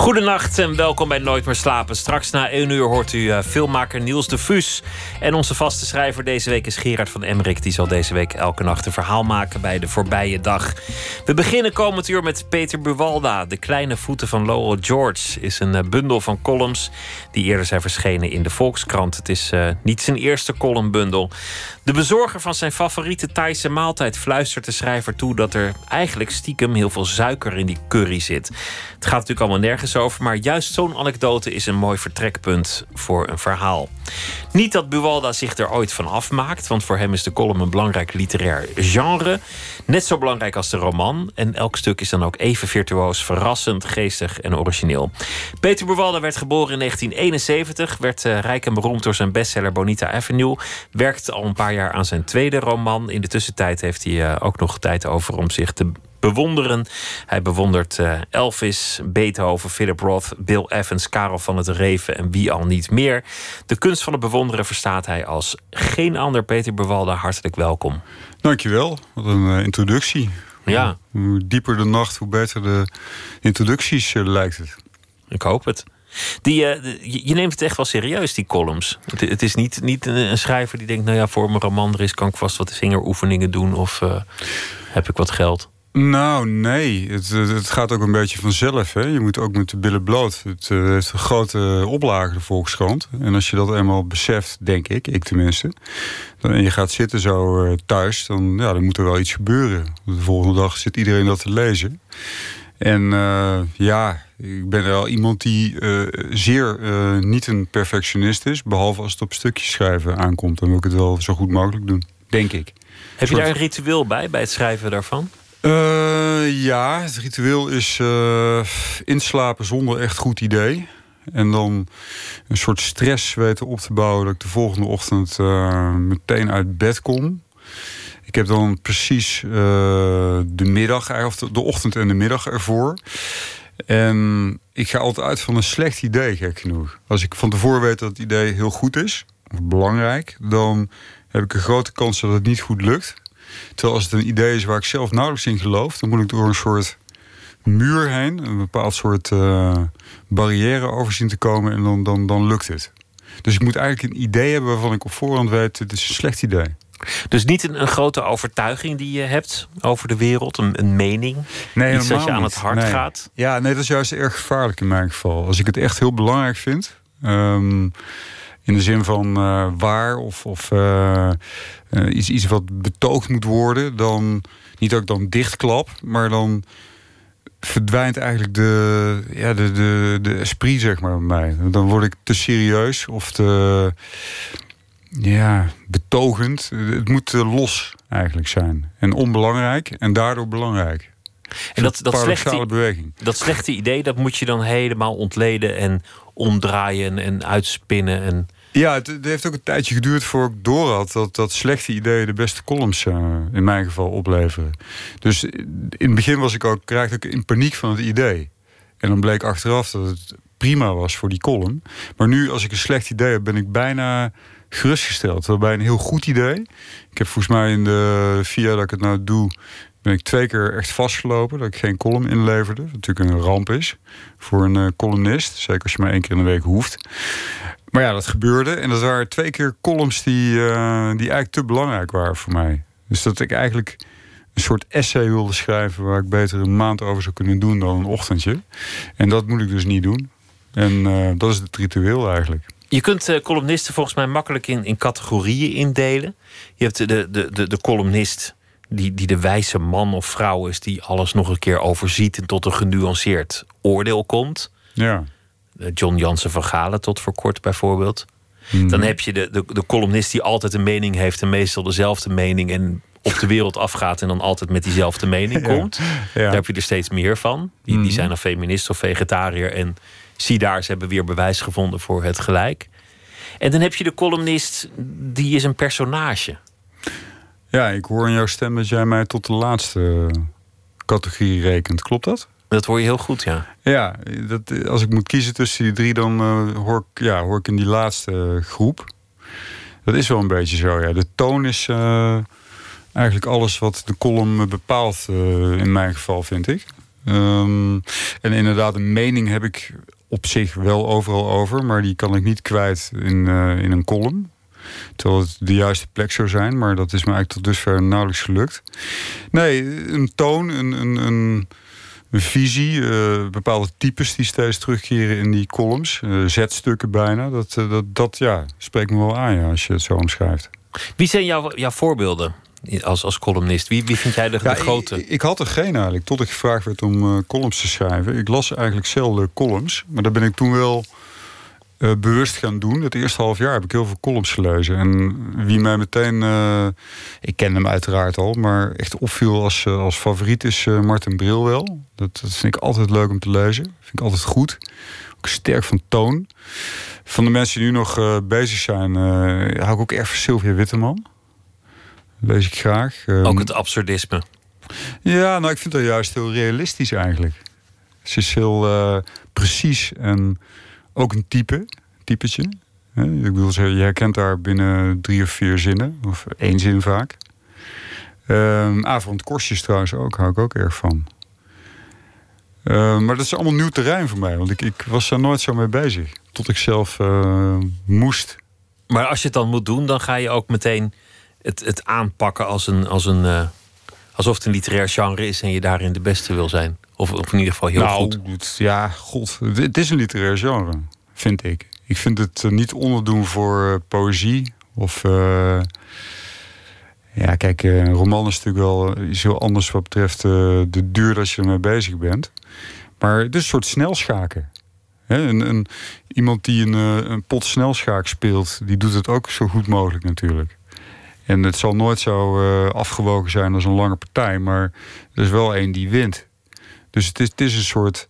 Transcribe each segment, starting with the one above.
Goedenacht en welkom bij Nooit meer slapen. Straks na 1 uur hoort u uh, filmmaker Niels de Vus. En onze vaste schrijver deze week is Gerard van Emmerik. Die zal deze week elke nacht een verhaal maken bij de voorbije dag. We beginnen komend uur met Peter Buwalda. De kleine voeten van Lowell George is een uh, bundel van columns... die eerder zijn verschenen in de Volkskrant. Het is uh, niet zijn eerste columnbundel. De bezorger van zijn favoriete Thaise maaltijd fluistert de schrijver toe... dat er eigenlijk stiekem heel veel suiker in die curry zit. Het gaat natuurlijk allemaal nergens over... maar juist zo'n anekdote is een mooi vertrekpunt voor een verhaal. Niet dat Buwalda zich er ooit van afmaakt... want voor hem is de column een belangrijk literair genre. Net zo belangrijk als de roman. En elk stuk is dan ook even virtuoos, verrassend, geestig en origineel. Peter Buwalda werd geboren in 1971... werd uh, rijk en beroemd door zijn bestseller Bonita Avenue... werkte al een paar jaar aan zijn tweede roman. In de tussentijd heeft hij uh, ook nog tijd over om zich te bewonderen. Hij bewondert uh, Elvis, Beethoven, Philip Roth, Bill Evans, Karel van het Reven en wie al niet meer. De kunst van het bewonderen verstaat hij als geen ander. Peter Bewalda, hartelijk welkom. Dankjewel, wat een uh, introductie. Ja. Hoe dieper de nacht, hoe beter de introducties uh, lijkt het. Ik hoop het. Die, uh, je, neemt het echt wel serieus, die columns. Het, het is niet, niet een, een, schrijver die denkt... nou ja, voor mijn roman er is, kan ik vast wat vingeroefeningen doen... of uh, heb ik wat geld. Nou, nee. Het, het, gaat ook een beetje vanzelf. Hè? Je moet ook met de billen bloot. Het uh, heeft een grote oplage, de Volkskrant. En als je dat eenmaal beseft, denk ik, ik tenminste... Dan, en je gaat zitten zo uh, thuis, dan, ja, dan moet er wel iets gebeuren. De volgende dag zit iedereen dat te lezen. En uh, ja, ik ben wel iemand die zeer niet een perfectionist is... behalve als het op stukjes schrijven aankomt. Dan wil ik het wel zo goed mogelijk doen, denk ik. Heb je daar een ritueel bij, bij het schrijven daarvan? Uh, ja, het ritueel is uh, inslapen zonder echt goed idee. En dan een soort stress weten op te bouwen... dat ik de volgende ochtend uh, meteen uit bed kom. Ik heb dan precies de middag, of de ochtend en de middag ervoor. En ik ga altijd uit van een slecht idee, gek genoeg. Als ik van tevoren weet dat het idee heel goed is, of belangrijk... dan heb ik een grote kans dat het niet goed lukt... Terwijl als het een idee is waar ik zelf nauwelijks in geloof... dan moet ik door een soort muur heen... een bepaald soort uh, barrière over zien te komen... en dan, dan, dan lukt het. Dus ik moet eigenlijk een idee hebben waarvan ik op voorhand weet... het is een slecht idee. Dus niet een, een, grote overtuiging die je hebt over de wereld, een, een mening, nee, iets dat je aan het hart nee. gaat. Ja, nee, dat is juist erg gevaarlijk in mijn geval. Als ik het echt heel belangrijk vind, um, in de zin van uh, waar of, of uh, uh, iets, iets wat betoogd moet worden, dan niet dat ik dan dichtklap, maar dan verdwijnt eigenlijk de, ja, de, de, de esprit, zeg maar, bij mij. Dan word ik te serieus of te ja, betogend. Het moet los eigenlijk zijn. En onbelangrijk en daardoor belangrijk. En dat, dat, slechte, beweging. dat slechte idee, dat moet je dan helemaal ontleden en omdraaien en uitspinnen. En... Ja, het, heeft ook een tijdje geduurd voor ik door had dat, dat slechte ideeën de beste columns uh, in mijn geval opleveren. Dus in het begin was ik ook, raakte ik in paniek van het idee. En dan bleek achteraf dat het prima was voor die column. Maar nu, als ik een slecht idee heb, ben ik bijna gerustgesteld. Waarbij een heel goed idee. Ik heb volgens mij in de jaar dat ik het nou doe, ben ik twee keer echt vastgelopen dat ik geen column inleverde. Wat natuurlijk een ramp is voor een uh, columnist. Zeker als je maar één keer in de week hoeft. Maar ja, dat gebeurde. En dat waren twee keer columns die, uh, die eigenlijk te belangrijk waren voor mij. Dus dat ik eigenlijk een soort essay wilde schrijven... waar ik beter een maand over zou kunnen doen dan een ochtendje. En dat moet ik dus niet doen. En uh, dat is het ritueel eigenlijk. Je kunt columnisten volgens mij makkelijk in, in categorieën indelen. Je hebt de, de, de, de columnist die, die de wijze man of vrouw is... die alles nog een keer overziet en tot een genuanceerd oordeel komt. Ja. John Jansen van Galen tot voor kort bijvoorbeeld. Mm. Dan heb je de, de, de columnist die altijd een mening heeft... en meestal dezelfde mening en op de wereld afgaat... en dan altijd met diezelfde mening komt. Ja. Daar heb je er steeds meer van. Die, die zijn dan feminist of vegetariër... en zie daar, ze hebben weer bewijs gevonden voor het gelijk. En dan heb je de columnist, die is een personage. Ja, ik hoor in jouw stem dat jij mij tot de laatste categorie rekent. Klopt dat? Dat hoor je heel goed, ja. Ja, dat, als ik moet kiezen tussen die drie, dan uh, hoor, ik, ja, hoor ik in die laatste groep. Dat is wel een beetje zo, ja. De toon is uh, eigenlijk alles wat de column bepaalt, in mijn geval, vind ik. Um, en inderdaad, een mening heb ik op zich wel overal over, maar die kan ik niet kwijt in, in een column. Terwijl het de juiste plek zou zijn, maar dat is me eigenlijk tot dusver nauwelijks gelukt. Nee, een toon, een, een, een, een visie, uh, bepaalde types die steeds terugkeren in die columns, uh, zetstukken bijna. Dat, uh, dat, dat ja, spreekt me wel aan ja, als je het zo omschrijft. Wie zijn jouw, jouw voorbeelden? Als, als columnist, wie, wie vind jij de, ja, de grote? Ik, ik, had er geen eigenlijk, tot ik gevraagd werd om columns te schrijven. Ik las eigenlijk zelden columns, maar daar ben ik toen wel uh, bewust gaan doen. Het eerste half jaar heb ik heel veel columns gelezen. En wie mij meteen, uh, ik ken hem uiteraard al, maar echt opviel als, uh, als favoriet is Martin Bril wel. Dat, dat, vind ik altijd leuk om te lezen. Vind ik altijd goed. Ook sterk van toon. Van de mensen die nu nog bezig zijn, hou ik ook erg van Sylvia Witteman. Lees ik graag. ook het absurdisme. Ja, nou ik vind dat juist heel realistisch eigenlijk. Ze is heel precies en ook een type, typetje. Ik bedoel, je herkent daar binnen drie of vier zinnen, of één zin vaak. Um, avondkorstjes trouwens ook, hou ik ook erg van. Um, maar dat is allemaal nieuw terrein voor mij, want ik, ik was daar nooit zo mee bezig. Tot ik zelf uh, moest. Maar als je het dan moet doen, dan ga je ook meteen het, het aanpakken als een, als een, uh, alsof het een literair genre is en je daarin de beste wil zijn. Of, of in ieder geval heel nou, goed. Het, ja, god. Het is een literair genre, vind ik. Ik vind het uh, niet onderdoen voor uh, poëzie. Of. Uh, ja, kijk, een roman is natuurlijk wel is heel anders wat betreft de duur dat je ermee bezig bent. Maar het is een soort snelschaken. He, een, een, iemand die een, een pot snelschaak speelt, die doet het ook zo goed mogelijk natuurlijk. En het zal nooit zo afgewogen zijn als een lange partij, maar er is wel één die wint. Dus het is, is een soort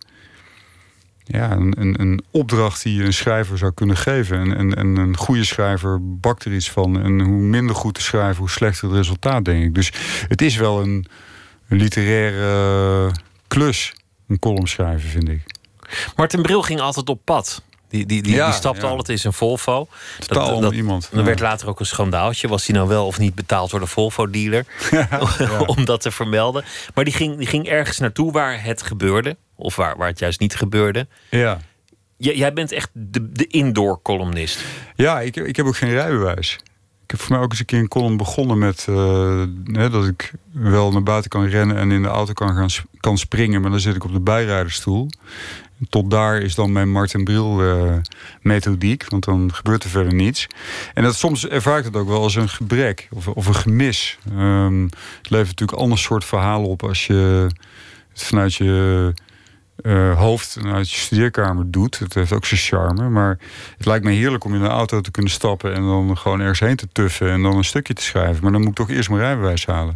ja, een, een, opdracht die je een schrijver zou kunnen geven. En, en, en, een goede schrijver bakt er iets van. En hoe minder goed te schrijven, hoe slechter het resultaat, denk ik. Dus het is wel een, een literaire klus, een column schrijven, vind ik. Martin Bril ging altijd op pad. Die, die, die, Ja, die stapte ja. altijd in zijn Volvo. Totaal onder iemand. Dan Ja. werd later ook een schandaaltje. Was hij nou wel of niet betaald door de Volvo-dealer? om dat te vermelden. Maar die ging, die ging ergens naartoe waar het gebeurde. Of waar, waar het juist niet gebeurde. Ja, J- jij bent echt de, de indoor-columnist. ja ik, ik heb ook geen rijbewijs. Ik heb voor mij ook eens een keer een column begonnen met eh, hè, dat ik wel naar buiten kan rennen en in de auto kan, gaan, kan springen, maar dan zit ik op de bijrijdersstoel. Tot daar is dan mijn Martin Bril eh, methodiek, want dan gebeurt er verder niets. En dat, soms ervaar ik het ook wel als een gebrek of, of een gemis. Ehm, het levert natuurlijk ander soort verhalen op als je het vanuit je eh, hoofd en uit je studeerkamer doet. Het heeft ook zijn charme. Maar het lijkt me heerlijk om in een auto te kunnen stappen en dan gewoon ergens heen te tuffen en dan een stukje te schrijven. Maar dan moet ik toch eerst mijn rijbewijs halen.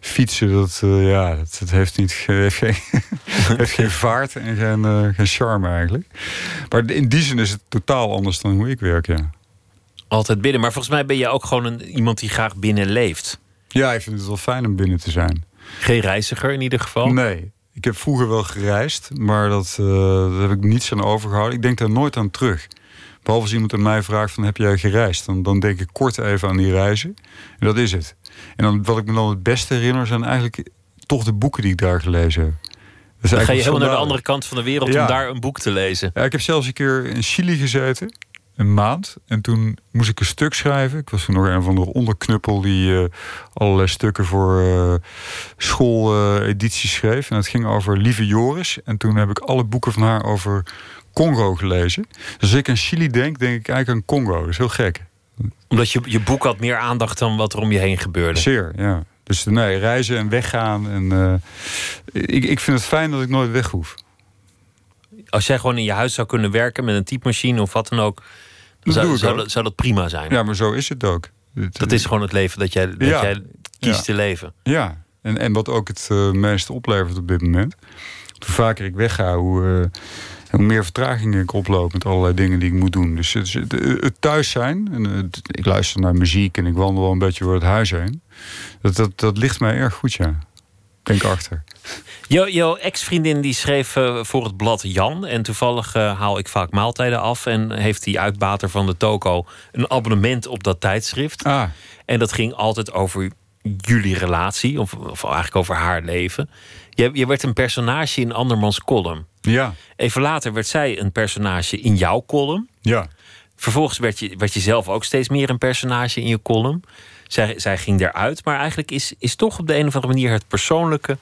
Fietsen, dat, eh, ja, dat, dat heeft, niet, heeft, geen, heeft geen vaart en geen, eh, geen charme eigenlijk. Maar in die zin is het totaal anders dan hoe ik werk, ja. Altijd binnen. Maar volgens mij ben je ook gewoon een, iemand die graag binnen leeft. Ja, ik vind het wel fijn om binnen te zijn. Geen reiziger in ieder geval. Nee, ik heb vroeger wel gereisd, maar dat, eh, daar heb ik niets aan overgehouden. Ik denk daar nooit aan terug. Behalve als iemand aan mij vraagt van heb jij gereisd? Dan, dan denk ik kort even aan die reizen. En dat is het. En dan, wat ik me dan het beste herinner zijn eigenlijk toch de boeken die ik daar gelezen heb. Dan ga je helemaal naar de andere kant van de wereld Ja. om daar een boek te lezen. Ja, ik heb zelfs een keer in Chili gezeten. Een maand. En toen moest ik een stuk schrijven. Ik was toen nog een van de onderknuppel die eh, allerlei stukken voor eh schooledities schreef. En het ging over Lieve Joris. En toen heb ik alle boeken van haar over Congo gelezen. Dus als ik aan Chili denk, denk ik eigenlijk aan Congo. Dat is heel gek. Omdat je, je boek had meer aandacht dan wat er om je heen gebeurde. Zeer, ja. Dus nee, reizen en weggaan. En, eh, ik, ik vind het fijn dat ik nooit weg hoef. Als jij gewoon in je huis zou kunnen werken met een typemachine of wat dan ook. Dan zou, zou, ook. dat, zou dat prima zijn. Ja, maar zo is het ook. Dat is gewoon het leven dat jij, dat Ja. jij kiest Ja. te leven. Ja, en, en wat ook het eh, meeste oplevert op dit moment. Hoe vaker ik wegga, hoe, eh, hoe meer vertragingen ik oploop met allerlei dingen die ik moet doen. Dus het, het, het thuis zijn, en het- ik luister naar muziek en ik wandel wel een beetje door het huis heen. Dat, dat, dat ligt mij erg goed, ja. denk achter. Jouw ex-vriendin die schreef eh, voor het blad Jan. En toevallig uh, haal ik vaak maaltijden af. En heeft die uitbater van de toko een abonnement op dat tijdschrift. Ah. En dat ging altijd over jullie relatie. Of, of eigenlijk over haar leven. Je, je werd een personage in andermans column. Ja. Even later werd zij een personage in jouw column. Ja. Vervolgens werd je, werd je zelf ook steeds meer een personage in je column. Zij, zij ging eruit. Maar eigenlijk is, is toch op de een of andere manier het persoonlijke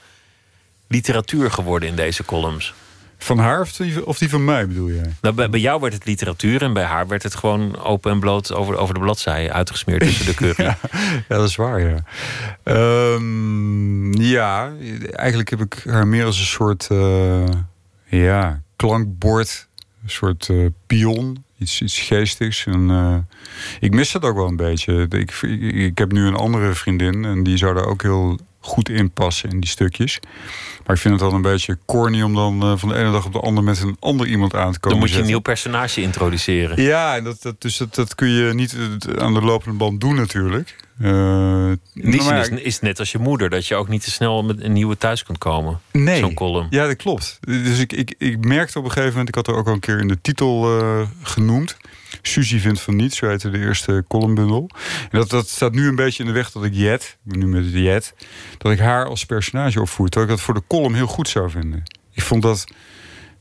literatuur geworden in deze columns. Van haar of die, of die van mij bedoel jij? Nou, bij, bij, jou werd het literatuur en bij haar werd het gewoon open en bloot over, over de bladzij uitgesmeerd tussen de curry. ja, ja, dat is waar, ja. Um, ja, eigenlijk heb ik haar meer als een soort uh, ja, klankbord, een soort uh, pion, iets, iets geestigs. En, uh, ik mis dat ook wel een beetje. Ik, ik, ik heb nu een andere vriendin en die zou daar ook heel goed inpassen in die stukjes. Maar ik vind het dan een beetje corny om dan uh, van de ene dag op de andere met een ander iemand aan te komen. Dan moet je zetten. een nieuw personage introduceren. Ja, dat, dat, dus dat, dat kun je niet aan de lopende band doen natuurlijk. Uh, in die zin is, net als je moeder, dat je ook niet te snel met een nieuwe thuis kunt komen. Nee. Zo'n column. Ja, dat klopt. Dus ik, ik, ik merkte op een gegeven moment, ik had er ook al een keer in de titel uh, genoemd. Suzy vindt van niets, zo heette de eerste columnbundel. En dat, dat staat nu een beetje in de weg dat ik Jet, nu met Jet, dat ik haar als personage opvoer. Terwijl ik dat voor de column heel goed zou vinden. Ik vond dat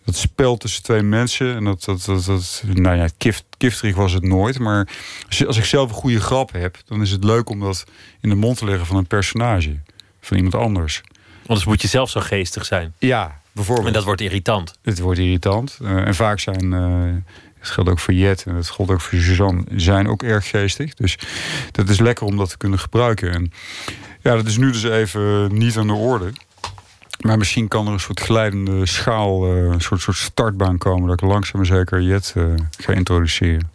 dat spel tussen twee mensen. En dat, dat, dat, dat nou ja, kift, giftig was het nooit. Maar als, als ik zelf een goede grap heb, dan is het leuk om dat in de mond te leggen van een personage. Van iemand anders. Anders moet je zelf zo geestig zijn. Ja, bijvoorbeeld. En dat wordt irritant. Het wordt irritant. Uh, en vaak zijn. Uh, het geldt ook voor Jet en het geldt ook voor Suzanne. Zijn ook erg geestig. Dus dat is lekker om dat te kunnen gebruiken. En ja, dat is nu dus even niet aan de orde. Maar misschien kan er een soort glijdende schaal, uh, een soort, soort startbaan komen... dat ik langzaam maar zeker Jet uh, ga introduceren.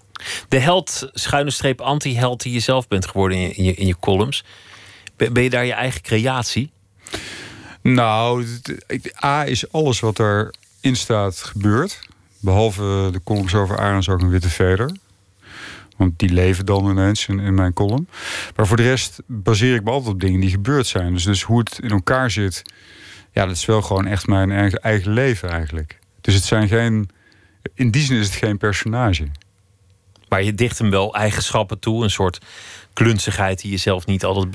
De held, schuine streep anti-held die je zelf bent geworden in je, in je, in je columns. Ben, ben je daar je eigen creatie? Nou, A is alles wat erin staat gebeurd. Behalve de columns over Arends ook een witte veder. Want die leven dan ineens in, in, mijn column. Maar voor de rest baseer ik me altijd op dingen die gebeurd zijn. Dus, dus hoe het in elkaar zit... Ja, dat is wel gewoon echt mijn eigen, eigen leven eigenlijk. Dus het zijn geen... In die zin is het geen personage. Maar je dicht hem wel eigenschappen toe. Een soort klunzigheid die je zelf niet altijd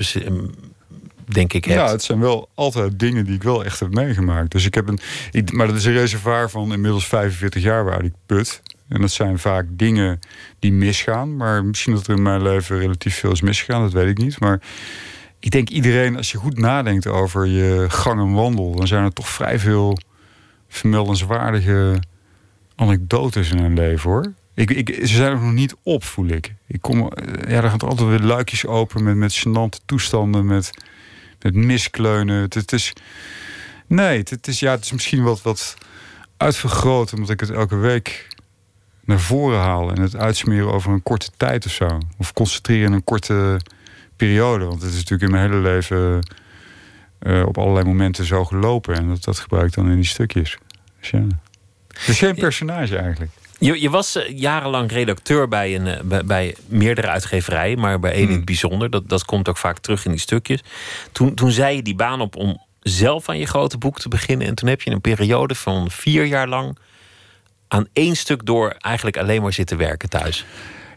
denk ik hebt. Ja, het zijn wel altijd dingen die ik wel echt heb meegemaakt. Dus ik heb een, ik, maar dat is een reservoir van inmiddels 45 jaar waar ik put. En dat zijn vaak dingen die misgaan. Maar misschien dat er in mijn leven relatief veel is misgegaan, dat weet ik niet. Maar ik denk iedereen, als je goed nadenkt over je gang en wandel, dan zijn er toch vrij veel vermeldenswaardige anekdotes in een leven hoor. Ik, ik, ze zijn er nog niet op, voel ik. ik kom, ja, er gaan altijd weer luikjes open met, met gênante toestanden, met met miskleunen. Het, het, is. Nee, het, is, ja, het is misschien wat, wat uitvergroot, omdat ik het elke week naar voren haal en het uitsmeren over een korte tijd of zo. Of concentreren in een korte periode. Want het is natuurlijk in mijn hele leven uh, op allerlei momenten zo gelopen. En dat, dat gebruik ik dan in die stukjes. Dus ja. Het is geen personage eigenlijk. Je, je was uh, jarenlang redacteur bij, een, uh, bij, bij, meerdere uitgeverijen, maar bij één Hmm. in het bijzonder. Dat, dat komt ook vaak terug in die stukjes. Toen, toen zei je die baan op om zelf aan je grote boek te beginnen. En toen heb je een periode van vier jaar lang aan één stuk door eigenlijk alleen maar zitten werken thuis.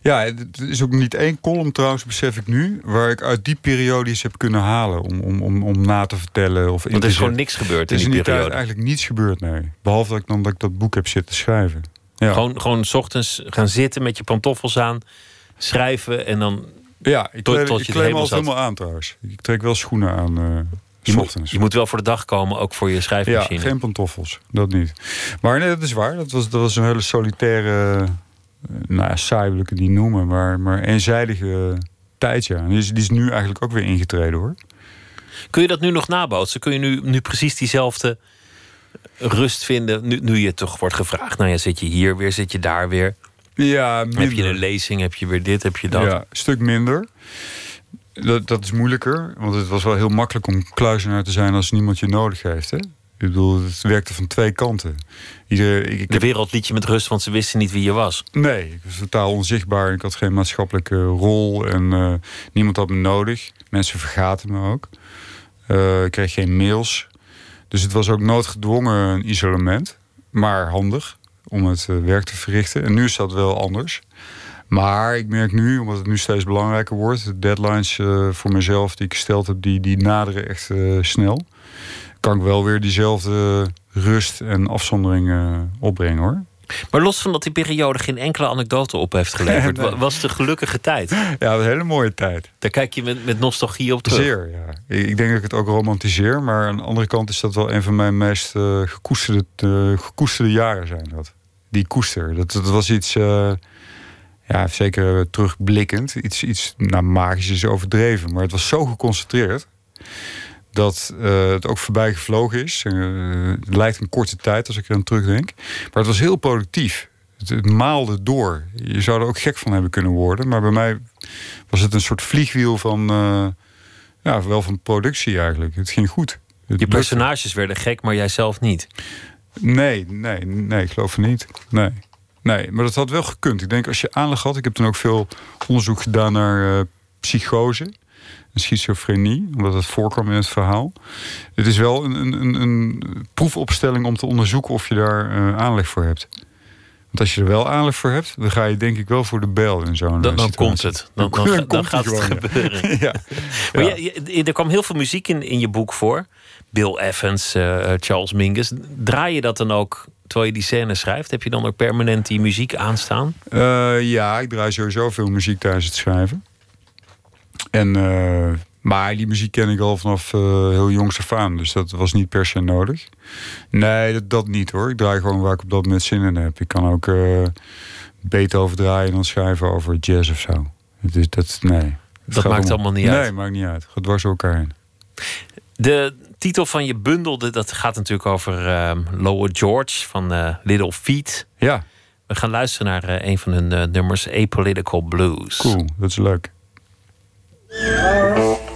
Ja, het is ook niet één column trouwens, besef ik nu, waar ik uit die periode iets heb kunnen halen om, om, om, om na te vertellen. Of Want er is gewoon niks gebeurd in die periode. eigenlijk niets gebeurd, nee. Behalve dat ik dan dat ik dat boek heb zitten schrijven. Ja, Gewoon, gewoon 's ochtends gaan zitten met je pantoffels aan, schrijven en dan. ja ik tot- tot ik je helemaal aan trouwens. Ik trek wel schoenen aan eh Je s moet, ochtends. je moet wel voor de dag komen, ook voor je ja, schrijfmachine. geen pantoffels, dat niet. Maar nee, dat is waar. Dat was, dat was een hele solitaire, nou ja, saai wil ik het niet noemen, maar, maar eenzijdige tijd, ja. Die is, die is nu eigenlijk ook weer ingetreden, hoor. Kun je dat nu nog nabootsen? Kun je nu, nu precies diezelfde rust vinden? Nu, nu je toch wordt gevraagd, nou ja, zit je hier weer, zit je daar weer? Ja, Heb je een lezing, heb je weer dit, heb je dat? Ja, een stuk minder. Dat, dat is moeilijker, want het was wel heel makkelijk om kluizenaar te zijn als niemand je nodig heeft. Hè? Ik bedoel, het werkte van twee kanten. Ik, ik De wereld liet je met rust, want ze wisten niet wie je was. nee, ik was totaal onzichtbaar. Ik had geen maatschappelijke rol en eh, niemand had me nodig. Mensen vergaten me ook. Eh, ik kreeg geen mails. Dus het was ook noodgedwongen isolement, maar handig om het eh, werk te verrichten. En nu is dat wel anders. Maar ik merk nu, omdat het nu steeds belangrijker wordt, de deadlines voor mezelf die ik gesteld heb, die, die naderen echt snel. Kan ik wel weer diezelfde rust en afzondering opbrengen hoor. Maar los van dat die periode geen enkele anekdote op heeft geleverd, was het een gelukkige tijd. Ja, een hele mooie tijd. Daar kijk je met, met nostalgie op terug. Zeer, ja. Ik denk dat ik het ook romantiseer, maar aan de andere kant is dat wel een van mijn meest uh, gekoesterde, uh, gekoesterde jaren zijn dat. Die koester. Dat, dat was iets, uh, ja, zeker terugblikkend, iets, iets nou, magisch is overdreven, maar het was zo geconcentreerd dat uh, het ook voorbij gevlogen is. Uh, het lijkt een korte tijd als ik er aan terugdenk. Maar het was heel productief. Het, het, maalde door. Je zou er ook gek van hebben kunnen worden. Maar bij mij was het een soort vliegwiel van... Uh, ja, wel van productie eigenlijk. Het ging goed. Het je personages werden gek, maar jij zelf niet? Nee, nee, nee, ik geloof het niet. Nee. Nee, maar dat had wel gekund. Ik denk als je aanleg had... Ik heb toen ook veel onderzoek gedaan naar psychose schizofrenie, omdat het voorkwam in het verhaal. Het is wel een, een, een proefopstelling om te onderzoeken of je daar uh, aanleg voor hebt. Want als je er wel aanleg voor hebt, dan ga je denk ik wel voor de bel in zo'n Dan, dan komt het. Dan, dan, dan, dan gaat het, gebeuren. ja. Maar ja. Er kwam heel veel muziek in, in je boek voor. Bill Evans, uh, Charles Mingus. Draai je dat dan ook terwijl je die scène schrijft? Heb je dan ook permanent die muziek aanstaan? Uh, ja, ik draai sowieso veel muziek tijdens het schrijven. En, uh, maar die muziek ken ik al vanaf uh, heel jongs af aan. Dus dat was niet per se nodig. Nee, dat, dat niet hoor. Ik draai gewoon waar ik op dat moment zin in heb. Ik kan ook uh, Beethoven draaien en dan schrijven over jazz of zo. Dus dat, nee. Dat, maakt allemaal niet uit? Nee, maakt niet uit. Gaat dwars door elkaar heen. De titel van je bundel, dat gaat natuurlijk over uh, Lower George van uh, Little Feet. Ja. We gaan luisteren naar uh, een van hun nummers, Apolitical Blues. Cool, dat is leuk. All right.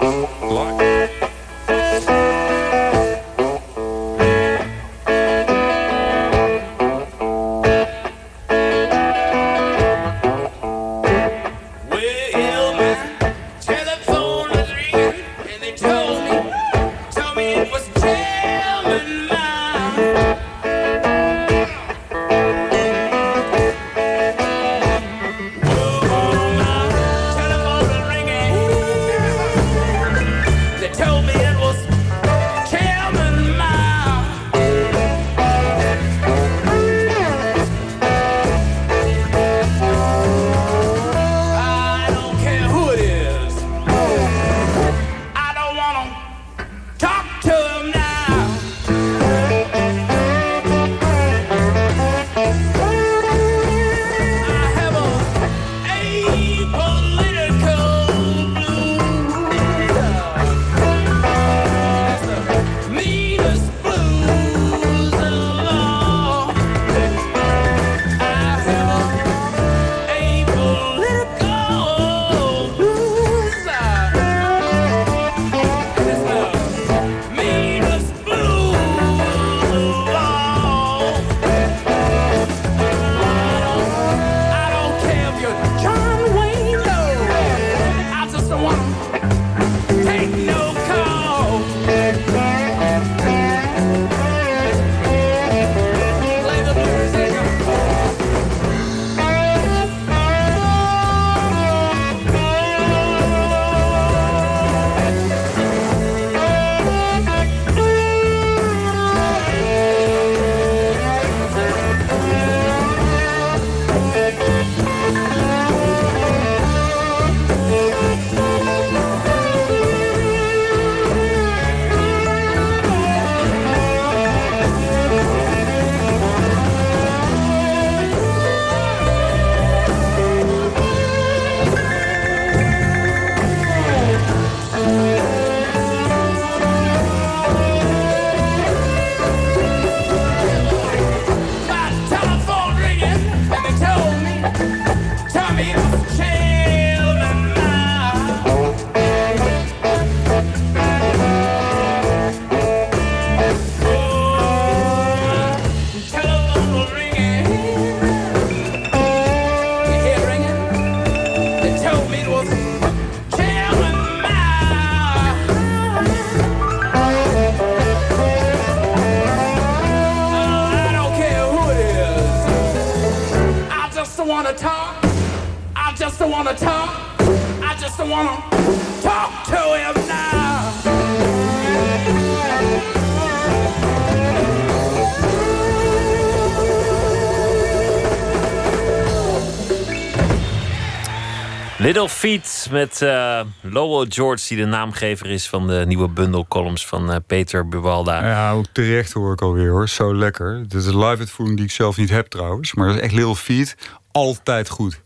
Little Feet met uh, Lowell George, die de naamgever is van de nieuwe bundel columns van uh, Peter Buwalda. Ja, ook terecht hoor ik alweer hoor. Zo lekker. Dit is een live uitvoering die ik zelf niet heb trouwens. Maar dat is echt Little Feet. Altijd goed.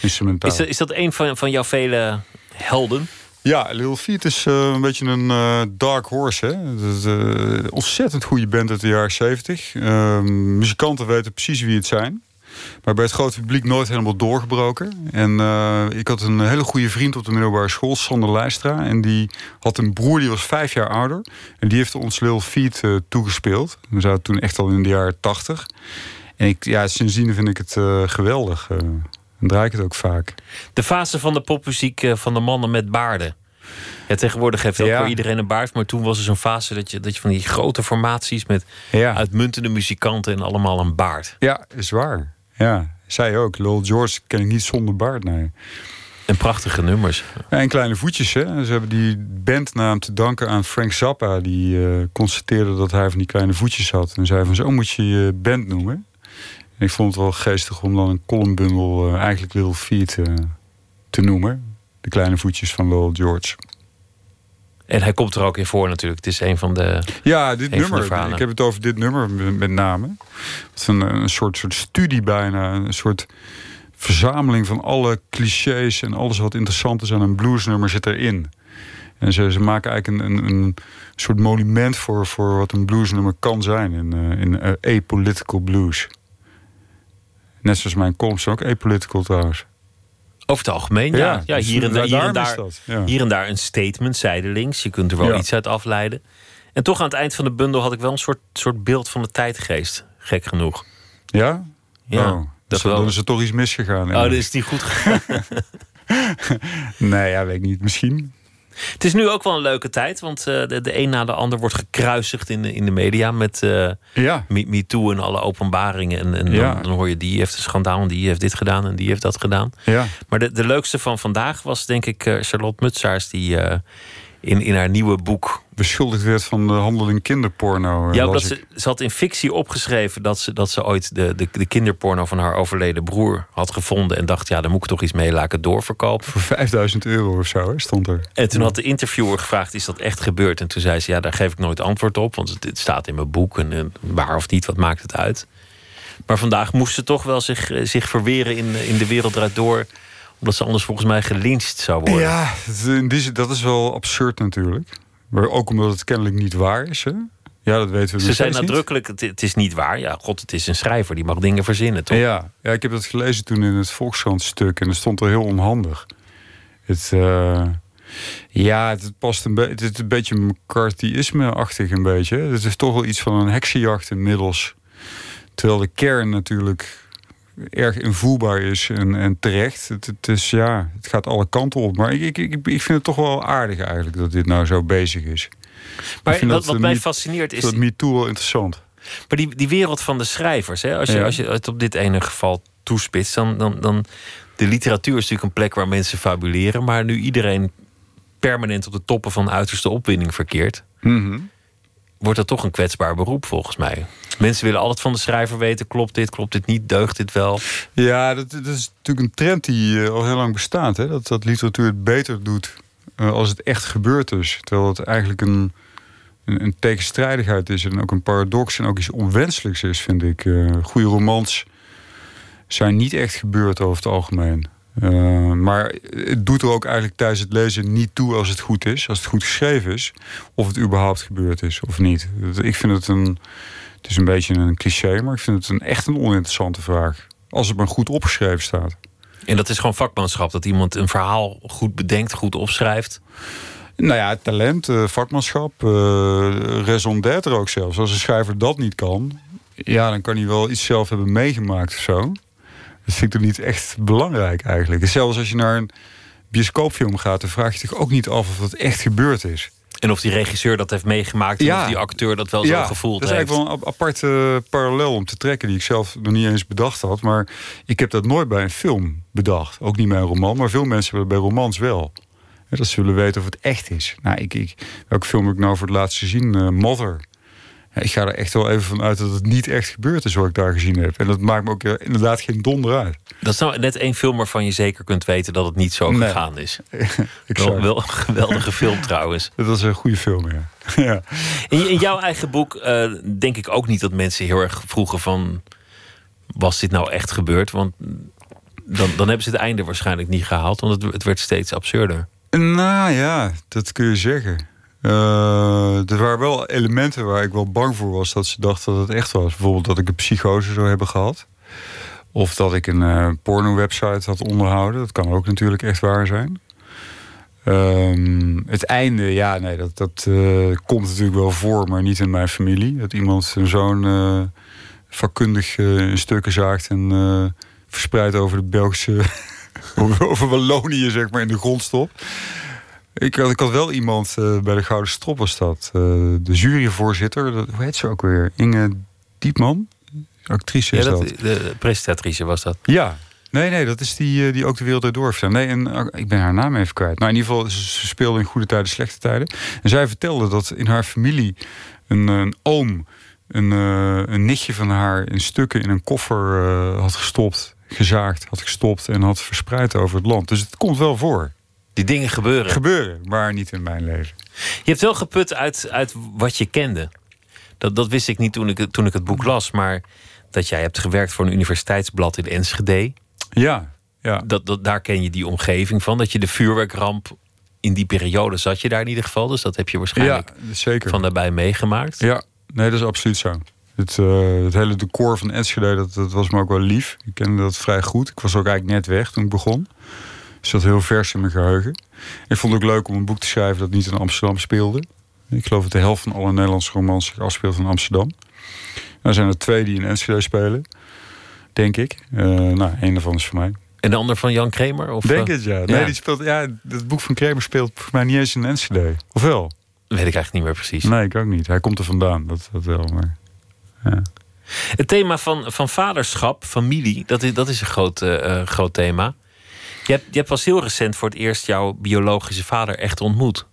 Instrumentaal. Is, dat, is dat een van, van jouw vele helden? Ja, Lil Feet is uh, een beetje een uh, dark horse. Hè? Dat is, uh, ontzettend goede band uit de jaren 70. Ehm, muzikanten weten precies wie het zijn. Maar bij het grote publiek nooit helemaal doorgebroken. En ik had een hele goede vriend op de middelbare school, Sander Leistra. En die had een broer die was vijf jaar ouder. En die heeft ons Lil Feet toegespeeld. We zaten toen echt al in de jaren 80. En ik, ja, sindsdien vind ik het geweldig. Dan draai ik het ook vaak. De fase van de popmuziek van de mannen met baarden. Ja, tegenwoordig heeft ook Ja. voor iedereen een baard. Maar toen was er zo'n fase dat je, dat je van die grote formaties... met Ja. uitmuntende muzikanten en allemaal een baard. Ja, is waar. Ja, zij ook. Lil George ken ik niet zonder baard, nee. En prachtige nummers. En kleine voetjes, hè. Ze hebben die bandnaam te danken aan Frank Zappa. Die eh, constateerde dat hij van die kleine voetjes had. En zei van, zo moet je je band noemen. En ik vond het wel geestig om dan een columnbundel... eh, eigenlijk Little Feet eh, te noemen. De kleine voetjes van Lil George. En hij komt er ook in voor natuurlijk. Het is een van de... Ja, dit nummer. Ik heb het over dit nummer met name. Het is een, een soort, soort studie bijna. Een soort verzameling van alle clichés en alles wat interessant is aan een bluesnummer zit erin. En ze, ze maken eigenlijk een, een, een soort monument voor, voor wat een bluesnummer kan zijn in, eh, in eh, apolitical blues. Net zoals mijn columns zijn ook apolitical trouwens. Over het algemeen, ja. ja, dus hier, en, daar- hier, en daar, dat, ja. hier en daar een statement, zijdelings. Je kunt er wel iets uit afleiden. En toch aan het eind van de bundel had ik wel een soort, soort beeld van de tijdgeest. Gek genoeg. Ja? Ja, Oh, dat dus wel. dan is er toch iets misgegaan. Oh, dat is die goed gegaan. Nee, ja, weet ik niet. Misschien. Het is nu ook wel een leuke tijd, want eh, de, de een na de ander wordt gekruisigd in de, in de media met eh Ja. Me, Me Too en alle openbaringen. En, en Ja. dan, dan hoor je die heeft een schandaal en die heeft dit gedaan en die heeft dat gedaan. Ja. Maar de, de leukste van vandaag was denk ik eh, Charlotte Mutsaars die in, in haar nieuwe boek beschuldigd werd van de handel in kinderporno. eh, Ja, ik. ze, ze had in fictie opgeschreven dat ze, dat ze ooit de, de, de kinderporno van haar overleden broer had gevonden. En dacht, ja, daar moet ik toch iets mee laten doorverkopen. Voor 5000 euro of zo stond er. En toen had de interviewer gevraagd, is dat echt gebeurd? En toen zei ze, ja, daar geef ik nooit antwoord op. Want het, het staat in mijn boek. En, en waar of niet, wat maakt het uit? Maar vandaag moest ze toch wel zich, eh, zich verweren in, in de wereld draait door. Omdat ze anders volgens mij gelincht zou worden. Ja, dat is wel absurd natuurlijk. Maar ook omdat het kennelijk niet waar is. Hè? Ja, dat weten we Ze niet. nadrukkelijk, het, het is niet waar. Ja, god, het is een schrijver, die mag dingen verzinnen, toch? Ja, ja, ik heb dat gelezen toen in het Volkskrant stuk. En dat stond er heel onhandig. Het, eh, ja, het past een, be- het is een beetje McCarthyisme-achtig een beetje. Het is toch wel iets van een heksenjacht inmiddels. Terwijl de kern natuurlijk erg invoelbaar is en, en terecht. Het, het, is, ja, het gaat alle kanten op. Maar ik, ik, ik, vind het toch wel aardig eigenlijk dat dit nou zo bezig is. Maar wat, dat, wat eh, mij fascineert is... dat MeToo wel interessant. Maar die, die wereld van de schrijvers, hè, als, je, Ja. als je het op dit ene geval toespitst, dan, dan, dan. De literatuur is natuurlijk een plek waar mensen fabuleren, maar nu iedereen permanent op de toppen van uiterste opwinding verkeert, wordt dat toch een kwetsbaar beroep volgens mij. Mensen willen altijd van de schrijver weten: klopt dit, klopt dit niet, deugt dit wel? Ja, dat, is natuurlijk een trend die eh, al heel lang bestaat. Hè? Dat, dat literatuur het beter doet eh, als het echt gebeurd is. Terwijl het eigenlijk een, een, een tegenstrijdigheid is en ook een paradox en ook iets onwenselijks is, vind ik. Eh goede romans zijn niet echt gebeurd over het algemeen. Eh, maar het doet er ook eigenlijk tijdens het lezen niet toe als het goed is, als het goed geschreven is, of het überhaupt gebeurd is of niet. Ik vind het een, het is een beetje een cliché, maar ik vind het een, echt een oninteressante vraag. Als het maar goed opgeschreven staat. En dat is gewoon vakmanschap, dat iemand een verhaal goed bedenkt, goed opschrijft. Nou ja, talent, eh, vakmanschap, eh raison d'être ook zelfs. Als een schrijver dat niet kan, ja, dan kan hij wel iets zelf hebben meegemaakt of zo. Dat vind ik toch niet echt belangrijk eigenlijk. Zelfs als je naar een bioscoopfilm gaat, dan vraag je toch ook niet af of dat echt gebeurd is. En of die regisseur dat heeft meegemaakt... en Ja. of die acteur dat wel zo gevoeld dat is heeft. eigenlijk wel een ap- aparte parallel om te trekken... die ik zelf nog niet eens bedacht had. Maar ik heb dat nooit bij een film bedacht. Ook niet bij een roman, maar veel mensen hebben bij romans wel. Hè, Dat ze willen weten of het echt is. Nou, ik, ik, welke film heb ik nou voor het laatst gezien? Eh, Mother. Ik ga er echt wel even van uit dat het niet echt gebeurd is... wat ik daar gezien heb. En dat maakt me ook eh, inderdaad geen donder uit. Dat is nou net één film waarvan je zeker kunt weten... dat het niet zo Nee. gegaan is. Ik Wel, wel een geweldige film trouwens. Dat was een goede film, ja. ja. In, in jouw eigen boek eh, denk ik ook niet dat mensen heel erg vroegen van... was dit nou echt gebeurd? Want dan, dan hebben ze het einde waarschijnlijk niet gehaald... want het, het werd steeds absurder. Nou ja, dat kun je zeggen. Eh, er waren wel elementen waar ik wel bang voor was dat ze dachten dat het echt was. Bijvoorbeeld dat ik een psychose zou hebben gehad. Of dat ik een eh porno-website had onderhouden. Dat kan ook natuurlijk echt waar zijn. Ehm, het einde, ja, nee, dat, dat eh, komt natuurlijk wel voor, maar niet in mijn familie. Dat iemand zijn zoon vakkundig in stukken zaagt en eh, verspreid over de Belgische. over, Wallonië, zeg maar, in de grond stopt. Ik had, ik had wel iemand eh, bij de Gouden Strop, was dat. eh, de juryvoorzitter, dat, hoe heet ze ook weer? Inge Diepman? Actrice Ja, is dat, dat. de presentatrice was dat. Ja. Nee, nee, dat is die, eh, die ook de wereld erdoor heeft. Nee, en, eh, ik ben haar naam even kwijt. Nou, in ieder geval, ze, speelde in goede tijden, slechte tijden. En zij vertelde dat in haar familie een, een oom... Een, eh, een nichtje van haar in stukken in een koffer eh, had gestopt, gezaagd, had gestopt en had verspreid over het land. Dus het komt wel voor. Die dingen gebeuren. Gebeuren, maar niet in mijn leven. Je hebt wel geput uit, uit wat je kende. Dat, dat wist ik niet toen ik, het- toen ik het boek las. Maar dat jij hebt gewerkt voor een universiteitsblad in Enschede. Ja, ja. Dat, dat, daar ken je die omgeving van. Dat je de vuurwerkramp in die periode zat je daar in ieder geval. Dus dat heb je waarschijnlijk Ja, zeker. van daarbij meegemaakt. Ja, nee, dat is absoluut zo. Het, eh, het hele decor van Enschede, dat, dat was me ook wel lief. Ik kende dat vrij goed. Ik was ook eigenlijk net weg toen ik begon. Dus dat heel vers in mijn geheugen. Ik vond het ook leuk om een boek te schrijven dat niet in Amsterdam speelde. Ik geloof dat de helft van alle Nederlandse romans zich afspeelt in Amsterdam. Er zijn er twee die in Enschede spelen, denk ik. Eh, nou, één daarvan is voor mij. En de ander van Jan Kramer? Of, Denk eh, het, ja. Nee, ja. die speelt, ja, het boek van Kramer speelt voor mij niet eens in Enschede. Of wel? Weet ik eigenlijk niet meer precies. Nee, ik ook niet. Hij komt er vandaan, dat, dat wel. Maar, ja. Het thema van, van vaderschap, familie, dat is, dat is een groot, eh, groot thema. Je hebt, je hebt pas heel recent voor het eerst jouw biologische vader echt ontmoet.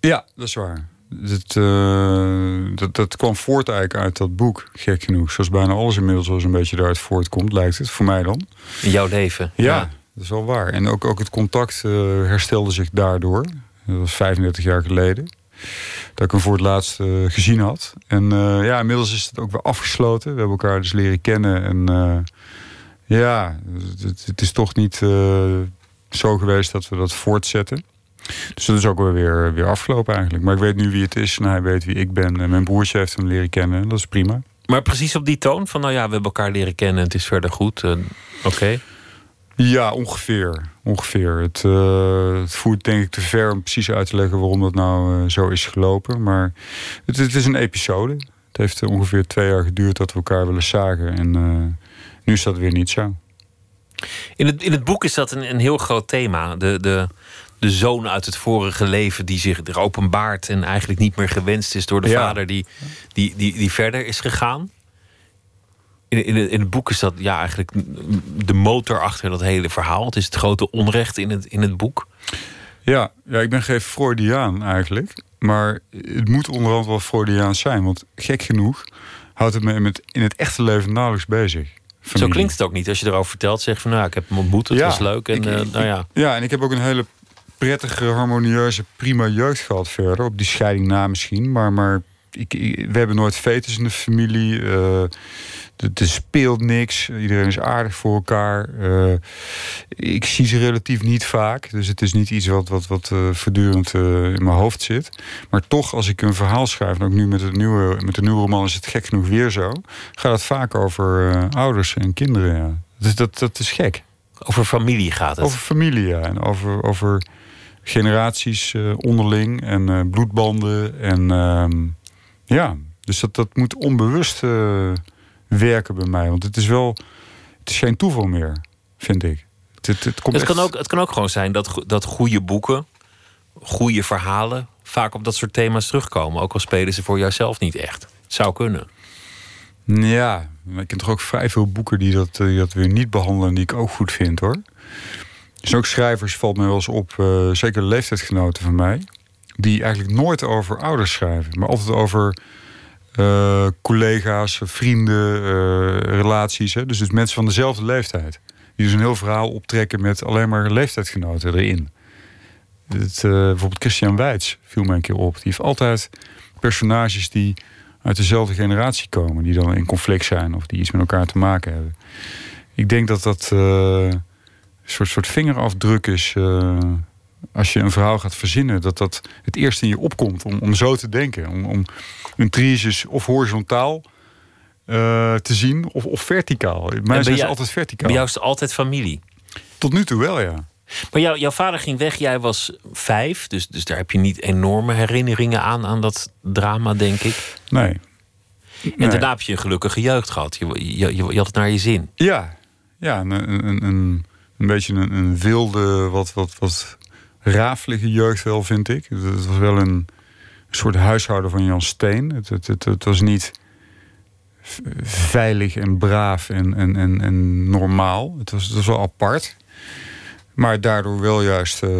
Ja, dat is waar. Dat, eh, dat, dat kwam voort eigenlijk uit dat boek, gek genoeg. Zoals bijna alles inmiddels wel een beetje daaruit voortkomt, lijkt het, voor mij dan. In jouw leven. Ja, dat is wel waar. En ook, ook het contact eh, herstelde zich daardoor. Dat was 35 jaar geleden. Dat ik hem voor het laatst eh, gezien had. En ja, inmiddels is het ook weer afgesloten. We hebben elkaar dus leren kennen. En ja, het, het is toch niet zo geweest dat we dat voortzetten. Dus dat is ook wel weer, weer afgelopen eigenlijk. Maar ik weet nu wie het is en hij weet wie ik ben. En mijn broertje heeft hem leren kennen. En dat is prima. Maar precies op die toon van, nou ja, we hebben elkaar leren kennen en het is verder goed. eh, Oké. Ja, ongeveer. ongeveer. Het, eh, het voert denk ik te ver om precies uit te leggen waarom dat nou eh, zo is gelopen. Maar het, het is een episode. Het heeft ongeveer twee jaar geduurd dat we elkaar willen zagen. En nu is dat weer niet zo. In het, in het boek is dat een, een heel groot thema. De, de, de zoon uit het vorige leven die zich er openbaart en eigenlijk niet meer gewenst is door de Ja. vader die, die, die, die verder is gegaan. In, in, het, in het boek is dat ja, eigenlijk de motor achter dat hele verhaal. Het is het grote onrecht in het, in het boek. Ja, ja, ik ben geen Freudiaan eigenlijk. Maar het moet onderhand wel Freudiaans zijn. Want gek genoeg houdt het me met, in het echte leven nauwelijks bezig. Zo klinkt het ook niet. Als je erover vertelt, zeg van nou, ik heb hem ontmoet, het Ja, was leuk. En ik- eh, nou ja, Ja, en ik heb ook een hele prettige, harmonieuze, prima jeugd gehad verder. Op die scheiding na misschien. Maar, maar ik, ik- we hebben nooit fetus in de familie. eh, er- speelt niks. Iedereen is aardig voor elkaar. Eh, ik zie ze relatief niet vaak. Dus het is niet iets wat, wat, wat eh, voortdurend eh, in mijn hoofd zit. Maar toch, als ik een verhaal schrijf... en ook nu met, het nieuwe, met de nieuwe roman is het gek genoeg weer zo... gaat het vaak over ouders en kinderen. Ja. Dus dat, dat is gek. over familie gaat het. Over familie, ja. En over, over generaties onderling en bloedbanden. En ehm, ja, dus dat, dat moet onbewust werken bij mij. Want het is wel, het is geen toeval meer, vind ik. Het, het, het komt Het kan, ook, het kan ook gewoon zijn dat, dat goede boeken, goede verhalen, vaak op dat soort thema's terugkomen. Ook al spelen ze voor jouzelf niet echt. Het zou kunnen. Ja, ik ken toch ook vrij veel boeken die dat, die dat weer niet behandelen... en die ik ook goed vind, hoor. Dus ook schrijvers valt mij wel eens op, uh, zeker leeftijdsgenoten van mij... die eigenlijk nooit over ouders schrijven... maar altijd over uh, collega's, vrienden, uh, relaties. Hè? Dus, dus mensen van dezelfde leeftijd. Die dus een heel verhaal optrekken met alleen maar leeftijdsgenoten erin. Het, uh, bijvoorbeeld Christian Weitz viel mij een keer op. Die heeft altijd personages die uit dezelfde generatie komen. Die dan in conflict zijn of die iets met elkaar te maken hebben. Ik denk dat dat een soort, soort vingerafdruk is als je een verhaal gaat verzinnen, dat dat het eerste in je opkomt om, om zo te denken. Om, om intriges of horizontaal uh, te zien of, of verticaal. Mij zijn ze altijd verticaal. Bij jou is het altijd familie? Tot nu toe wel, ja. Maar jou, jouw vader ging weg, jij was vijf, dus, dus daar heb je niet enorme herinneringen aan, aan dat drama, denk ik. Nee. En nee. daarna heb je een gelukkige jeugd gehad. Je, je, je, had het naar je zin. Ja, ja een, een, een, een beetje een, een wilde, wat, wat, wat rafelige jeugd wel, vind ik. Het was wel een soort huishouden van Jan Steen. Het, het, het, was niet veilig en braaf en, en, en, en normaal. Het was, het wel apart. Maar daardoor wel juist uh,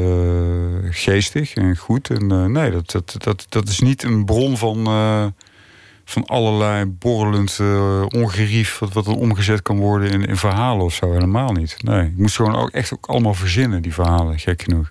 geestig en goed. En uh, nee, dat, dat, dat, dat is niet een bron van, uh, van allerlei borrelend ongerief... Wat, wat dan omgezet kan worden in, in verhalen of zo. Helemaal niet. Nee, ik moest gewoon ook echt ook allemaal verzinnen, die verhalen, gek genoeg.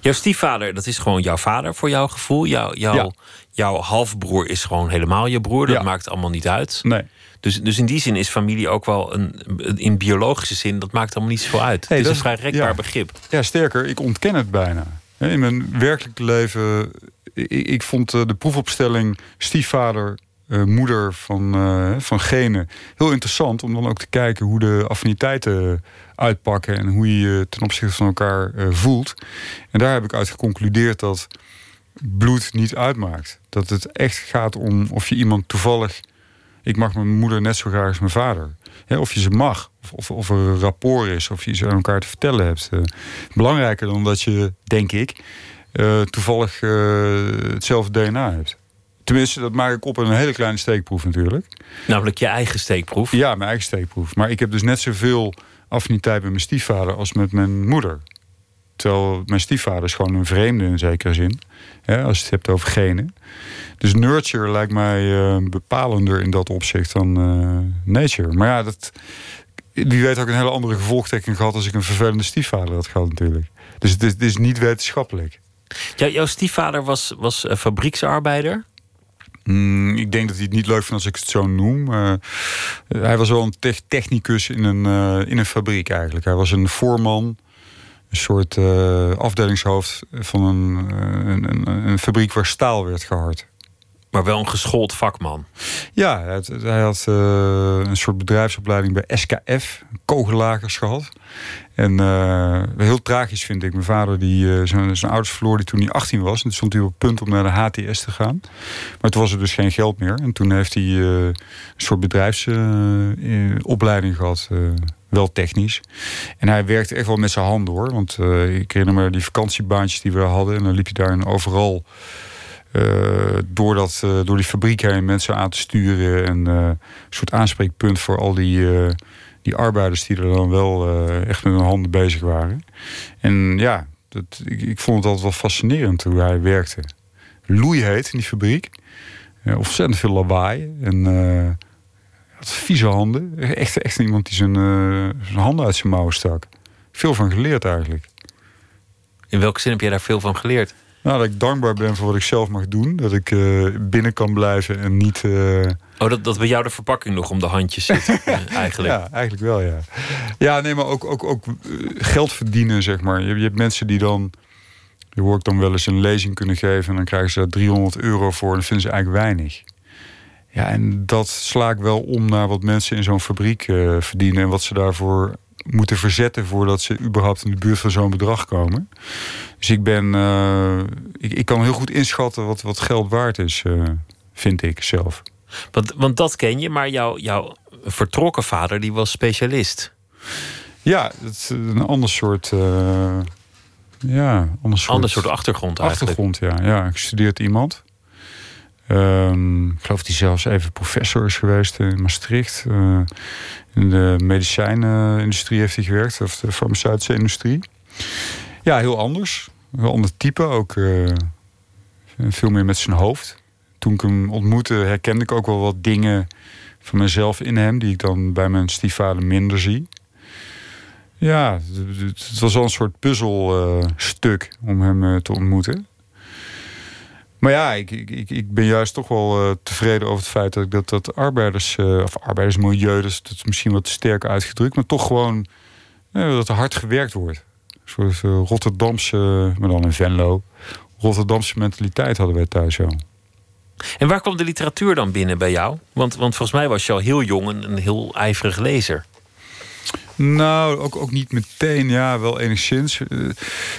Jouw stiefvader, dat is gewoon jouw vader voor jouw gevoel. Jouw, jouw, ja. jouw halfbroer is gewoon helemaal je broer. Dat ja. maakt allemaal niet uit. Nee. Dus, dus in die zin is familie ook wel een. In biologische zin, dat maakt allemaal niet zoveel uit. Hey, het is dat, een vrij rekbaar ja. begrip. Ja, sterker, ik ontken het bijna. In mijn werkelijke leven. Ik, ik vond de proefopstelling stiefvader. Uh, moeder van, uh, van genen. Heel interessant om dan ook te kijken hoe de affiniteiten uitpakken en hoe je je ten opzichte van elkaar uh, voelt. En daar heb ik uit geconcludeerd dat bloed niet uitmaakt. Dat het echt gaat om of je iemand toevallig. Ik mag mijn moeder net zo graag als mijn vader. He, of je ze mag, of, of, of, er een rapport is, of je ze aan elkaar te vertellen hebt. Uh, belangrijker dan dat je, denk ik, uh, toevallig hetzelfde DNA hebt. Tenminste, dat maak ik op in een hele kleine steekproef natuurlijk. Namelijk je eigen steekproef? Ja, mijn eigen steekproef. Maar ik heb dus net zoveel affiniteit met mijn stiefvader als met mijn moeder. Terwijl mijn stiefvader is gewoon een vreemde in zekere zin. Als je het hebt over genen. Dus nurture lijkt mij uh, bepalender in dat opzicht dan uh, nature. Maar ja, dat, wie weet ook een hele andere gevolgtrekking gehad... als ik een vervelende stiefvader had gehad natuurlijk. Dus het is, het is niet wetenschappelijk. Ja, jouw stiefvader was, was uh, fabrieksarbeider? Mm, ik denk dat hij het niet leuk vindt als ik het zo noem. Uh, hij was wel een te technicus in een, uh, in een fabriek eigenlijk. Hij was een voorman, een soort uh, afdelingshoofd van een, een, een, fabriek waar staal werd gehard. Maar wel een geschoold vakman. Ja, hij had, hij had een soort bedrijfsopleiding bij SKF, kogelagers gehad. En uh, heel tragisch vind ik. Mijn vader, die uh, zijn, ouders verloor die toen hij 18 was. En toen stond hij op het punt om naar de HTS te gaan. Maar toen was er dus geen geld meer. En toen heeft hij uh, een soort bedrijfsopleiding gehad. wel technisch. En hij werkte echt wel met zijn handen hoor. Want ik herinner me die vakantiebaantjes die we hadden. En dan liep je daar overal... door, dat, door die fabriek heen mensen aan te sturen. En een soort aanspreekpunt voor al die die arbeiders die er dan wel uh, echt met hun handen bezig waren. En ja, dat, ik, ik, vond het altijd wel fascinerend hoe hij werkte. Loeiheet in die fabriek. Uh, ontzettend veel lawaai. En uh, had vieze handen. Echt, echt iemand die zijn, zijn handen uit zijn mouwen stak. Veel van geleerd eigenlijk. In welke zin heb jij daar veel van geleerd? Nou, dat ik dankbaar ben voor wat ik zelf mag doen. Dat ik binnen kan blijven en niet... Oh, dat, dat bij jou de verpakking nog om de handjes zit, eigenlijk. Ja, eigenlijk wel, ja. Ja, nee, maar ook, ook, ook geld verdienen, zeg maar. Je, je hebt mensen die dan... Je hoort dan wel eens een lezing kunnen geven... en dan krijgen ze daar 300 euro voor... en dat vinden ze eigenlijk weinig. Ja, en dat sla ik wel om naar wat mensen in zo'n fabriek uh, verdienen... en wat ze daarvoor moeten verzetten... voordat ze überhaupt in de buurt van zo'n bedrag komen. Dus ik ben... Uh, ik, ik kan heel goed inschatten wat, wat geld waard is, uh, vind ik zelf. Want, want dat ken je, maar jouw, jouw vertrokken vader die was specialist. Ja, dat is een ander soort uh, ja, ander soort, Ander soort achtergrond eigenlijk. achtergrond. Ja, ja, gestudeerd iemand. Ehm, ik geloof dat hij zelfs even professor is geweest in Maastricht. Eh, in de medicijnindustrie heeft hij gewerkt, of de farmaceutische industrie. Ja, heel anders. Een ander type, ook eh, veel meer met zijn hoofd. Toen ik hem ontmoette, herkende ik ook wel wat dingen van mezelf in hem, die ik dan bij mijn stiefvader minder zie. Ja, het- was wel een soort puzzelstuk om hem eh, te ontmoeten. Maar ja, ik, ik, ik- ben juist toch wel eh, tevreden over het feit dat ik dat, arbeiders, eh, of arbeidersmilieu, dat is, misschien wat te sterk uitgedrukt, maar toch gewoon eh, dat er hard gewerkt wordt. Een soort eh, Rotterdamse, maar dan in Venlo, Rotterdamse mentaliteit hadden wij thuis zo. En waar kwam de literatuur dan binnen bij jou? Want, want volgens mij was je al heel jong een, een heel ijverig lezer. Nou, ook, ook niet meteen, ja, wel enigszins. Eh,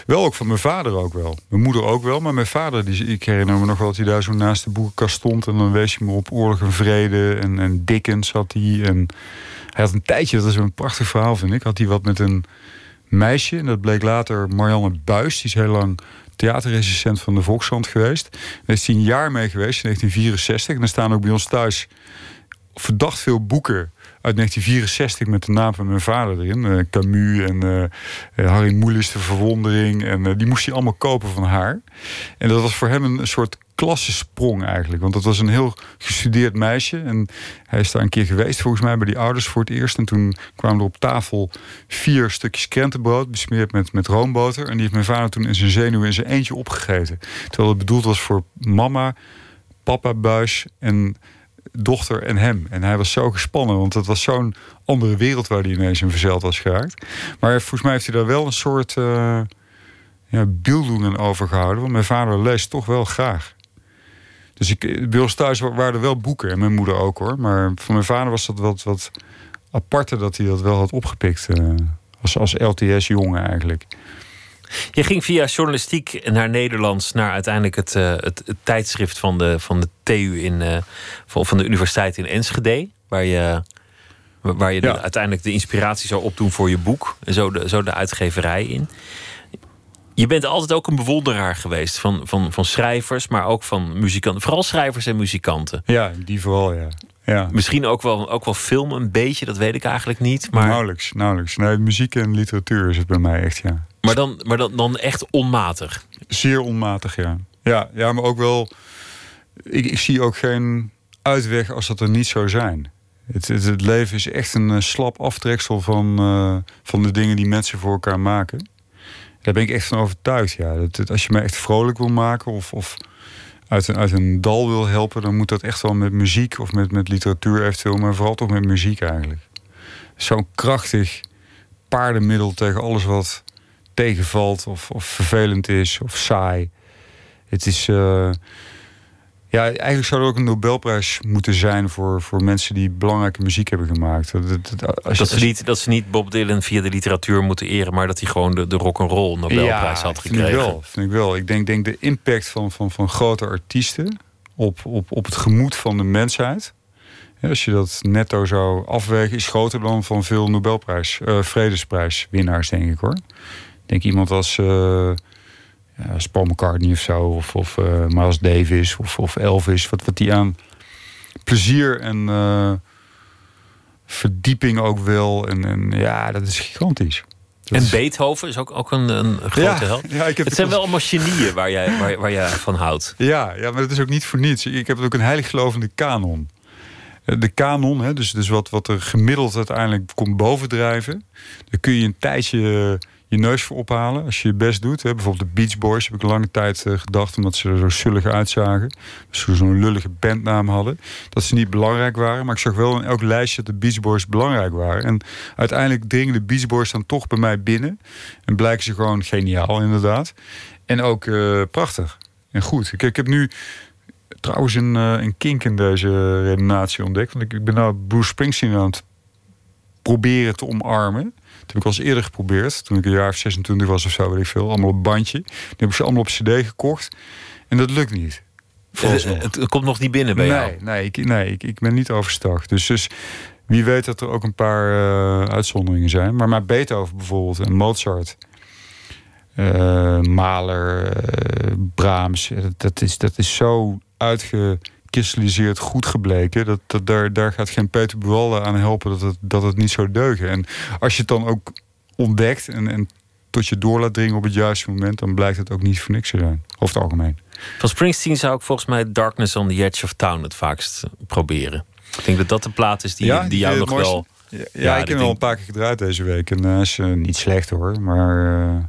wel ook van mijn vader ook wel. Mijn moeder ook wel, maar mijn vader, die, ik herinner me nog wel dat hij daar zo naast de boekenkast stond. En dan wees hij me op Oorlog en Vrede en, en Dickens had hij. En hij had een tijdje, dat is een prachtig verhaal vind ik, had hij wat met een meisje. En dat bleek later Marianne Buis, die is heel lang theaterrecensent van de Volkskrant geweest. Daar is hij een jaar mee geweest, in 1964. En er staan ook bij ons thuis verdacht veel boeken uit 1964 met de naam van mijn vader erin. Eh, Camus en eh, Harry Mulisch, De Verwondering. En eh, die moest hij allemaal kopen van haar. En dat was voor hem een, een soort klassensprong eigenlijk. Want dat was een heel gestudeerd meisje. En hij is daar een keer geweest volgens mij bij die ouders voor het eerst. En toen kwamen er op tafel vier stukjes krentenbrood... besmeerd met, met roomboter. En die heeft mijn vader toen in zijn zenuwen in zijn eentje opgegeten. Terwijl het bedoeld was voor mama, papa Buis en dochter en hem. En hij was zo gespannen, want het was zo'n andere wereld waar hij ineens in verzeild was geraakt. Maar volgens mij heeft hij daar wel een soort uh, ja, beeldoen aan overgehouden. Want mijn vader leest toch wel graag. Dus ik, bij ons thuis waren er wel boeken. En mijn moeder ook hoor. Maar voor mijn vader was dat wat, wat aparte dat hij dat wel had opgepikt. Uh, als, als LTS-jongen eigenlijk. Je ging via journalistiek naar Nederlands, naar uiteindelijk het, uh, het, het, tijdschrift van de, van de TU in, uh, van, van de Universiteit in Enschede. Waar je, waar je ja. de, uiteindelijk de inspiratie zou opdoen voor je boek. En zo de, zo de uitgeverij in. Je bent altijd ook een bewonderaar geweest van, van, van schrijvers, maar ook van muzikanten. Vooral schrijvers en muzikanten. Ja, die vooral, ja. ja. Misschien ook wel, ook wel film een beetje, dat weet ik eigenlijk niet. Maar... Nauwelijks, nauwelijks. Nee, muziek en literatuur is het bij mij echt, ja. Maar dan, maar dan, dan echt onmatig? Zeer onmatig, ja. Ja, ja maar ook wel... Ik, ik zie ook geen uitweg als dat er niet zou zijn. Het, het, leven is echt een uh, slap aftreksel van, uh, van de dingen die mensen voor elkaar maken. Daar ben ik echt van overtuigd, ja. Dat, als je mij echt vrolijk wil maken of, of uit, een, uit een dal wil helpen... dan moet dat echt wel met muziek of met, met literatuur eventueel... maar vooral toch met muziek eigenlijk. Zo'n krachtig paardenmiddel tegen alles wat tegenvalt of, of vervelend is of saai. Het is. Uh, ja, eigenlijk zou er ook een Nobelprijs moeten zijn voor, voor mensen die belangrijke muziek hebben gemaakt. Dat, dat, als dat, ze niet, dat ze niet Bob Dylan via de literatuur moeten eren, maar dat hij gewoon de, de rock'n'roll Nobelprijs ja, had gekregen. Vind ik wel. Vind ik, wel. ik denk, denk de impact van, van, van grote artiesten op, op, op het gemoed van de mensheid. Ja, als je dat netto zou afwegen, is groter dan van veel Nobelprijs, uh, vredesprijswinnaars, denk ik hoor denk iemand als, uh, als Paul McCartney of zo, of, of uh, Miles Davis of, of Elvis, wat, wat die aan plezier en uh, verdieping ook wil. En, en ja, dat is gigantisch. Dat en is... Beethoven is ook, ook een, een grote ja, held. Ja, ik heb het zijn wel allemaal genieën waar jij, waar, waar jij van houdt. Ja, ja, maar dat is ook niet voor niets. Ik heb ook een heiliggelovende kanon. De kanon, hè, dus, dus wat, wat er gemiddeld uiteindelijk komt bovendrijven. Daar kun je een tijdje je neus voor ophalen als je je best doet. Hè. Bijvoorbeeld de Beach Boys heb ik lange tijd uh, gedacht... omdat ze er zo zullig uitzagen. Ze zo'n lullige bandnaam hadden. Dat ze niet belangrijk waren. Maar ik zag wel in elk lijstje dat de Beach Boys belangrijk waren. En uiteindelijk dringen de Beach Boys dan toch bij mij binnen. En blijken ze gewoon geniaal inderdaad. En ook uh, prachtig en goed. Ik, ik heb nu trouwens een, uh, een kink in deze redenatie ontdekt. Want ik, ik ben nou Bruce Springsteen aan het proberen te omarmen. Dat heb ik al eens eerder geprobeerd. Toen ik een jaar of 26 was of zo, weet ik veel. Allemaal op bandje. Die heb ik ze allemaal op cd gekocht. En dat lukt niet. Het, het, het, komt nog niet binnen bij nee, jou? Nee, ik, nee ik, ik ben niet overstag. Dus, dus wie weet dat er ook een paar uh, uitzonderingen zijn. Maar maar Beethoven bijvoorbeeld en Mozart... uh, Mahler, Brahms. Dat is, dat is zo uitgekristalliseerd goed gebleken. Dat, dat, daar, daar gaat geen Peter Buwalde aan helpen dat het, dat het niet zou deugen. En als je het dan ook ontdekt en, en tot je door laat dringen op het juiste moment, dan blijkt het ook niet voor niks te zijn. Over het algemeen. Van Springsteen zou ik volgens mij Darkness on the Edge of Town het vaakst proberen. Ik denk dat dat de plaat is die, ja, die jou nog wel. Ja, ja, ik heb hem al een paar keer gedraaid deze week. En uh, is uh, niet slecht hoor. Maar uh,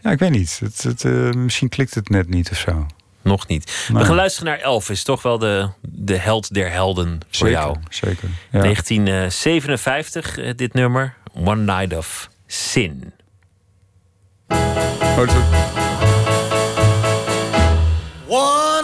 ja, ik weet niet. Het, het, misschien klikt het net niet of zo. Nog niet. We gaan luisteren naar Elvis. Toch wel de, de held der helden voor zeker, jou. Zeker. Ja. 1957, dit nummer. One Night of Sin. One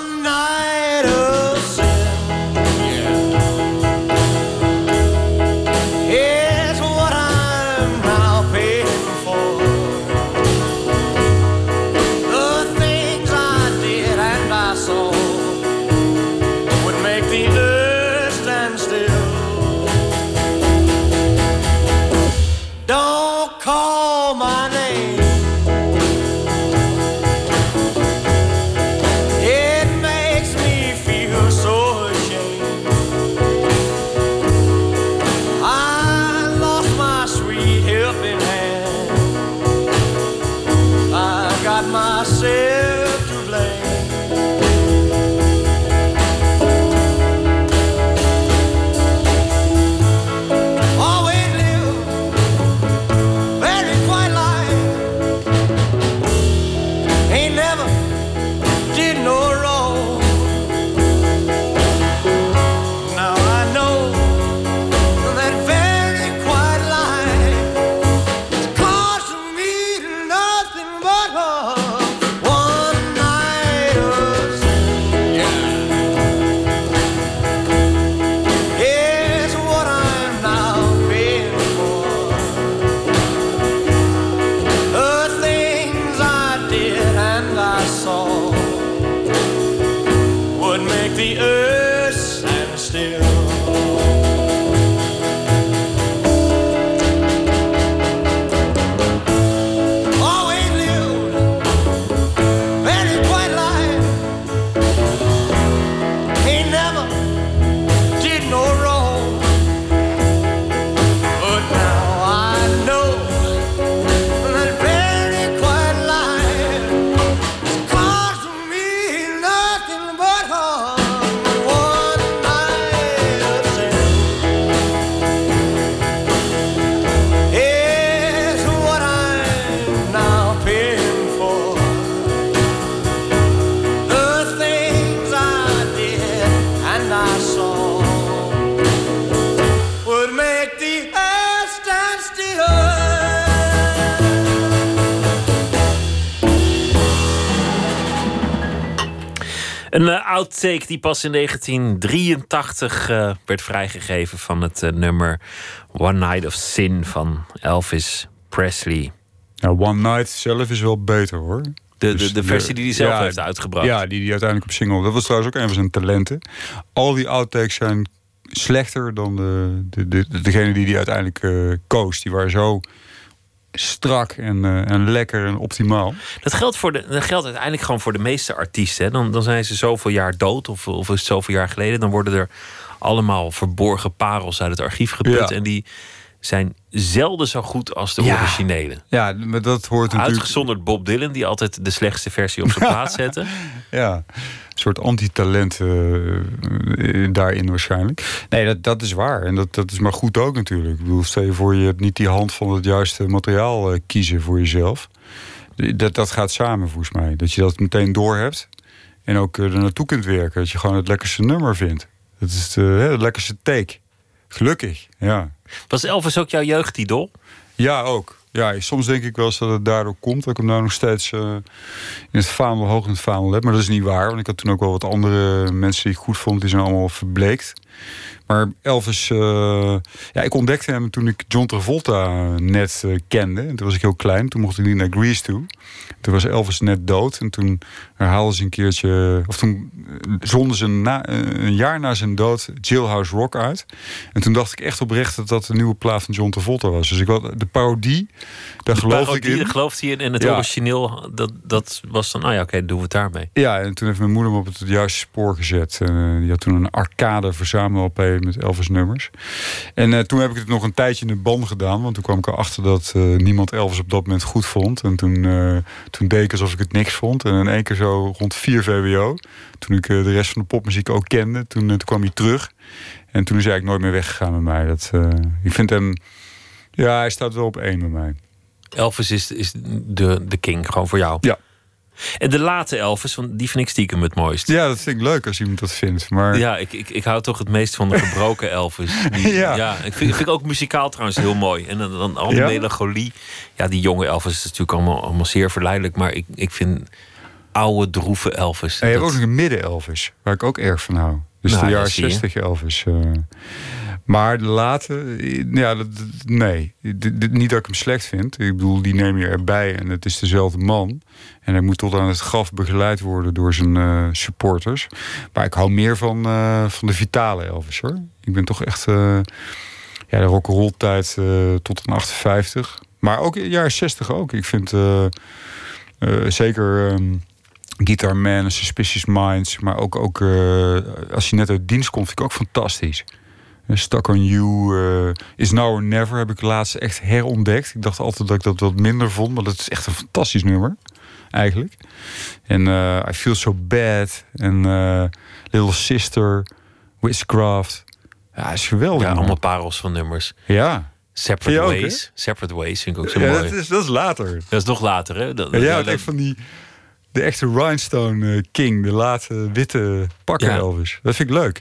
outtake die pas in 1983 uh, werd vrijgegeven van het uh, nummer One Night of Sin van Elvis Presley. Ja, One Night zelf is wel beter hoor. De, de, Dus de versie die hij zelf ja, heeft uitgebracht. Ja, die hij uiteindelijk op single. Dat was trouwens ook een van zijn talenten. Al die outtakes zijn slechter dan de, de, de, degene die hij uiteindelijk uh, koos. Die waren zo strak en, uh, en lekker en optimaal. Dat geldt, voor de, dat geldt uiteindelijk gewoon voor de meeste artiesten. Hè. Dan, dan zijn ze zoveel jaar dood, of, of is het zoveel jaar geleden. Dan worden er allemaal verborgen parels uit het archief geput. Ja. En die zijn zelden zo goed als de Ja. originele. Ja, maar dat hoort natuurlijk... Uitgezonderd Bob Dylan, die altijd de slechtste versie op zijn plaat zette. Ja, een soort antitalent eh, daarin waarschijnlijk. Nee, dat, dat is waar. En dat, dat is maar goed ook natuurlijk. Ik bedoel, stel je voor, je hebt niet die hand van het juiste materiaal eh, kiezen voor jezelf. Dat, dat gaat samen volgens mij. Dat je dat meteen door hebt. En ook er naartoe kunt werken. Dat je gewoon het lekkerste nummer vindt. Dat is het, het lekkerste take. Gelukkig, ja. Was Elvis ook jouw jeugdidol? Ja, ook. Ja, soms denk ik wel eens dat het daardoor komt. Dat ik hem nou nog steeds eh, in het vaandel, hoog in het vaandel heb. Maar dat is niet waar. Want ik had toen ook wel wat andere mensen die ik goed vond. Die zijn allemaal verbleekt. Maar Elvis, eh, ja, ik ontdekte hem toen ik John Travolta net eh, kende. En toen was ik heel klein, toen mocht ik niet naar Greece toe. Toen was Elvis net dood en toen herhaalden ze een keertje... of toen eh, zonden ze na, een jaar na zijn dood Jailhouse Rock uit. En toen dacht ik echt oprecht dat dat de nieuwe plaat van John Travolta was. Dus ik had de parodie, daar geloof ik in. Daar geloofde je in. En het Ja. origineel, dat, dat was dan... Nou ja, oké, doen we het daarmee. Ja, en toen heeft mijn moeder me op het juiste spoor gezet. En, eh, die had toen een arcade verzamel Met Elvis nummers. En eh, toen heb ik het nog een tijdje in de ban gedaan. Want toen kwam ik erachter dat eh, niemand Elvis op dat moment goed vond. En toen, eh, toen deed ik alsof ik het niks vond. En in één keer zo rond 4 VWO. Toen ik de rest van de popmuziek ook kende. Toen, toen kwam hij terug. En toen is hij eigenlijk nooit meer weggegaan met mij. Dat, ik vind hem... Ja, hij staat wel op één met mij. Elvis is, is de, de king, gewoon voor jou. Ja. En de late Elvis, want die vind ik stiekem het mooist. Ja, dat vind ik leuk als iemand dat vindt. Maar Ja, ik, ik, ik hou toch het meest van de gebroken Elvis. Die- Ja. ik vind, vind ik ook muzikaal trouwens heel mooi. En dan, dan al die Ja? melancholie. Ja, die jonge Elvis is natuurlijk allemaal, allemaal zeer verleidelijk. Maar ik, ik vind oude, droeve Elvis. En je hebt ook nog een midden Elvis, waar ik ook erg van hou. Dus Nou, de ja, jaren zie je. 60 Elvis. eh. Maar de late, ja, nee. Niet dat ik hem slecht vind. Ik bedoel, die neem je erbij en het is dezelfde man. En hij moet tot aan het graf begeleid worden door zijn eh, supporters. Maar ik hou meer van, eh, van de vitale Elvis hoor. Ik ben toch echt eh, ja, de rock'n'roll tijd tot een 58. Maar ook in de jaren 60 ook. Ik vind zeker ehm, Guitar Man Suspicious Minds. Maar ook, ook als hij net uit dienst komt, vind ik ook fantastisch. Stuck on You, eh, Is Now or Never heb ik laatst echt herontdekt. Ik dacht altijd dat ik dat wat minder vond, maar dat is echt een fantastisch nummer. Eigenlijk. En eh, I Feel So Bad. En eh, Little Sister. Witchcraft. Ja, is geweldig. Ja, allemaal parels van nummers. Ja. Separate ook, Ways. Separate Ways vind ik ook zo ja mooi. dat, is, dat is later. Dat is nog later, hè? Dat, Ja, jij ja, dat- echt van die... De echte Rhinestone King. De late witte pakken Ja. Elvis. Dat vind ik leuk.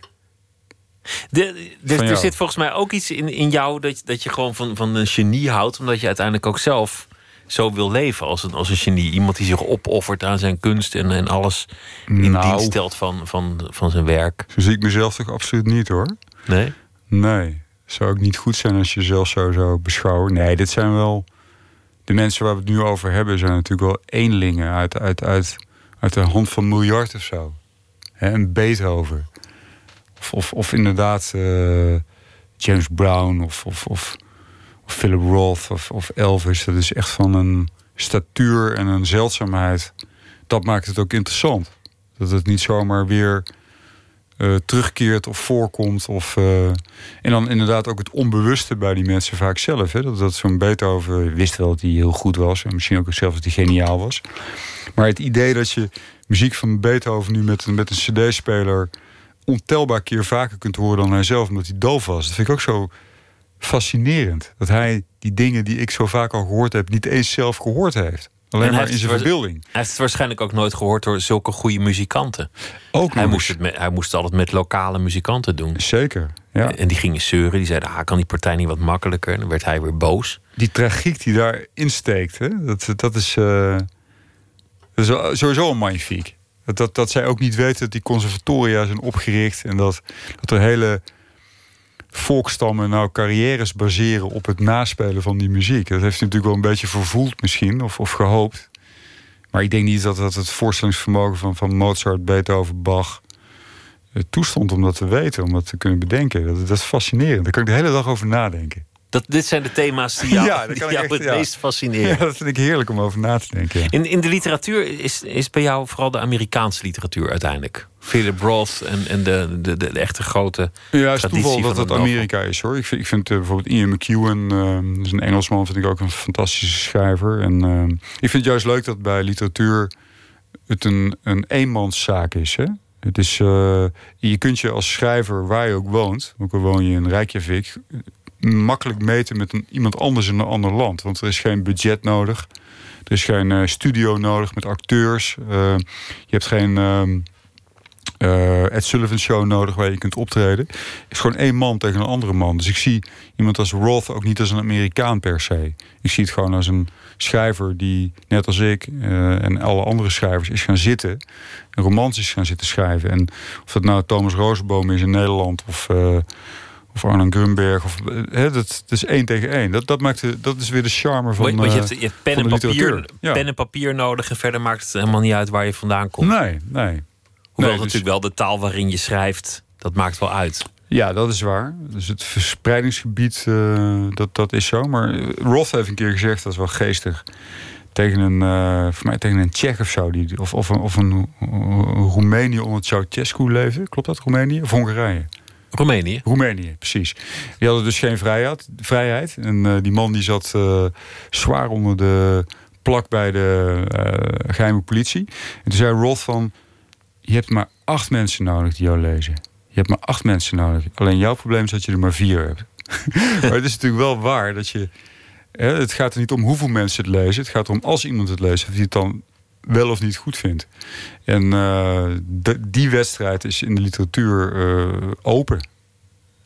De, er, er zit volgens mij ook iets in, in jou dat, dat je gewoon van, van een genie houdt, omdat je uiteindelijk ook zelf zo wil leven als een, als een genie. Iemand die zich opoffert aan zijn kunst en, en alles in Nou. dienst stelt van, van, van zijn werk. Zo zie ik mezelf toch absoluut niet hoor. Nee? Nee. Zou ook niet goed zijn als je jezelf zo zou beschouwen. Nee, dit zijn wel... De mensen waar we het nu over hebben zijn natuurlijk wel eenlingen uit, uit, uit, uit de hand van miljard of zo. Een Beethoven. Of, of, inderdaad eh, James Brown of, of, of, of Philip Roth of, of Elvis. Dat is echt van een statuur en een zeldzaamheid. Dat maakt het ook interessant. Dat het niet zomaar weer eh, terugkeert of voorkomt. Of, eh, en dan inderdaad ook het onbewuste bij die mensen vaak zelf. Hè? Dat, dat zo'n Beethoven wist wel dat hij heel goed was. En misschien ook zelf dat hij geniaal was. Maar het idee dat je muziek van Beethoven nu met, met een cd-speler... ontelbaar keer vaker kunt horen dan hij zelf, omdat hij doof was. Dat vind ik ook zo fascinerend. Dat hij die dingen die ik zo vaak al gehoord heb... niet eens zelf gehoord heeft. Alleen maar in zijn verbeelding. Hij heeft het waarschijnlijk ook nooit gehoord door zulke goede muzikanten. Ook Hij moest, het met, hij moest het altijd met lokale muzikanten doen. Zeker, ja. En die gingen zeuren. Die zeiden, ah, kan die partij niet wat makkelijker? En dan werd hij weer boos. die tragiek die daarin steekt, hè? Dat, dat, is, eh, dat is sowieso een magnifiek. Dat, dat, zij ook niet weten dat die conservatoria zijn opgericht en dat, dat er hele volkstammen nou carrières baseren op het naspelen van die muziek. Dat heeft hij natuurlijk wel een beetje vervoeld misschien, of, of gehoopt. Maar ik denk niet dat, dat het voorstellingsvermogen van, van Mozart, Beethoven, Bach eh, toestond om dat te weten, om dat te kunnen bedenken. Dat, dat is fascinerend. Daar kan ik de hele dag over nadenken. Dat, dit zijn de thema's die jou, Ja, die echt, het ja. meest fascineren. Ja, dat vind ik heerlijk om over na te denken. ja. In, in de literatuur is, is bij jou vooral de Amerikaanse literatuur uiteindelijk. Philip Roth en, en de, de, de, de echte grote Ja, het is traditie toeval dat het Amerika is hoor. Ik vind, ik vind eh, bijvoorbeeld Ian McEwan, dat is een Engelsman, vind ik ook een fantastische schrijver. En eh, ik vind het juist leuk dat bij literatuur het een, een eenmanszaak is. Hè? Het is eh, je kunt je als schrijver, waar je ook woont, ook al woon je in Reykjavik, makkelijk meten met een, iemand anders in een ander land. Want er is geen budget nodig. Er is geen eh, studio nodig met acteurs. Eh, je hebt geen. eh Ed Sullivan Show nodig waar je kunt optreden. is gewoon één man tegen een andere man. Dus ik zie iemand als Roth ook niet als een Amerikaan per se. Ik zie het gewoon als een schrijver die, net als ik en alle andere schrijvers, is gaan zitten. En romans is gaan zitten schrijven. En of dat nou Thomas Rozenboom is in Nederland of. Of Arnon Grunberg. Of, eh, hè, dat, dat is één tegen één. Dat, dat, maakt de, dat is weer de charme van. Want je eh, hebt, je hebt pen, van en papier. Ja. pen en papier nodig en verder maakt het helemaal niet uit waar je vandaan komt. Nee, nee. Hoewel Nee, dus- natuurlijk wel de taal waarin je schrijft, dat maakt wel uit. Ja, dat is waar. Dus het verspreidingsgebied, eh, dat, dat is zo. Maar Roth heeft een keer gezegd, dat is wel geestig. Tegen een, eh, voor mij tegen een Tsjech of zo. Die, of, of een, of een, een Roemenië onder Ceausescu leefde. Klopt dat, Roemenië? Of Hongarije? Roemenië. Roemenië, precies. Die hadden dus geen vrijheid. vrijheid. En eh, die man die zat eh, zwaar onder de plak bij de eh, geheime politie. En toen zei Roth van... Je hebt maar acht mensen nodig die jou lezen. Je hebt maar acht mensen nodig. Alleen jouw probleem is dat je er maar vier hebt. maar het is natuurlijk wel waar dat je... Hè, het gaat er niet om hoeveel mensen het lezen. Het gaat erom als iemand het leest... of hij het dan wel of niet goed vindt. En eh, de- die wedstrijd is in de literatuur eh, open.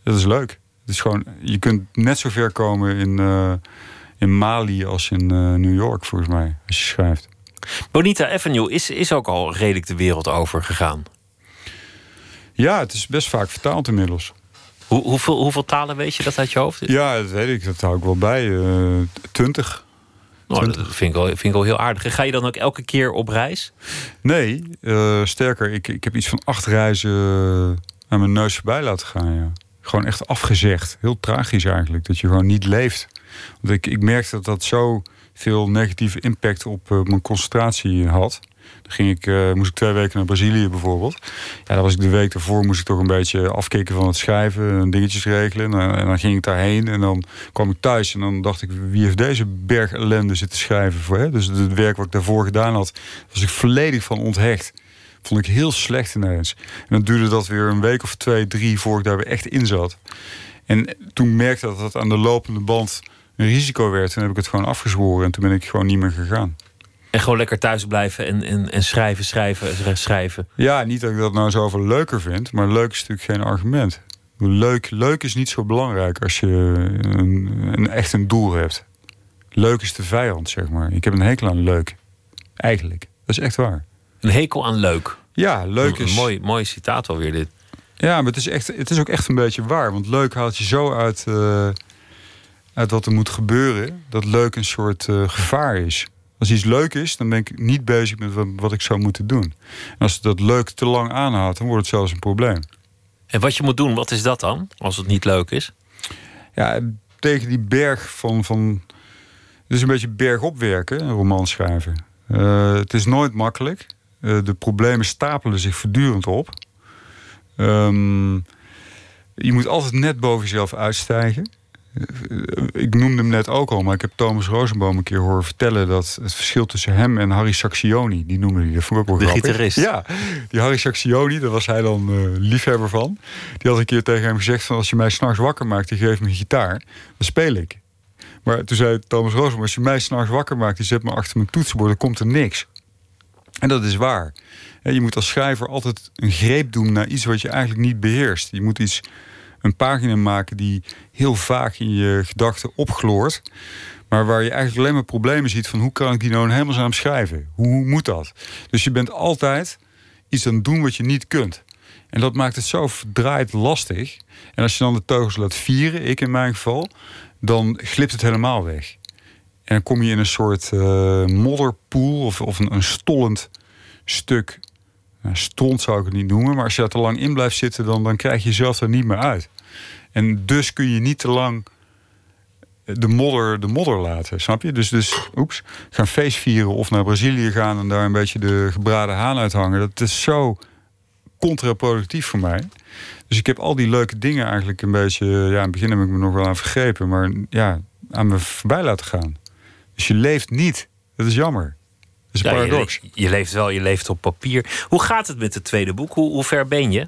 Dat is leuk. Het is gewoon, je kunt net zo ver komen in, eh, in Mali als in New York, volgens mij, als je schrijft. Bonita Avenue is, is ook al redelijk de wereld over gegaan. Ja, het is best vaak vertaald inmiddels. Hoe, hoeveel, hoeveel talen weet je dat uit je hoofd? Ja, dat weet ik. Dat hou ik wel bij. Twintig. Nou, dat vind ik, wel, vind ik wel heel aardig. En ga je dan ook elke keer op reis? Nee, eh, sterker, ik, ik heb iets van acht reizen eh, aan mijn neus voorbij laten gaan. Ja. Gewoon echt afgezegd. Heel tragisch eigenlijk, dat je gewoon niet leeft. Want ik, ik merkte dat dat zo veel negatieve impact op eh, mijn concentratie had. Ging ik, eh, moest ik twee weken naar Brazilië bijvoorbeeld. Ja, dan was ik de week daarvoor moest ik toch een beetje afkicken van het schrijven en dingetjes regelen. En, dan- en dan ging ik daarheen en dan kwam ik thuis en dan dacht ik, wie heeft deze berg ellende zitten schrijven voor? Hè? Dus het werk wat ik daarvoor gedaan had, was ik volledig van onthecht. Vond ik heel slecht ineens. En dan duurde dat weer een week of twee, drie voor ik daar weer echt in zat. En toen merkte dat dat aan de lopende band een risico werd. En heb ik het gewoon afgezworen en toen ben ik gewoon niet meer gegaan. En gewoon lekker thuis blijven en, en, en schrijven, schrijven, schrijven. Ja, niet dat ik dat nou zoveel leuker vind, maar leuk is natuurlijk geen argument. Leuk, leuk is niet zo belangrijk als je een, een, echt een doel hebt. Leuk is de vijand, zeg maar. Ik heb een hekel aan leuk. Eigenlijk. Dat is echt waar. Een hekel aan leuk. Ja, leuk Een is. mooi, mooi citaat alweer dit. Ja, maar het is, echt, het is ook echt een beetje waar. Want leuk haalt je zo uit, eh, uit wat er moet gebeuren. Dat leuk een soort eh, gevaar is. Als iets leuk is, dan ben ik niet bezig met wat, wat ik zou moeten doen. En als dat leuk te lang aanhoudt, dan wordt het zelfs een probleem. En wat je moet doen, wat is dat dan? Als het niet leuk is? Ja, tegen die berg van. van het is een beetje bergop werken, een roman schrijven. Eh, het is nooit makkelijk. Eh, de problemen stapelen zich voortdurend op. Ehm, je moet altijd net boven jezelf uitstijgen. Ik noemde hem net ook al, maar ik heb Thomas Rosenboom een keer horen vertellen dat het verschil tussen hem en Harry Saxioni, die noemde hij, dat vond ik ook wel De gitarist. Ja, die Harry Saxioni, daar was hij dan eh, liefhebber van. Die had een keer tegen hem gezegd van als je mij s'nachts wakker maakt en geeft me een gitaar, dan speel ik. Maar toen zei Thomas Rosenboom, als je mij s'nachts wakker maakt en zet me achter mijn toetsenbord, dan komt er niks. En dat is waar. Je moet als schrijver altijd een greep doen naar iets wat je eigenlijk niet beheerst. Je moet iets, een pagina maken die heel vaag in je gedachten opgloort. Maar waar je eigenlijk alleen maar problemen ziet van hoe kan ik die nou hemelsnaam schrijven? Hoe, moet dat? Dus je bent altijd iets aan het doen wat je niet kunt. En dat maakt het zo verdraaid lastig. En als je dan de teugels laat vieren, ik in mijn geval, dan glipt het helemaal weg. En dan kom je in een soort eh, modderpoel of, of een stollend stuk. Nou, stond zou ik het niet noemen, maar als je daar te lang in blijft zitten, dan, dan krijg je jezelf er niet meer uit. En dus kun je niet te lang de modder, de modder laten, snap je? Dus, dus oeps, gaan feest vieren of naar Brazilië gaan en daar een beetje de gebraden haan uithangen. Dat is zo contraproductief voor mij. Dus ik heb al die leuke dingen eigenlijk een beetje... Ja, in het begin heb ik me nog wel aan vergrepen, maar ja, aan me voorbij laten gaan. Dus je leeft niet. Dat is jammer. Dat is een Ja, je, paradox. le- je leeft wel, je leeft op papier. Hoe gaat het met het tweede boek? Hoe, hoe ver ben je?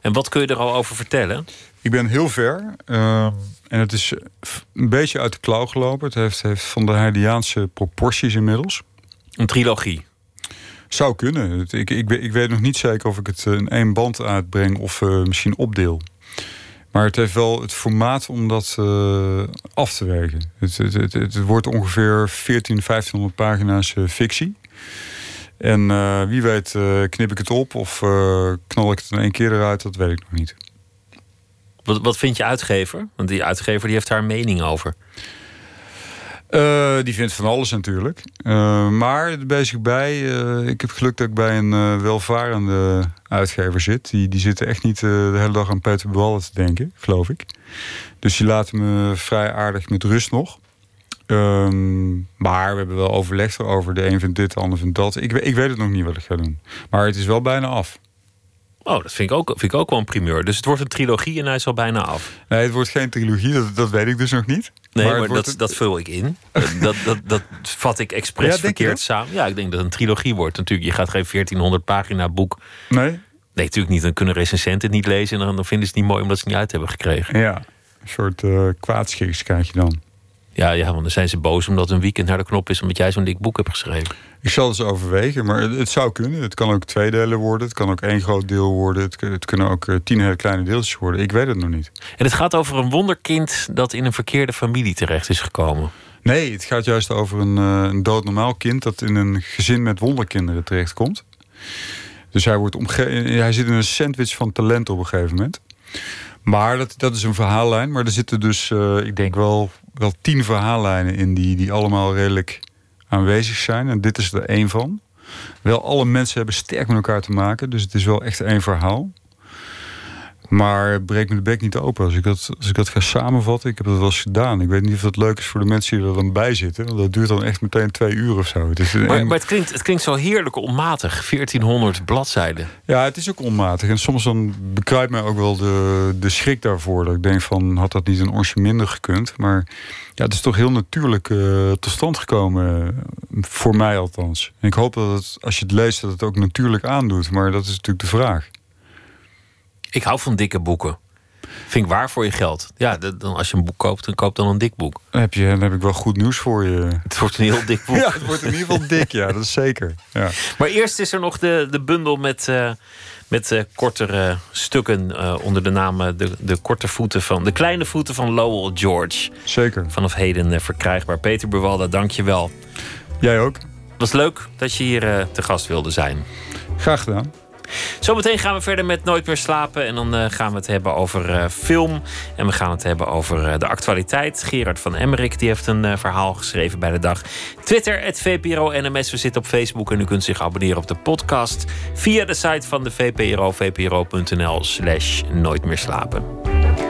En wat kun je er al over vertellen? Ik ben heel ver. ehm, en het is een beetje uit de klauw gelopen. Het heeft, heeft van de Heidiaanse proporties inmiddels. Een trilogie. Zou kunnen. Ik, ik, weet- ik weet nog niet zeker of ik het eh, in één band uitbreng of eh, misschien opdeel. Maar het heeft wel het formaat om dat eh, af te wegen. Het, het, het, het wordt ongeveer 14, 1500 pagina's eh, fictie. En eh, wie weet eh, knip ik het op of eh, knal ik het in één keer eruit, dat weet ik nog niet. Wat, wat vindt je uitgever? Want die uitgever die heeft een mening over. Die vindt van alles natuurlijk. Maar bezig bij. ik heb geluk dat ik bij een welvarende uitgever zit. Die, die zitten echt niet de hele dag aan Peter Ballen te denken, geloof ik. Dus die laten me vrij aardig met rust nog. Ehm, maar we hebben wel overlegd erover. De een vindt dit, de ander vindt dat. Ik, ik weet het nog niet wat ik ga doen. Maar het is wel bijna af. Oh, dat vind ik, ook, vind ik ook wel een primeur. Dus het wordt een trilogie en hij is al bijna af. Nee, het wordt geen trilogie, dat, dat weet ik dus nog niet. Nee, maar, dat, dat vul ik in. dat, dat, dat vat ik expres Ja, verkeerd samen. Ja, ik denk dat het een trilogie wordt. Natuurlijk, je gaat geen 1400 pagina boek. Nee? Nee, natuurlijk niet. Dan kunnen recensenten het niet lezen. En dan, vinden ze het niet mooi omdat ze het niet uit hebben gekregen. Ja, een soort kwaadschiks krijg je dan. Ja, ja, want dan zijn ze boos omdat een weekend naar de knop is. Omdat jij zo'n dik boek hebt geschreven. Ik zal het eens overwegen, maar het, het zou kunnen. Het kan ook twee delen worden. Het kan ook één groot deel worden. Het, het kunnen ook eh, tien hele kleine deeltjes worden. Ik weet het nog niet. En het gaat over een wonderkind dat in een verkeerde familie terecht is gekomen. Nee, het gaat juist over een, eh, een doodnormaal kind... dat in een gezin met wonderkinderen terechtkomt. Dus hij, wordt omge hij zit in een sandwich van talent op een gegeven moment. Maar dat, dat is een verhaallijn. Maar er zitten dus, eh, ik denk wel, wel tien verhaallijnen in... Die, die allemaal redelijk aanwezig zijn. En dit is er één van. Wel, alle mensen hebben sterk met elkaar te maken. Dus het is wel echt één verhaal. Maar breek me de bek niet open als ik, dat, als ik dat ga samenvatten. Ik heb dat wel eens gedaan. Ik weet niet of dat leuk is voor de mensen die er dan bij zitten. Want dat duurt dan echt meteen twee uur of zo. Het is een- Maar, maar het, klinkt, het klinkt zo heerlijk onmatig. 1400 bladzijden. Ja, het is ook onmatig. En soms dan bekruipt mij ook wel de, de schrik daarvoor. Dat ik denk van, had dat niet een onsje minder gekund? Maar ja, het is toch heel natuurlijk eh, tot stand gekomen. Voor mij althans. En ik hoop dat het, als je het leest, dat het ook natuurlijk aandoet. Maar dat is natuurlijk de vraag. Ik hou van dikke boeken. Vind ik waar voor je geld. Ja, dan, als je een boek koopt, dan koop dan een dik boek. Dan heb, je, dan heb ik wel goed nieuws voor je. Het wordt een heel dik boek. Ja, het wordt in ieder geval dik, ja, dat is zeker. Ja. Maar eerst is er nog de, de bundel met, eh, met eh, kortere stukken eh, onder de naam de, de korte voeten van de kleine voeten van Lowell George. Zeker. Vanaf heden verkrijgbaar. Peter Buwalda, dank je wel. Jij ook? Het was leuk dat je hier te gast wilde zijn. Graag gedaan. Zometeen gaan we verder met Nooit meer slapen. En dan eh, gaan we het hebben over eh, film. En we gaan het hebben over eh, de actualiteit. Gerard van Emmerik die heeft een verhaal geschreven bij de dag. Twitter, het VPRO NMS. We zitten op Facebook en u kunt zich abonneren op de podcast. Via de site van de VPRO, vpro.nl slash Nooit meer slapen.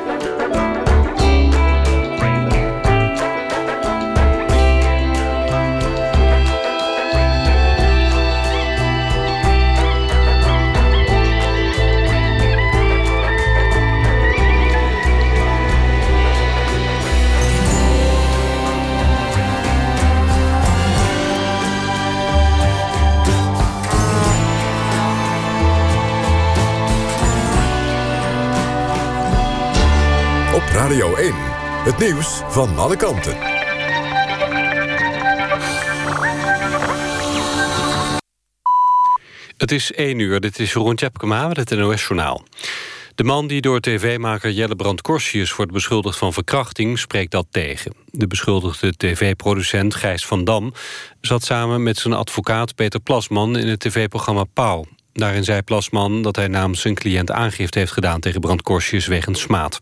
Radio 1. Het nieuws van alle kanten. Het is 1 uur, dit is Jeroen Tjepkema met het NOS-journaal. De man die door tv-maker Jelle Brand Korsius wordt beschuldigd van verkrachting... spreekt dat tegen. De beschuldigde tv-producent Gijs van Dam... zat samen met zijn advocaat Peter Plasman in het tv-programma Pauw. Daarin zei Plasman dat hij namens zijn cliënt aangifte heeft gedaan... tegen Brand Korsius wegens smaad.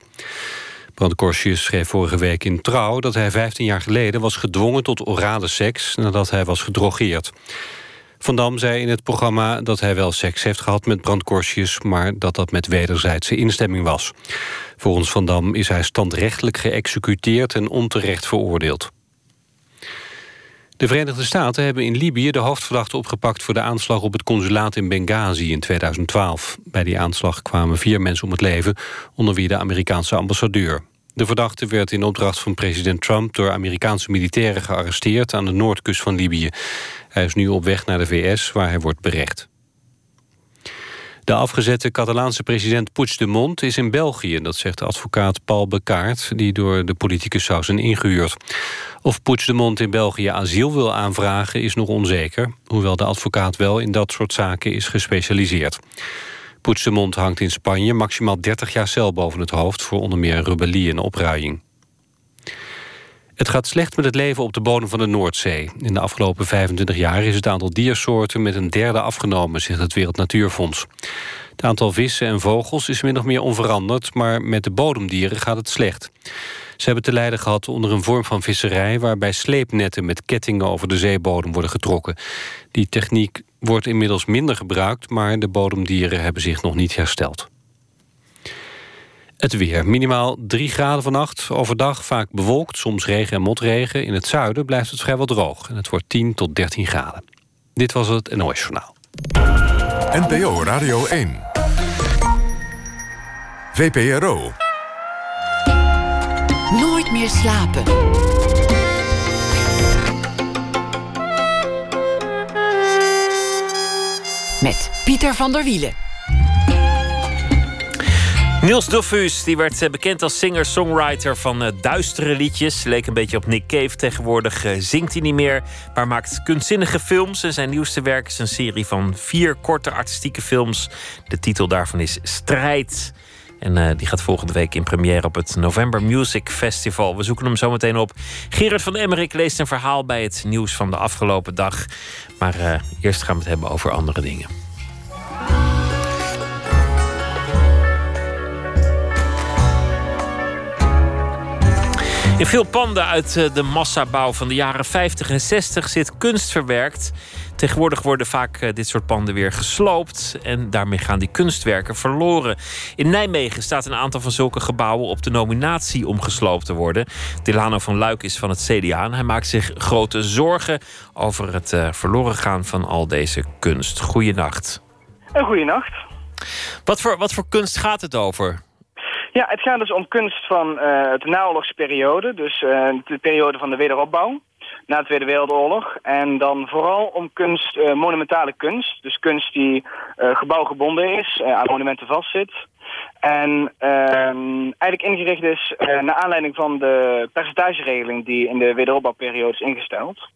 Brand Korsius schreef vorige week in Trouw... dat hij 15 jaar geleden was gedwongen tot orale seks... nadat hij was gedrogeerd. Van Dam zei in het programma dat hij wel seks heeft gehad met Brand Korsius... maar dat dat met wederzijdse instemming was. Volgens Van Dam is hij standrechtelijk geëxecuteerd en onterecht veroordeeld. De Verenigde Staten hebben in Libië de hoofdverdachte opgepakt... voor de aanslag op het consulaat in Benghazi in 2012. Bij die aanslag kwamen vier mensen om het leven... onder wie de Amerikaanse ambassadeur. De verdachte werd in opdracht van president Trump... door Amerikaanse militairen gearresteerd aan de noordkust van Libië. Hij is nu op weg naar de VS, waar hij wordt berecht. De afgezette Catalaanse president Puigdemont is in België. Dat zegt advocaat Paul Bekaert, die door de politicus zou zijn ingehuurd. Of Puigdemont in België asiel wil aanvragen is nog onzeker... hoewel de advocaat wel in dat soort zaken is gespecialiseerd. Puigdemont hangt in Spanje maximaal 30 jaar cel boven het hoofd... voor onder meer rebellie en opruiing. Het gaat slecht met het leven op de bodem van de Noordzee. In de afgelopen 25 jaar is het aantal diersoorten met een derde afgenomen, zegt het Wereld Natuurfonds. Het aantal vissen en vogels is min of meer onveranderd, maar met de bodemdieren gaat het slecht. Ze hebben te lijden gehad onder een vorm van visserij... waarbij sleepnetten met kettingen over de zeebodem worden getrokken. Die techniek wordt inmiddels minder gebruikt... maar de bodemdieren hebben zich nog niet hersteld. Het weer. Minimaal 3 graden vannacht. Overdag vaak bewolkt, soms regen en motregen. In het zuiden blijft het vrijwel droog. En het wordt 10 tot 13 graden. Dit was het NOS Journaal. NPO Radio 1. VPRO. Nooit meer slapen. Met Pieter van der Wielen. Niels Dofus die werd eh, bekend als singer-songwriter van uh, duistere liedjes. Leek een beetje op Nick Cave. Tegenwoordig uh, zingt hij niet meer, maar maakt kunstzinnige films. Zijn nieuwste werk is een serie van vier korte artistieke films. De titel daarvan is Strijd. En die gaat volgende week in première op het November Music Festival. We zoeken hem zo meteen op. Gerard van Emmerik leest een verhaal bij het nieuws van de afgelopen dag. Maar eerst gaan we het hebben over andere dingen. In veel panden uit eh, de massabouw van de jaren 50 en 60 zit kunst verwerkt. Tegenwoordig worden vaak eh, dit soort panden weer gesloopt en daarmee gaan die kunstwerken verloren. In Nijmegen staat een aantal van zulke gebouwen op de nominatie om gesloopt te worden. Delano van Luik is van het CDA en hij maakt zich grote zorgen over het uh, verloren gaan van al deze kunst. Goeienacht. Een goeienacht. Wat voor, wat voor kunst gaat het over? Ja, het gaat dus om kunst van uh, de naoorlogsperiode, dus uh, de periode van de wederopbouw na de Tweede Wereldoorlog. En dan vooral om kunst, uh, monumentale kunst, dus kunst die gebouwgebonden is, aan monumenten vastzit. En ehm, eigenlijk ingericht is naar aanleiding van de percentageregeling die in de wederopbouwperiode is ingesteld.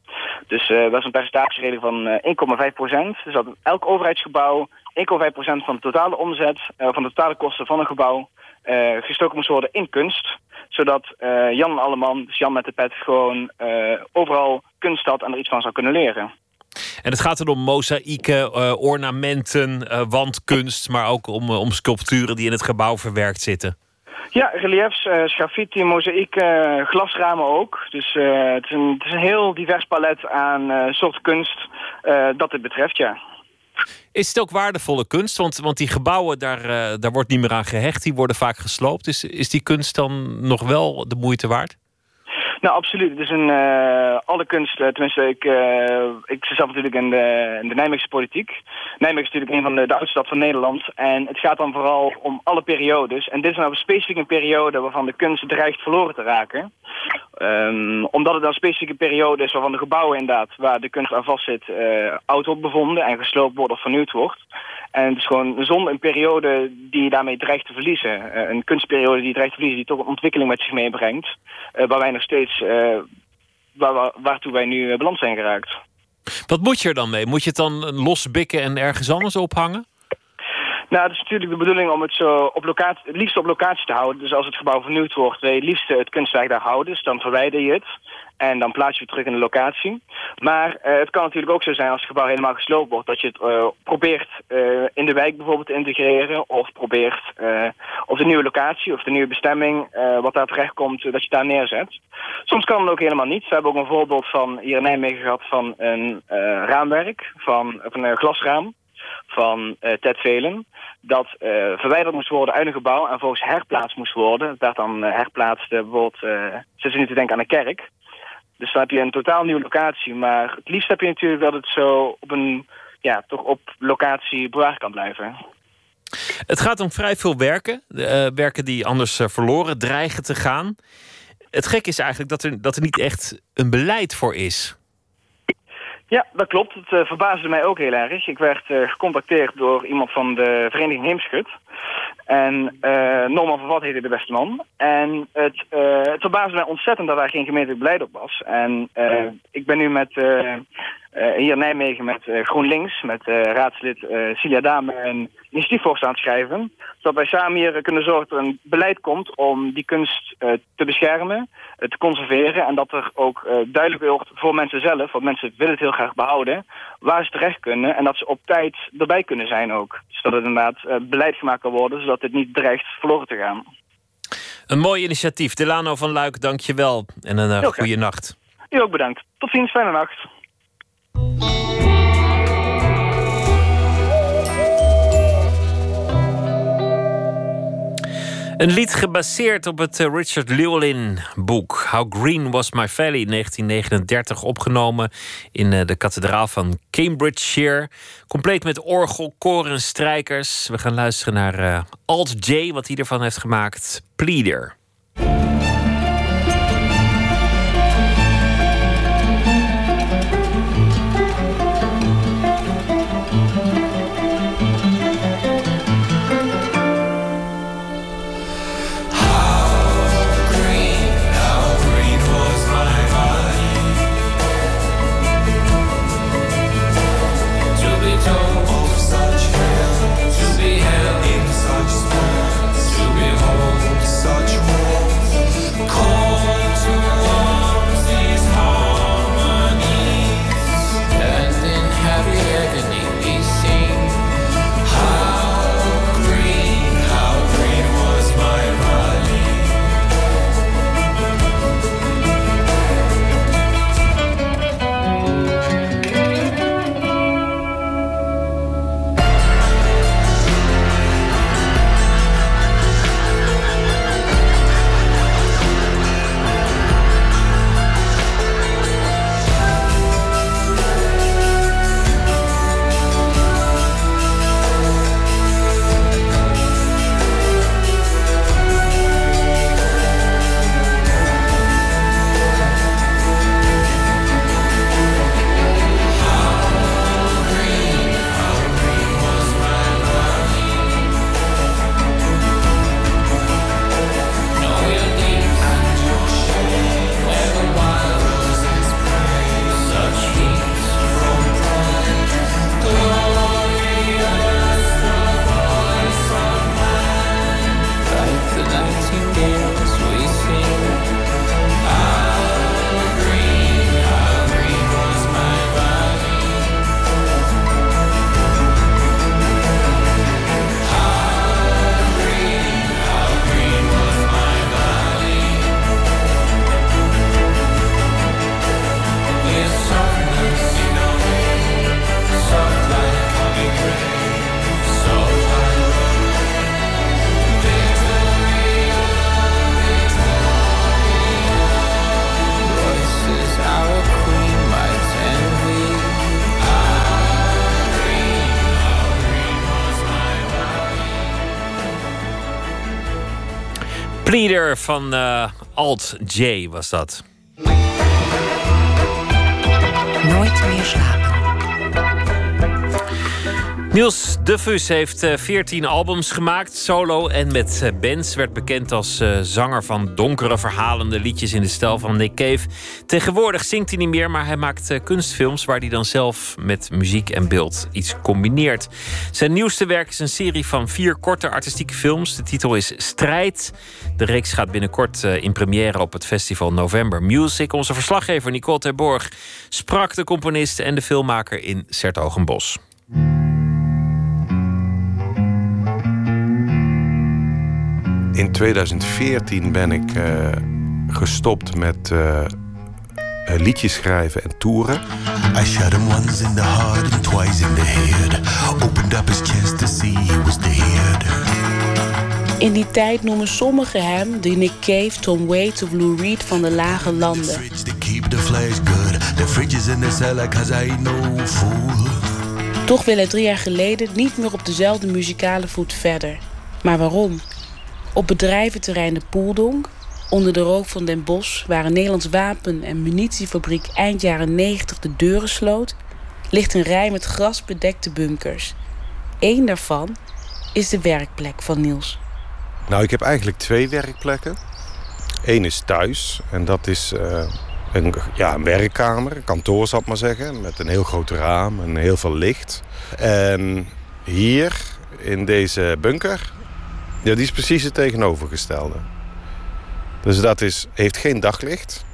Dus dat is een percentageregeling van 1,5 procent. Dus dat elk overheidsgebouw 1,5 procent van de totale omzet, van de totale kosten van een gebouw gestoken moest worden in kunst. Zodat uh, Jan Alleman, dus Jan met de pet, gewoon uh, overal kunst had en er iets van zou kunnen leren. En het gaat er om mozaïeken, ornamenten, wandkunst, maar ook om, om sculpturen die in het gebouw verwerkt zitten. Ja, reliefs, graffiti, mozaïek, glasramen ook. Dus het is, een, het, is een, heel divers palet aan soort kunst dat het betreft, ja. Is het ook waardevolle kunst? Want, want die gebouwen, daar, uh, daar wordt niet meer aan gehecht. Die worden vaak gesloopt. Is, is die kunst dan nog wel de moeite waard? Nou, absoluut. Het is een, uh, alle kunst, tenminste, ik, uh, ik zit zelf natuurlijk in de, in de Nijmeegse politiek. Nijmegen is natuurlijk een van de, de oudste stad van Nederland. En het gaat dan vooral om alle periodes. En dit is nou specifiek een periode waarvan de kunst dreigt verloren te raken. Um, omdat het dan specifieke periode is waarvan de gebouwen inderdaad, waar de kunst aan vast zit, uh, oud wordt bevonden en gesloopt wordt of vernieuwd wordt. En het is gewoon zonder een periode die je daarmee dreigt te verliezen. Uh, een kunstperiode die dreigt te verliezen, die toch een ontwikkeling met zich meebrengt. Uh, waar wij nog steeds, waar, waartoe wij nu beland zijn geraakt. Wat moet je er dan mee? Moet je het dan losbikken en ergens anders ophangen? Nou, het is natuurlijk de bedoeling om het zo op locatie, liefst op locatie te houden. Dus als het gebouw vernieuwd wordt, wil je het liefst het kunstwerk daar houden. Dus dan verwijder je het. En dan plaats je het terug in de locatie. Maar uh, het kan natuurlijk ook zo zijn als het gebouw helemaal gesloopt wordt... dat je het uh, probeert uh, in de wijk bijvoorbeeld te integreren... of probeert op de nieuwe locatie of de nieuwe bestemming... wat daar terecht komt, dat je daar neerzet. Soms kan het ook helemaal niet. We hebben ook een voorbeeld van hier in Nijmegen gehad van een raamwerk... van, van een glasraam van Ted Velen dat uh, verwijderd moest worden uit een gebouw en volgens herplaatst moest worden. Werd dan uh, herplaatst, bijvoorbeeld, zitten nu te denken aan een kerk. Dus dan heb je een totaal nieuwe locatie. Maar het liefst heb je natuurlijk dat het zo op een, ja, toch op locatie bewaard kan blijven. Het gaat om vrij veel werken. Werken die anders verloren dreigen te gaan. Het gek is eigenlijk dat er, dat er niet echt een beleid voor is. Ja, dat klopt. Het uh, verbaasde mij ook heel erg. Ik werd uh, gecontacteerd door iemand van de vereniging Heemschut. En uh, Norman van Wat heette de beste man. En het, het verbaasde mij ontzettend dat daar geen gemeentelijk beleid op was. En ik ben nu met hier in Nijmegen met uh, GroenLinks, met uh, raadslid Cilia Dame een initiatiefvoorstel aan het schrijven. Zodat wij samen hier kunnen zorgen dat er een beleid komt om die kunst te beschermen, te conserveren. En dat er ook duidelijk wordt voor mensen zelf, want mensen willen het heel graag behouden, waar ze terecht kunnen. En dat ze op tijd erbij kunnen zijn ook. Dus dat het inderdaad beleid gemaakt kan worden, zodat dit niet dreigt verloren te gaan. Een mooi initiatief. Delano van Luik, dank je wel. En een goede nacht. U ook bedankt. Tot ziens, fijne nacht. Een lied gebaseerd op het eh, Richard Llewellyn-boek How Green Was My Valley, 1939, opgenomen in eh, de kathedraal van Cambridgeshire. Compleet met orgel, koor en strijkers. We gaan luisteren naar uh, Alt J, wat hij ervan heeft gemaakt, Pleader. Van uh, Alt J was dat. Nooit meer slapen. Niels de Vus heeft 14 eh, albums gemaakt, solo en met eh, bands. Werd bekend als uh, zanger van donkere, verhalende liedjes in de stijl van Nick Cave. Tegenwoordig zingt hij niet meer, maar hij maakt kunstfilms waar hij dan zelf met muziek en beeld iets combineert. Zijn nieuwste werk is een serie van vier korte artistieke films. De titel is Strijd. De reeks gaat binnenkort in première op het festival November Music. Onze verslaggever Nicole Terborg sprak de componist en de filmmaker in Sertogenbos. In 2014 ben ik uh, gestopt met uh, liedjes schrijven en toeren. I shot him once in the heart and twice in the head. Opened up his chest to see he was. In die tijd noemen sommigen hem de Nick Cave, Tom Waits of Lou Reed van de lage landen. Toch wil hij drie jaar geleden niet meer op dezelfde muzikale voet verder. Maar waarom? Op bedrijventerrein de Poeldonk, Onder de rook van Den Bosch, waar een Nederlands wapen- en munitiefabriek eind jaren 90 de deuren sloot, ligt een rij met grasbedekte bunkers. Eén daarvan is de werkplek van Niels. Nou, ik heb eigenlijk twee werkplekken. Eén is thuis en dat is uh, een, ja, een werkkamer, een kantoor zal ik maar zeggen. Met een heel groot raam en heel veel licht. En hier in deze bunker, ja, die is precies het tegenovergestelde. Dus dat is, heeft geen daglicht.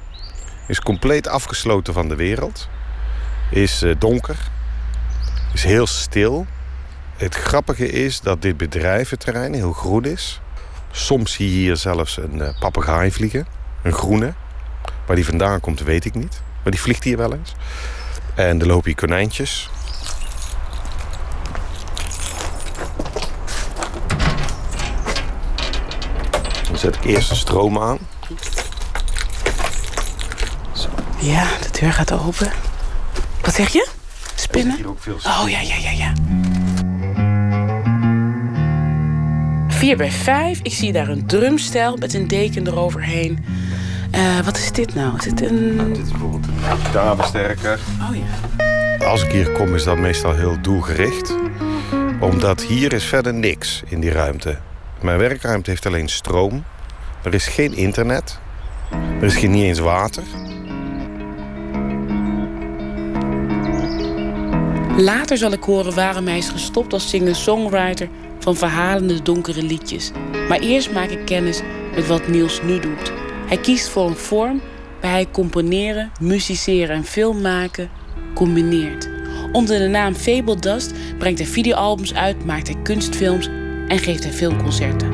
Is compleet afgesloten van de wereld. Is uh, donker. Is heel stil. Het grappige is dat dit bedrijventerrein heel groen is. Soms zie je hier zelfs een uh, papegaai vliegen. Een groene. Waar die vandaan komt, weet ik niet. Maar die vliegt hier wel eens. En er lopen hier konijntjes. Dan zet ik eerst de stroom aan. Zo. Ja, de deur gaat open. Wat zeg je? Spinnen? Hier ook veel Oh ja, ja, ja, ja. 4 bij 5. Ik zie daar een drumstel met een deken eroverheen. Uh, wat is dit nou? Is het een... Dit is bijvoorbeeld een gitaarversterker. Oh ja. Als ik hier kom is dat meestal heel doelgericht. Omdat hier is verder niks in die ruimte. Mijn werkruimte heeft alleen stroom. Er is geen internet. Er is geen, niet eens water. Later zal ik horen waarom hij is gestopt als singer-songwriter van verhalende donkere liedjes. Maar eerst maak ik kennis met wat Niels nu doet. Hij kiest voor een vorm waar hij componeren, musiceren en film maken combineert. Onder de naam Fable Dust brengt hij videoalbums uit, maakt hij kunstfilms en geeft hij filmconcerten.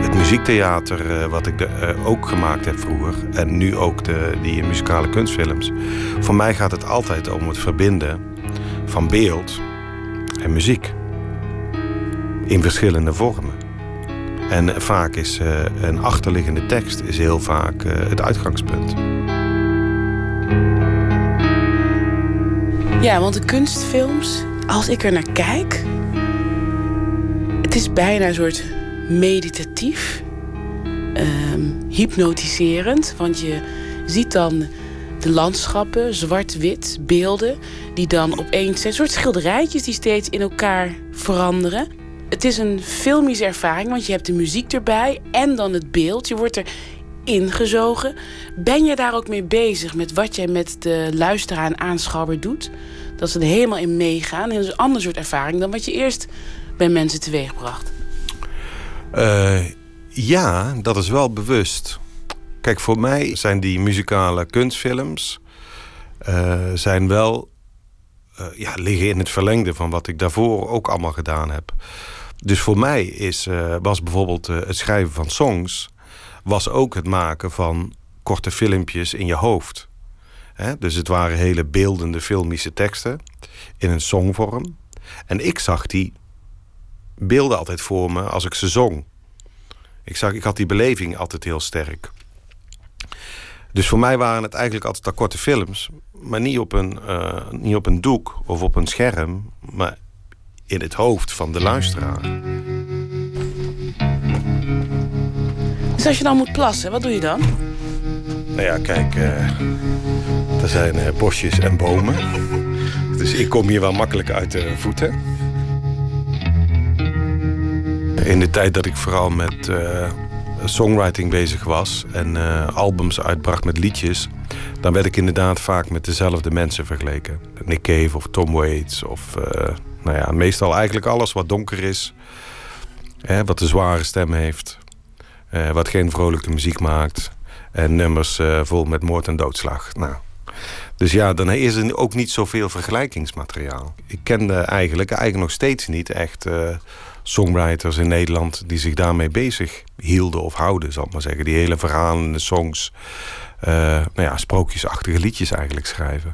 Het muziektheater uh, wat ik de, uh, ook gemaakt heb vroeger en nu ook de, die muzikale kunstfilms. Voor mij gaat het altijd om het verbinden van beeld en muziek in verschillende vormen. En vaak is uh, een achterliggende tekst is heel vaak het uitgangspunt. Ja, want de kunstfilms, als ik er naar kijk, het is bijna een soort meditatief, um, hypnotiserend. Want je ziet dan de landschappen, zwart-wit, beelden, die dan opeens zijn soort schilderijtjes die steeds in elkaar veranderen. Het is een filmische ervaring, want je hebt de muziek erbij en dan het beeld. Je wordt er ingezogen. Ben je daar ook mee bezig met wat jij met de luisteraar en aanschouwer doet? Dat ze er helemaal in meegaan. Dat is een ander soort ervaring dan wat je eerst bij mensen teweegbracht. Uh, ja, dat is wel bewust. Kijk, voor mij zijn die muzikale kunstfilms... Uh, zijn wel... Uh, ja, liggen in het verlengde van wat ik daarvoor ook allemaal gedaan heb. Dus voor mij is, was bijvoorbeeld het schrijven van songs was ook het maken van korte filmpjes in je hoofd. dus het waren hele beeldende filmische teksten in een songvorm. En ik zag die beelden altijd voor me als ik ze zong. Ik, zag, ik had die beleving altijd heel sterk. Dus voor mij waren het eigenlijk altijd korte films, maar niet op, een, uh, niet op een doek of op een scherm, maar in het hoofd van de luisteraar. Dus als je dan moet plassen, wat doe je dan? Nou ja, kijk, uh, er zijn uh, bosjes en bomen. Dus ik kom hier wel makkelijk uit de voeten. In de tijd dat ik vooral met uh, songwriting bezig was en albums uitbracht met liedjes, dan werd ik inderdaad vaak met dezelfde mensen vergeleken. Nick Cave of Tom Waits of nou ja, meestal eigenlijk alles wat donker is, hè, wat een zware stem heeft. Uh, wat geen vrolijke muziek maakt. En nummers uh, vol met moord en doodslag. Nou, dus ja, dan is er ook niet zoveel vergelijkingsmateriaal. Ik kende eigenlijk, eigenlijk nog steeds niet echt uh, songwriters in Nederland... die zich daarmee bezig hielden of houden, zal ik maar zeggen. Die hele verhalende songs, nou ja, sprookjesachtige liedjes eigenlijk schrijven.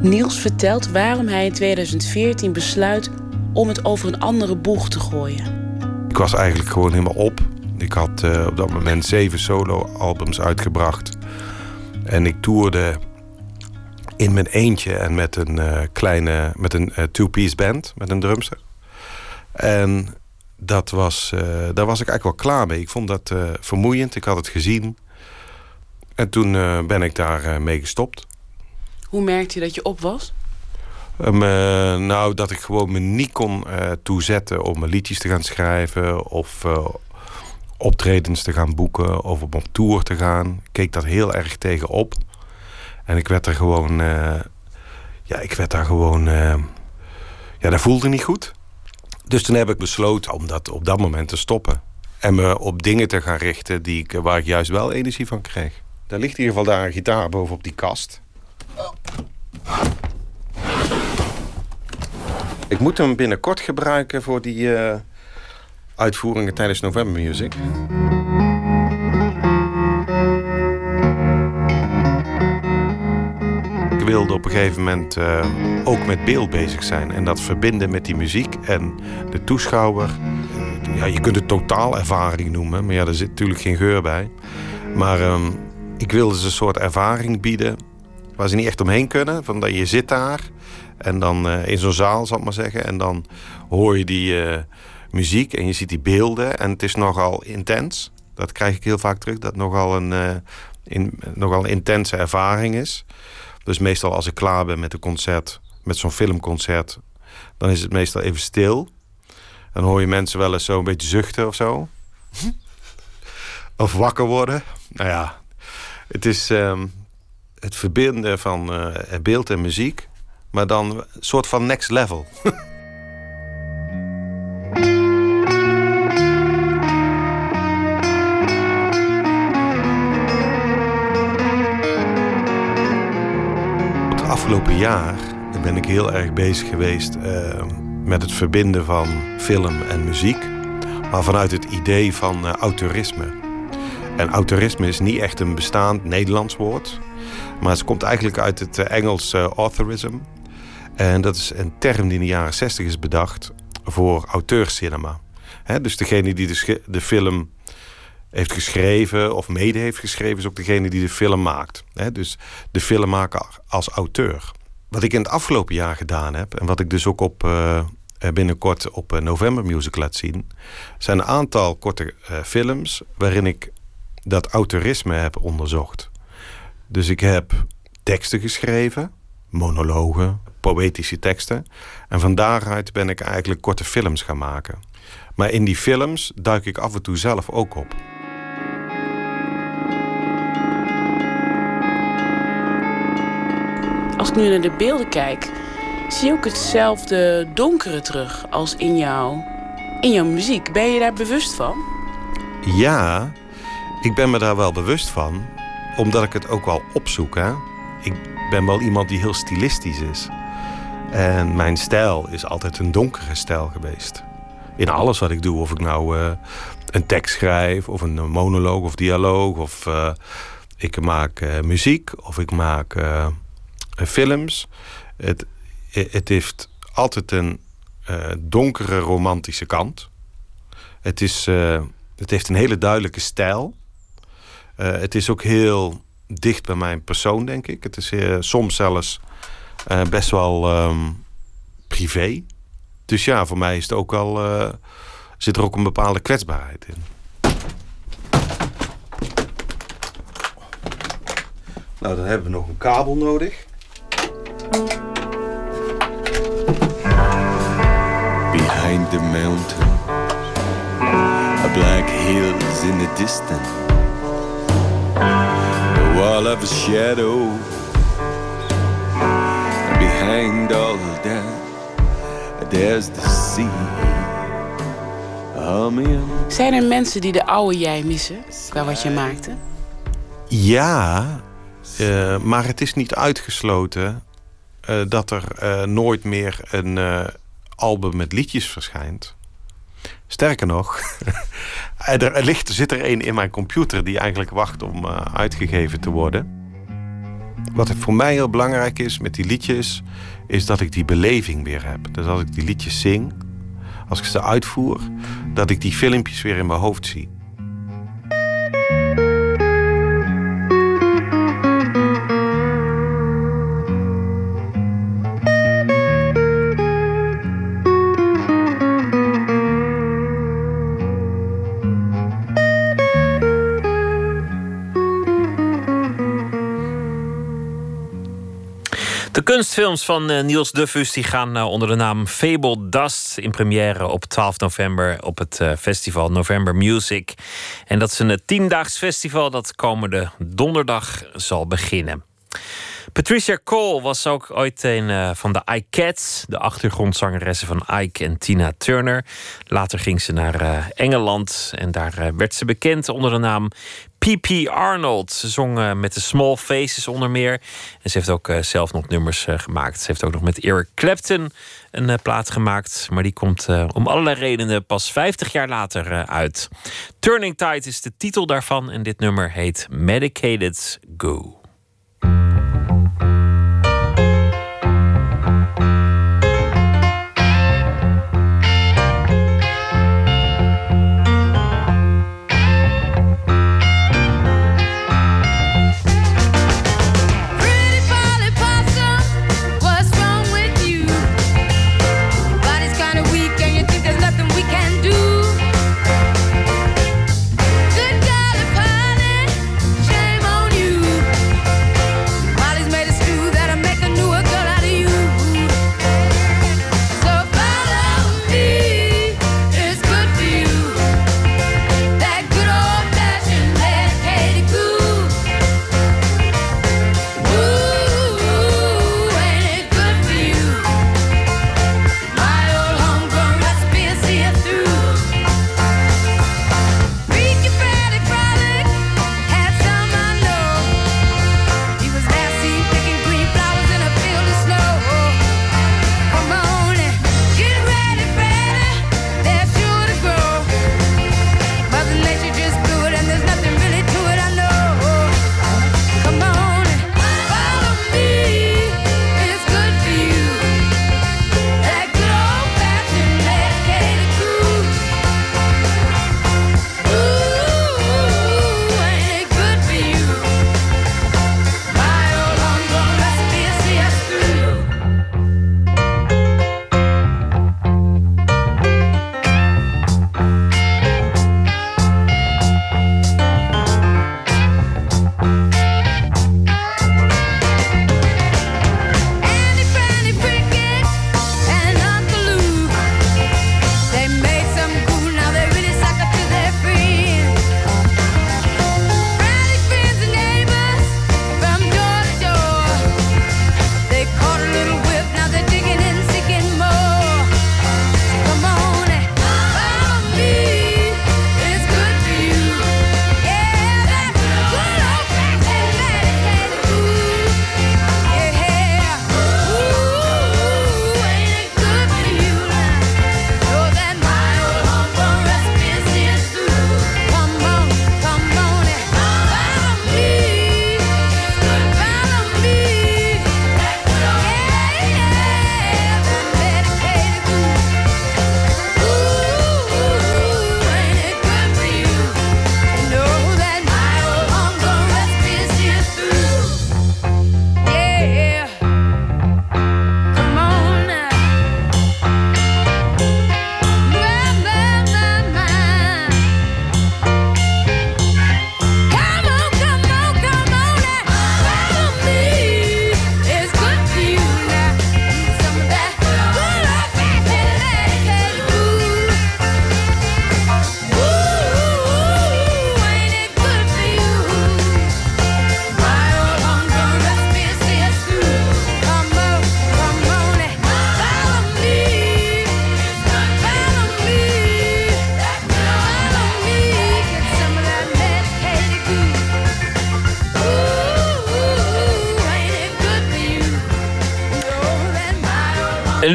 Niels vertelt waarom hij in 2014 besluit om het over een andere boeg te gooien. Ik was eigenlijk gewoon helemaal op. Ik had uh, op dat moment zeven solo-albums uitgebracht. En ik toerde in mijn eentje en met een uh, kleine, met een uh, two-piece band, met een drumster. En dat was, eh, daar was ik eigenlijk wel klaar mee. Ik vond dat eh, vermoeiend. Ik had het gezien. En toen eh, ben ik daar mee gestopt. Hoe merkte je dat je op was? Um, uh, nou, dat ik gewoon me niet kon uh, toezetten om liedjes te gaan schrijven of optredens te gaan boeken of op tour te gaan. Keek dat heel erg tegenop. En ik werd er gewoon. ja, ik werd daar gewoon. ja, dat voelde niet goed. Dus toen heb ik besloten om dat op dat moment te stoppen. En me op dingen te gaan richten die ik, waar ik juist wel energie van kreeg. Daar ligt in ieder geval daar een gitaar bovenop die kast. Ik moet hem binnenkort gebruiken voor die uh, uitvoeringen tijdens November Music. Ik wilde op een gegeven moment uh, ook met beeld bezig zijn en dat verbinden met die muziek en de toeschouwer. Ja, je kunt het totaalervaring noemen, maar ja, er zit natuurlijk geen geur bij. Maar um, ik wilde ze een soort ervaring bieden waar ze niet echt omheen kunnen. Van dat je zit daar en dan uh, in zo'n zaal, zal ik maar zeggen. En dan hoor je die uh, muziek en je ziet die beelden. En het is nogal intens. Dat krijg ik heel vaak terug. Dat het nogal een, uh, in, nogal een intense ervaring is. Dus meestal als ik klaar ben met een concert, met zo'n filmconcert, dan is het meestal even stil. Dan hoor je mensen wel eens zo een beetje zuchten of zo. of wakker worden. Nou ja, het is um, het verbinden van uh, beeld en muziek. Maar dan een soort van next level. Het afgelopen jaar ben ik heel erg bezig geweest uh, met het verbinden van film en muziek. Maar vanuit het idee van uh, autorisme. En autorisme is niet echt een bestaand Nederlands woord. Maar het komt eigenlijk uit het Engels uh, authorism. En dat is een term die in de jaren 60 is bedacht voor auteurscinema. He, dus degene die de, de, film heeft geschreven of mede heeft geschreven, is ook degene die de film maakt. He, dus de filmmaker als auteur. Wat ik in het afgelopen jaar gedaan heb, en wat ik dus ook op, uh, binnenkort op November Music laat zien, zijn een aantal korte films waarin ik dat autorisme heb onderzocht. Dus ik heb teksten geschreven, monologen, poëtische teksten. En van daaruit ben ik eigenlijk korte films gaan maken. Maar in die films duik ik af en toe zelf ook op. Als ik nu naar de beelden kijk, zie ook hetzelfde donkere terug als in, jou, in jouw muziek. Ben je daar bewust van? Ja, ik ben me daar wel bewust van, omdat ik het ook wel opzoek. Hè? Ik ben wel iemand die heel stilistisch is. En mijn stijl is altijd een donkere stijl geweest. In alles wat ik doe. Of ik nou uh, een tekst schrijf, of een monoloog of dialoog, of uh, ik maak muziek, of ik maak films. Het, het heeft altijd een donkere romantische kant. Het, is, het heeft een hele duidelijke stijl. Het is ook heel dicht bij mijn persoon, denk ik. Het is soms zelfs uh, best wel um, privé. Dus ja, voor mij is het ook al, uh, zit er ook een bepaalde kwetsbaarheid in. Nou, dan hebben we nog een kabel nodig. Behind the mountain, a black hills in the distance, a wall of a shadow. behind all that, there's the sea. Zijn er mensen die de oude jij missen, qua wat je maakte? Ja, uh, maar het is niet uitgesloten uh, dat er uh, nooit meer een album met liedjes verschijnt. Sterker nog, er ligt, zit er een in mijn computer die eigenlijk wacht om uitgegeven te worden. Wat voor mij heel belangrijk is met die liedjes, is dat ik die beleving weer heb. Dus als ik die liedjes zing, als ik ze uitvoer, dat ik die filmpjes weer in mijn hoofd zie. Kunstfilms van uh, Niels Duffus die gaan uh, onder de naam Fable Dust in première op 12 november op het uh, festival November Music. En dat is een tiendaags festival dat komende donderdag zal beginnen. Patricia Cole was ook ooit een van de iCats, de achtergrondzangeressen van Ike en Tina Turner. Later ging ze naar Engeland en daar werd ze bekend onder de naam P.P. Arnold. Ze zong met de Small Faces onder meer. En ze heeft ook zelf nog nummers gemaakt. Ze heeft ook nog met Eric Clapton een plaat gemaakt. Maar die komt om allerlei redenen pas 50 jaar later uit. Turning Tide is de titel daarvan. En dit nummer heet Medicated Go.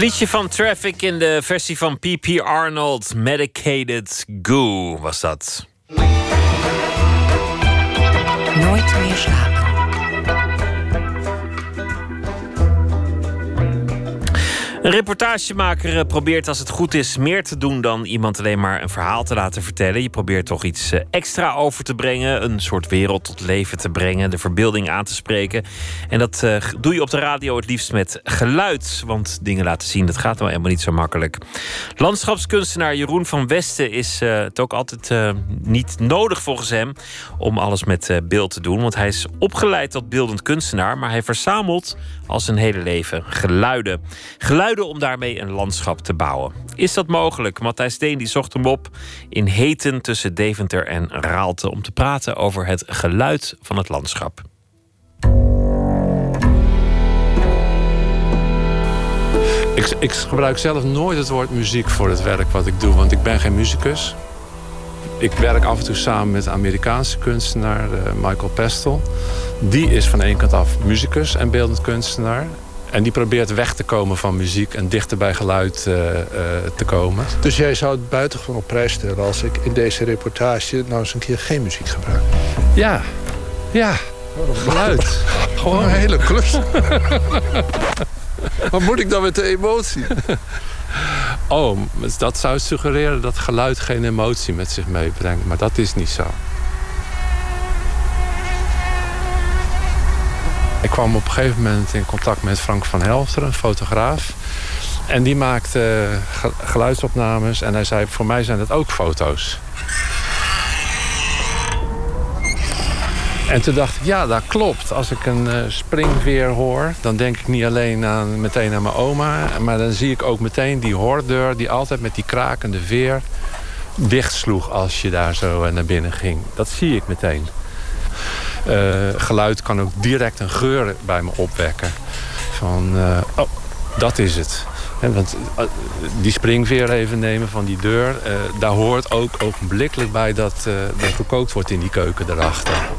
Liedje van Traffic in de versie van P.P. Arnold. Medicated Goo was dat. Nooit meer. Een reportagemaker eh, probeert als het goed is meer te doen dan iemand alleen maar een verhaal te laten vertellen. Je probeert toch iets eh, extra over te brengen, een soort wereld tot leven te brengen, de verbeelding aan te spreken. En dat eh, doe je op de radio het liefst met geluid, want dingen laten zien, dat gaat nou helemaal niet zo makkelijk. Landschapskunstenaar Jeroen van Westen is het ook altijd niet nodig volgens hem om alles met beeld te doen, want hij is opgeleid tot beeldend kunstenaar, maar hij verzamelt al zijn hele leven geluiden. Geluiden om daarmee een landschap te bouwen. Is dat mogelijk? Matthijs Steen die zocht hem op in Heten tussen Deventer en Raalte om te praten over het geluid van het landschap. Ik, ik, gebruik zelf nooit het woord muziek voor het werk wat ik doe, want ik ben geen muzikus. Ik werk af en toe samen met Amerikaanse kunstenaar uh, Michael Pestel. Die is van één kant af muzikus en beeldend kunstenaar. En die probeert weg te komen van muziek en dichter bij geluid uh, uh, te komen. Dus jij zou het buitengewoon op prijs stellen als ik in deze reportage nou eens een keer geen muziek gebruik? Ja, ja. Geluid. Gewoon een hele klus. Wat moet ik dan met de emotie? Oh, dat zou suggereren dat geluid geen emotie met zich meebrengt. Maar dat is niet zo. Ik kwam op een gegeven moment in contact met Frank van Helfteren, een fotograaf. En die maakte geluidsopnames en hij zei: Voor mij zijn dat ook foto's. En toen dacht ik, ja, dat klopt. Als ik een uh, springveer hoor, dan denk ik niet alleen aan, meteen aan mijn oma. Maar dan zie ik ook meteen die hoordeur die altijd met die krakende veer dichtsloeg als je daar zo eh, naar binnen ging. Dat zie ik meteen. Uh, geluid kan ook direct een geur bij me opwekken. Van, oh, dat is het want eh, die springveer even nemen van die deur... Daar hoort ook ogenblikkelijk bij dat uh, gekookt wordt in die keuken erachter.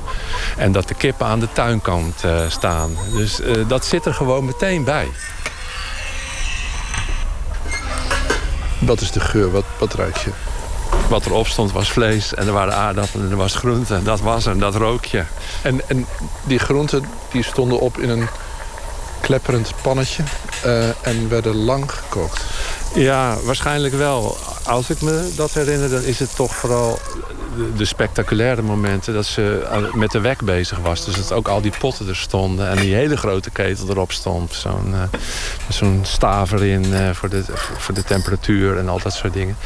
En dat de kippen aan de tuinkant staan. Dus dat zit er gewoon meteen bij. Wat is de geur? Wat, wat je? Wat erop stond was vlees en er waren aardappelen en er was groente. Dat was er, dat rook je. En, en die groenten die stonden op in een klepperend pannetje uh, en werden lang gekookt. Ja, waarschijnlijk wel. Als ik me dat herinner, dan is het toch vooral de, spectaculaire momenten... dat ze met de wek bezig was. Dus dat ook al die potten er stonden en die hele grote ketel erop stond. Zo'n uh, zo'n staaf erin uh, voor, de, voor de temperatuur en al dat soort dingen.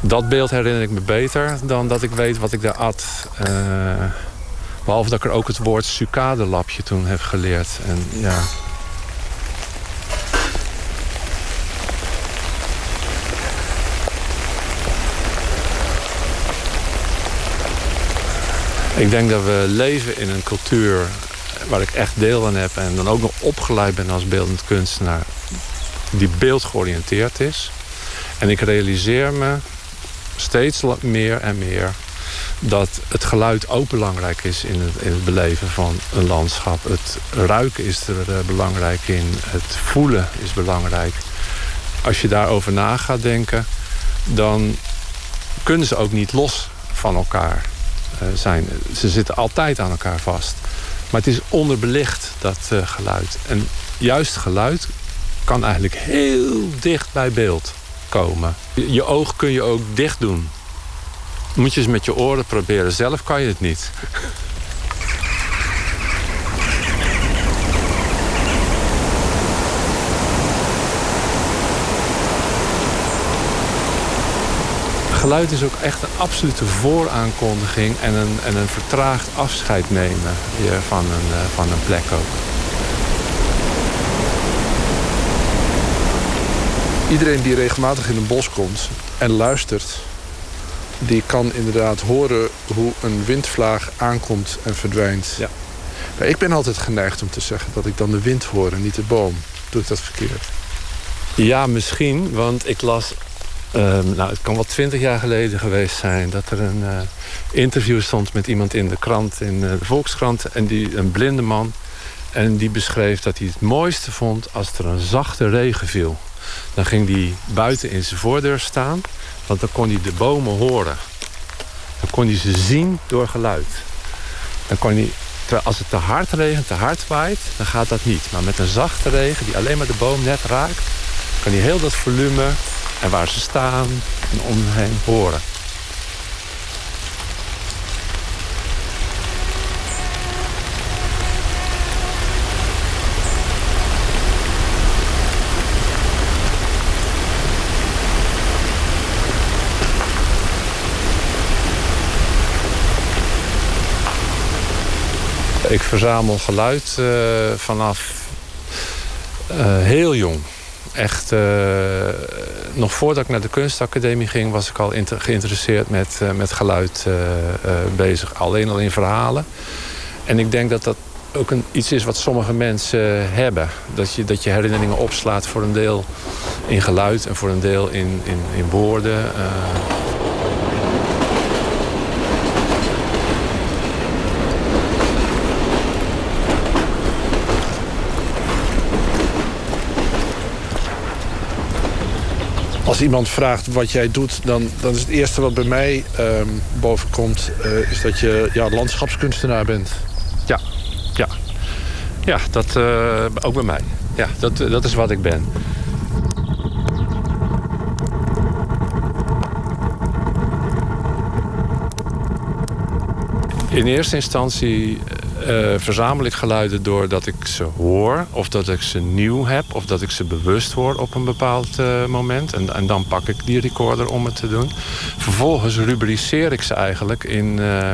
Dat beeld herinner ik me beter dan dat ik weet wat ik daar at. behalve dat ik er ook het woord sucadelapje toen heb geleerd. En ja, Ik denk dat we leven in een cultuur waar ik echt deel aan heb... en dan ook nog opgeleid ben als beeldend kunstenaar... die beeldgeoriënteerd is. En ik realiseer me steeds meer en meer... dat het geluid ook belangrijk is in het, in het beleven van een landschap. Het ruiken is er eh, belangrijk in. Het voelen is belangrijk. Als je daarover na gaat denken... dan kunnen ze ook niet los van elkaar. Eh, zijn. Ze zitten altijd aan elkaar vast. Maar het is onderbelicht, dat uh, geluid. En juist geluid kan eigenlijk heel dicht bij beeld komen. Je oog kun je ook dicht doen. Moet je eens met je oren proberen. Zelf kan je het niet. geluid is ook echt een absolute vooraankondiging en een, en een vertraagd afscheid nemen van een, eh, van een plek ook. Iedereen die regelmatig in een bos komt en luistert, die kan inderdaad horen hoe een windvlaag aankomt en verdwijnt. Ja. ik ben altijd geneigd om te zeggen dat ik dan de wind hoor en niet de boom. Doe ik dat verkeerd? Ja, misschien, want ik las Ehm, nou, het kan wel twintig jaar geleden geweest zijn... dat er een uh, interview stond met iemand in de krant, in uh, de Volkskrant... en die, een blinde man. En die beschreef dat hij het mooiste vond als er een zachte regen viel. Dan ging hij buiten in zijn voordeur staan... want dan kon hij de bomen horen. Dan kon hij ze zien door geluid. Dan kon hij, als het te hard regent, te hard waait, dan gaat dat niet. Maar met een zachte regen die alleen maar de boom net raakt kan hij heel dat volume en waar ze staan en om horen. Ik verzamel geluid uh, vanaf uh, heel jong. Echt, uh, nog voordat ik naar de kunstacademie ging... was ik al geïnteresseerd met, met geluid bezig. Alleen al in verhalen. En ik denk dat dat ook een, iets is wat sommige mensen hebben. Dat je, dat je herinneringen opslaat voor een deel in geluid... en voor een deel in, in, in woorden. Als iemand vraagt wat jij doet, dan, dan is het eerste wat bij mij um, bovenkomt... Uh, is dat je ja, landschapskunstenaar bent. Ja, ja. Ja, dat uh, ook bij mij. Ja, dat, dat is wat ik ben. In eerste instantie uh, verzamel ik geluiden doordat ik ze hoor... of dat ik ze nieuw heb of dat ik ze bewust hoor op een bepaald uh, moment. En, en, dan pak ik die recorder om het te doen. Vervolgens rubriceer ik ze eigenlijk in uh,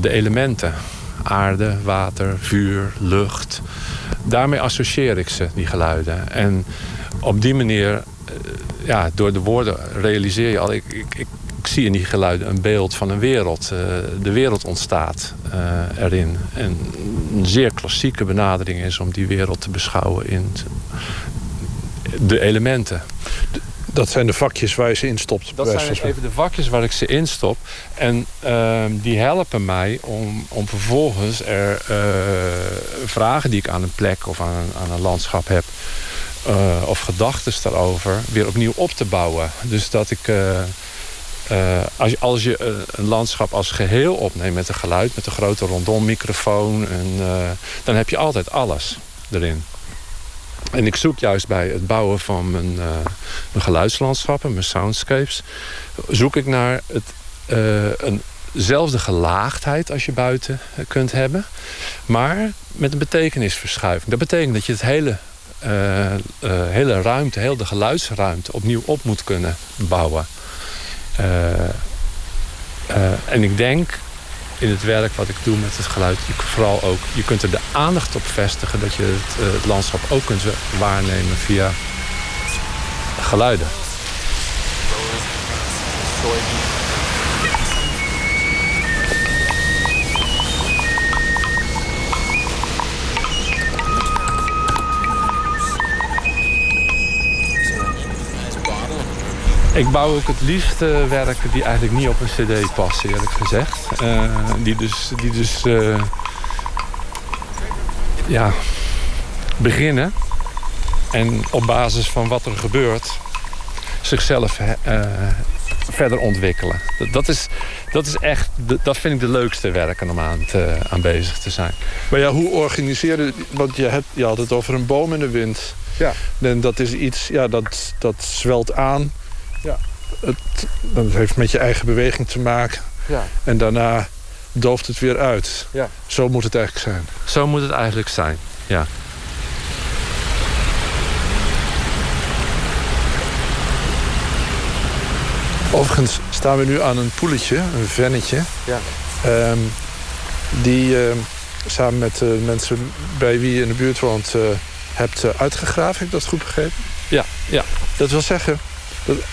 de elementen. Aarde, water, vuur, lucht. Daarmee associeer ik ze, die geluiden. En op die manier, ja, door de woorden realiseer je al... ik, ik zie in die geluiden een beeld van een wereld. Uh, de wereld ontstaat uh, erin. En een zeer klassieke benadering is om die wereld te beschouwen in de elementen. Dat zijn de vakjes waar je ze instopt. Dat zijn even de vakjes waar ik ze instop. En uh, die helpen mij om, om vervolgens er uh, vragen die ik aan een plek of aan, aan een landschap heb... Uh, of gedachten daarover weer opnieuw op te bouwen. Dus dat ik uh, als, je, als je een, een, landschap als geheel opneemt met een geluid, met een grote rondom microfoon, en, uh, dan heb je altijd alles erin. En ik zoek juist bij het bouwen van mijn, uh, mijn geluidslandschappen, mijn soundscapes, zoek ik naar het, eenzelfde gelaagdheid als je buiten kunt hebben, maar met een betekenisverschuiving. Dat betekent dat je het hele hele ruimte, heel de geluidsruimte opnieuw op moet kunnen bouwen. Uh, uh, en ik denk in het werk wat ik doe met het geluid, je, vooral ook, je kunt er de aandacht op vestigen dat je het, uh, het landschap ook kunt waarnemen via geluiden. Ik bouw ook het liefst uh, werken die eigenlijk niet op een cd passen, eerlijk gezegd. Uh, die dus, die dus uh, ja, beginnen en op basis van wat er gebeurt zichzelf verder ontwikkelen. Dat, dat, is, dat is echt, dat vind ik de leukste werken om aan, te, aan bezig te zijn. Maar ja, hoe organiseer je, want je, hebt, je had het over een boom in de wind. Ja. En dat is iets, ja, dat, dat zwelt aan ja. Het, dat heeft met je eigen beweging te maken. Ja. En daarna dooft het weer uit. Ja. Zo moet het eigenlijk zijn. Zo moet het eigenlijk zijn, ja. Overigens staan we nu aan een poeletje, een vennetje. Ja. Um, die uh, samen met uh, mensen bij wie je in de buurt woont... Uh, hebt uitgegraven, heb ik dat goed begrepen? Ja, ja. Dat wil zeggen,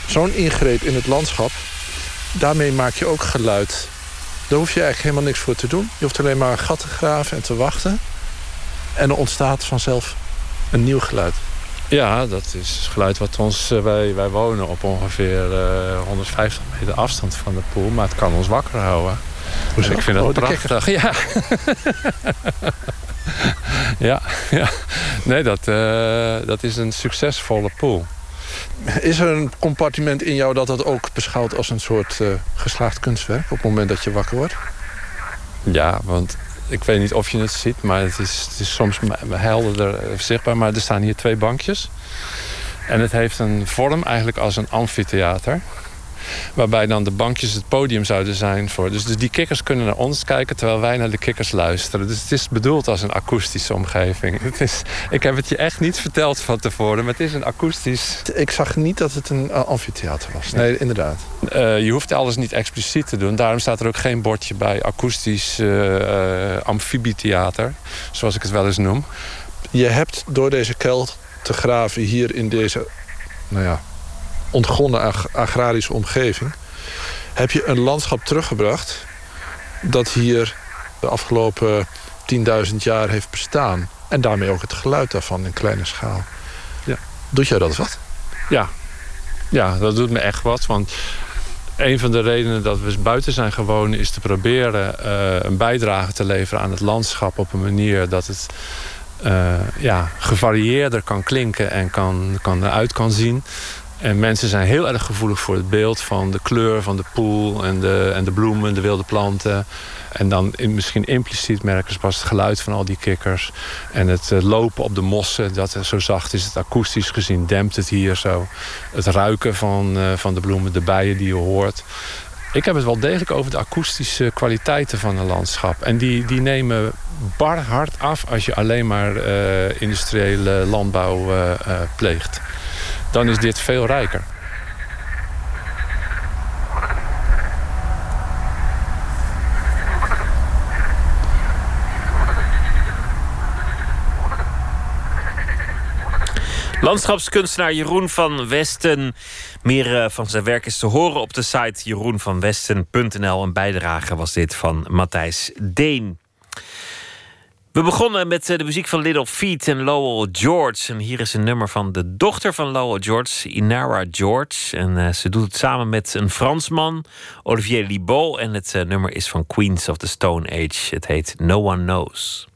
Zo'n ingreep in het landschap, daarmee maak je ook geluid. Daar hoef je eigenlijk helemaal niks voor te doen. Je hoeft alleen maar een gat te graven en te wachten. En er ontstaat vanzelf een nieuw geluid. Ja, dat is geluid wat ons... Eh, wij, wij wonen op ongeveer uh, eh, 150 meter afstand van de poel. Maar het kan ons wakker houden. Dus ik vind dat oh, prachtig. Ja. ja, ja. Nee, dat, uh, dat is een succesvolle pool. Is er een compartiment in jou dat dat ook beschouwt als een soort uh, geslaagd kunstwerk... op het moment dat je wakker wordt? Ja, want ik weet niet of je het ziet, maar het is, het is soms helderder zichtbaar. Maar er staan hier twee bankjes. En het heeft een vorm eigenlijk als een amfitheater. Waarbij dan de bankjes het podium zouden zijn voor. Dus, dus die kikkers kunnen naar ons kijken terwijl wij naar de kikkers luisteren. Dus het is bedoeld als een akoestische omgeving. Het is, ik heb het je echt niet verteld van tevoren, maar het is een akoestisch. Ik zag niet dat het een uh, amfitheater was. Nee, inderdaad. Uh, je hoeft alles niet expliciet te doen. Daarom staat er ook geen bordje bij akoestisch uh, amfibietheater, zoals ik het wel eens noem. Je hebt door deze kuil te graven hier in deze nou ja, ontgonnen ag agrarische omgeving... heb je een landschap teruggebracht... dat hier de afgelopen 10.000 jaar heeft bestaan. En daarmee ook het geluid daarvan in kleine schaal. Ja. Doet jij dat wat? Ja. Ja, dat doet me echt wat. Want een van de redenen dat we buiten zijn gewoond... is te proberen uh, een bijdrage te leveren aan het landschap... op een manier dat het uh, ja, gevarieerder kan klinken en kan, kan eruit kan zien. En mensen zijn heel erg gevoelig voor het beeld van de kleur van de poel en de, en de bloemen, de wilde planten. En dan misschien impliciet merken ze pas het geluid van al die kikkers. En het uh, lopen op de mossen, dat zo zacht is het akoestisch gezien, dempt het hier zo. Het ruiken van, uh, van de bloemen, de bijen die je hoort. Ik heb het wel degelijk over de akoestische kwaliteiten van een landschap. En die, die nemen bar hard af als je alleen maar uh, industriële landbouw pleegt dan is dit veel rijker. Landschapskunstenaar Jeroen van Westen. Meer eh, van zijn werk is te horen op de site jeroenvanwesten.nl. Een bijdrage was dit van Matthijs Deen. We begonnen met eh, de muziek van Little Feet en Lowell George. En hier is een nummer van de dochter van Lowell George, Inara George. En uh, ze doet het samen met een Fransman, Olivier Libaud. En het uh, nummer is van Queens of the Stone Age. Het heet No One Knows.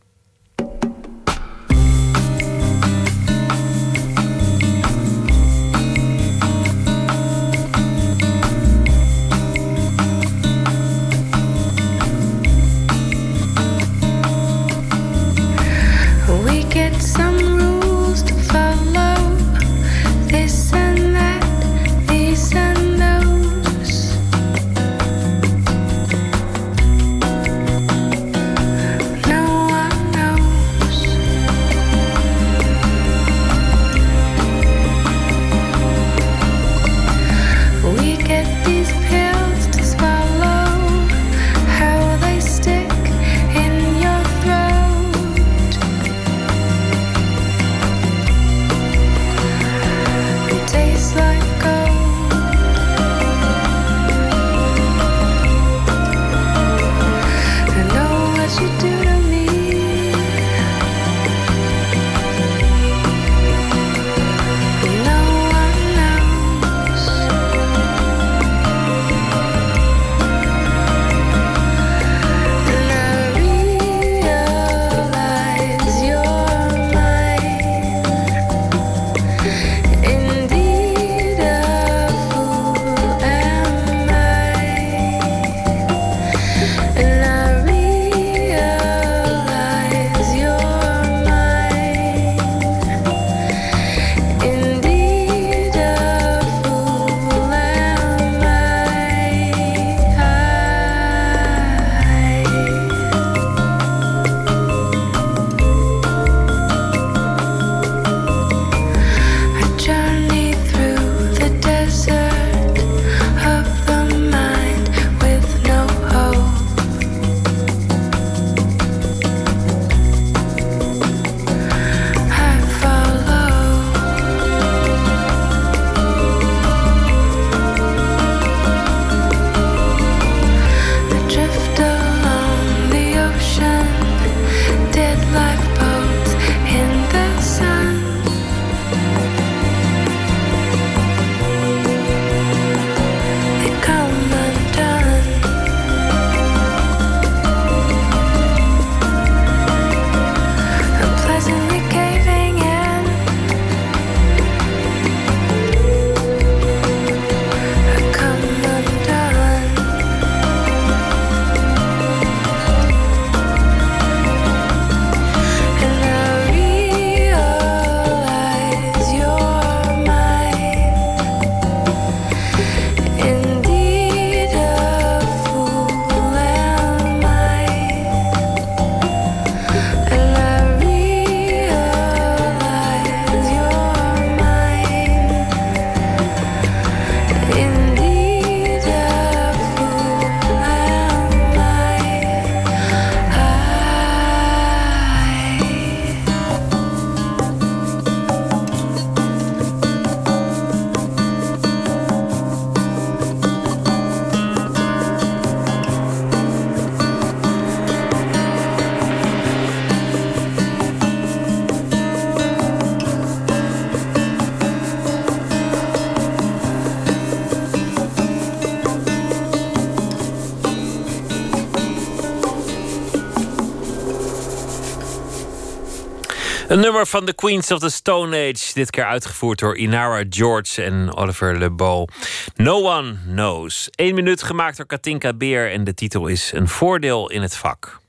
Een nummer van The Queens of the Stone Age. Dit keer uitgevoerd door Inara George en Oliver LeBeau. No One Knows. Eén minuut gemaakt door Katinka Beer. En de titel is Een voordeel in het vak.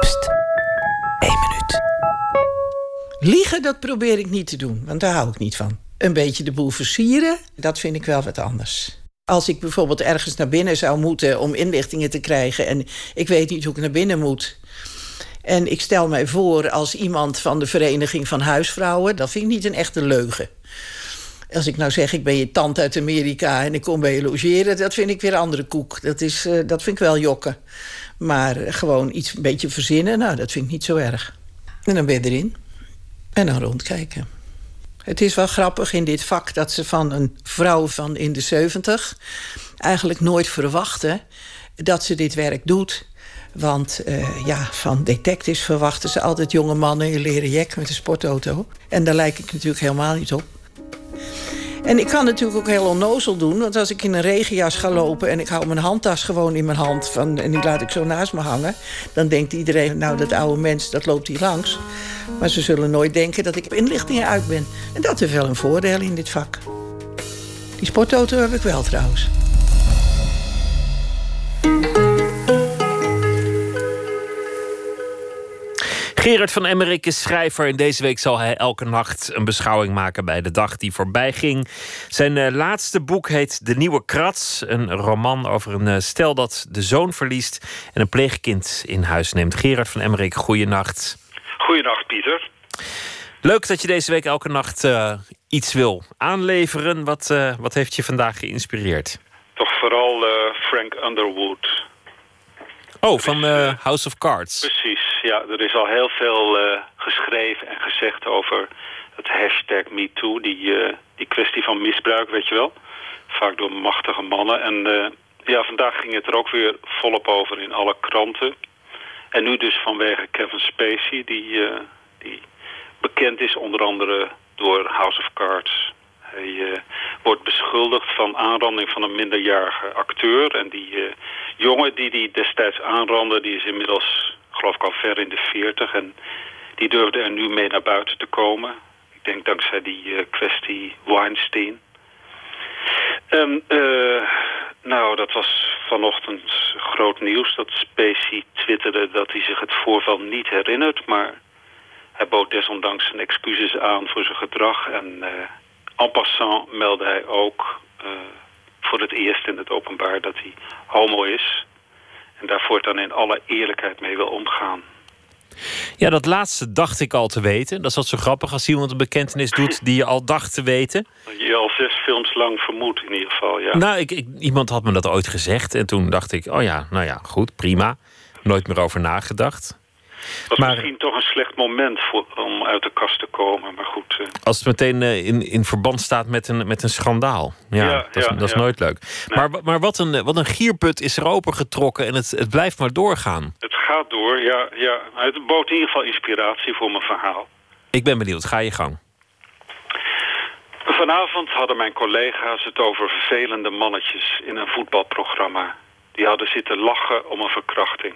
Pst. Eén minuut. Liegen, dat probeer ik niet te doen, want daar hou ik niet van. Een beetje de boel versieren, dat vind ik wel wat anders. Als ik bijvoorbeeld ergens naar binnen zou moeten om inlichtingen te krijgen en ik weet niet hoe ik naar binnen moet. En ik stel mij voor als iemand van de Vereniging van Huisvrouwen, dat vind ik niet een echte leugen. Als ik nou zeg, ik ben je tante uit Amerika en ik kom bij je logeren, dat vind ik weer andere koek. Dat, is, eh, dat vind ik wel jokken. Maar gewoon iets een beetje verzinnen, nou, dat vind ik niet zo erg. En dan ben je erin. En dan rondkijken. Het is wel grappig in dit vak dat ze van een vrouw van in de 70 eigenlijk nooit verwachten dat ze dit werk doet. Want uh, ja, van detectives verwachten ze altijd jonge mannen in leren jek met een sportauto. En daar lijk ik natuurlijk helemaal niet op. En ik kan natuurlijk ook heel onnozel doen. Want als ik in een regenjas ga lopen en ik hou mijn handtas gewoon in mijn hand... Van, en die laat ik zo naast me hangen... dan denkt iedereen, nou dat oude mens, dat loopt hier langs. Maar ze zullen nooit denken dat ik inlichtingen uit ben. En dat is wel een voordeel in dit vak. Die sportauto heb ik wel trouwens. Gerard van Emmerik is schrijver en deze week zal hij elke nacht een beschouwing maken bij de dag die voorbij ging. Zijn uh, laatste boek heet De Nieuwe Krats, een roman over een uh, stel dat de zoon verliest en een pleegkind in huis neemt. Gerard van Emmerik, goeienacht. Goeienacht, Pieter. Leuk dat je deze week elke nacht uh, iets wil aanleveren. Wat, wat heeft je vandaag geïnspireerd? Toch vooral Frank Underwood. Oh, van House of Cards. Precies, ja. Er is al heel veel uh, geschreven en gezegd over het hashtag MeToo. Die, uh, die kwestie van misbruik, weet je wel. Vaak door machtige mannen. En ja, vandaag ging het er ook weer volop over in alle kranten. En nu dus vanwege Kevin Spacey, die, die bekend is onder andere door House of Cards. Hij wordt beschuldigd van aanranding van een minderjarige acteur. En die jongen die die destijds aanrandde, die is inmiddels, geloof ik al ver in de 40. En die durfde er nu mee naar buiten te komen. Ik denk dankzij die uh, kwestie Weinstein. En uh, nou, dat was vanochtend groot nieuws dat Spacey twitterde dat hij zich het voorval niet herinnert. Maar hij bood desondanks zijn excuses aan voor zijn gedrag. En uh, en passant meldde hij ook voor het eerst in het openbaar dat hij homo is. En daar voortaan in alle eerlijkheid mee wil omgaan. Ja, dat laatste dacht ik al te weten. Dat is wat zo grappig als iemand een bekentenis doet die je al dacht te weten. Je al zes films lang vermoedt in ieder geval, ja. Nou, ik, ik, iemand had me dat ooit gezegd. En toen dacht ik, oh ja, nou ja, goed, prima. Nooit meer over nagedacht. Was maar, misschien toch een slecht moment voor, om uit de kast te komen, maar goed. Uh... Als het meteen uh, in, in verband staat met een, met een schandaal. Ja, ja dat, is, ja, dat is nooit leuk. Nee. Maar, maar wat, een, wat een gierput is er opengetrokken en het, het blijft maar doorgaan. Het gaat door, ja, ja. Het bood in ieder geval inspiratie voor mijn verhaal. Ik ben benieuwd, ga je gang. Vanavond hadden mijn collega's het over vervelende mannetjes in een voetbalprogramma. Die hadden zitten lachen om een verkrachting.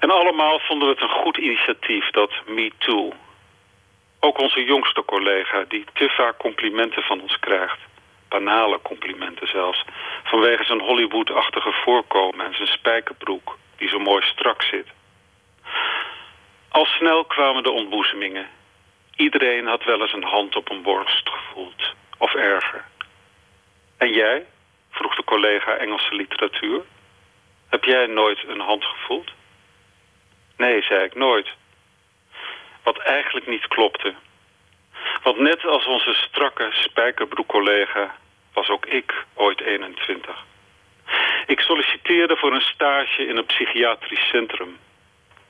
En allemaal vonden we het een goed initiatief, dat Me Too. Ook onze jongste collega, die te vaak complimenten van ons krijgt. Banale complimenten zelfs. Vanwege zijn Hollywood-achtige voorkomen en zijn spijkerbroek, die zo mooi strak zit. Al snel kwamen de ontboezemingen. Iedereen had wel eens een hand op een borst gevoeld. Of erger. En jij? vroeg de collega Engelse literatuur. Heb jij nooit een hand gevoeld? Nee, zei ik, nooit. Wat eigenlijk niet klopte. Want net als onze strakke spijkerbroek-collega was ook ik ooit 21. Ik solliciteerde voor een stage in een psychiatrisch centrum.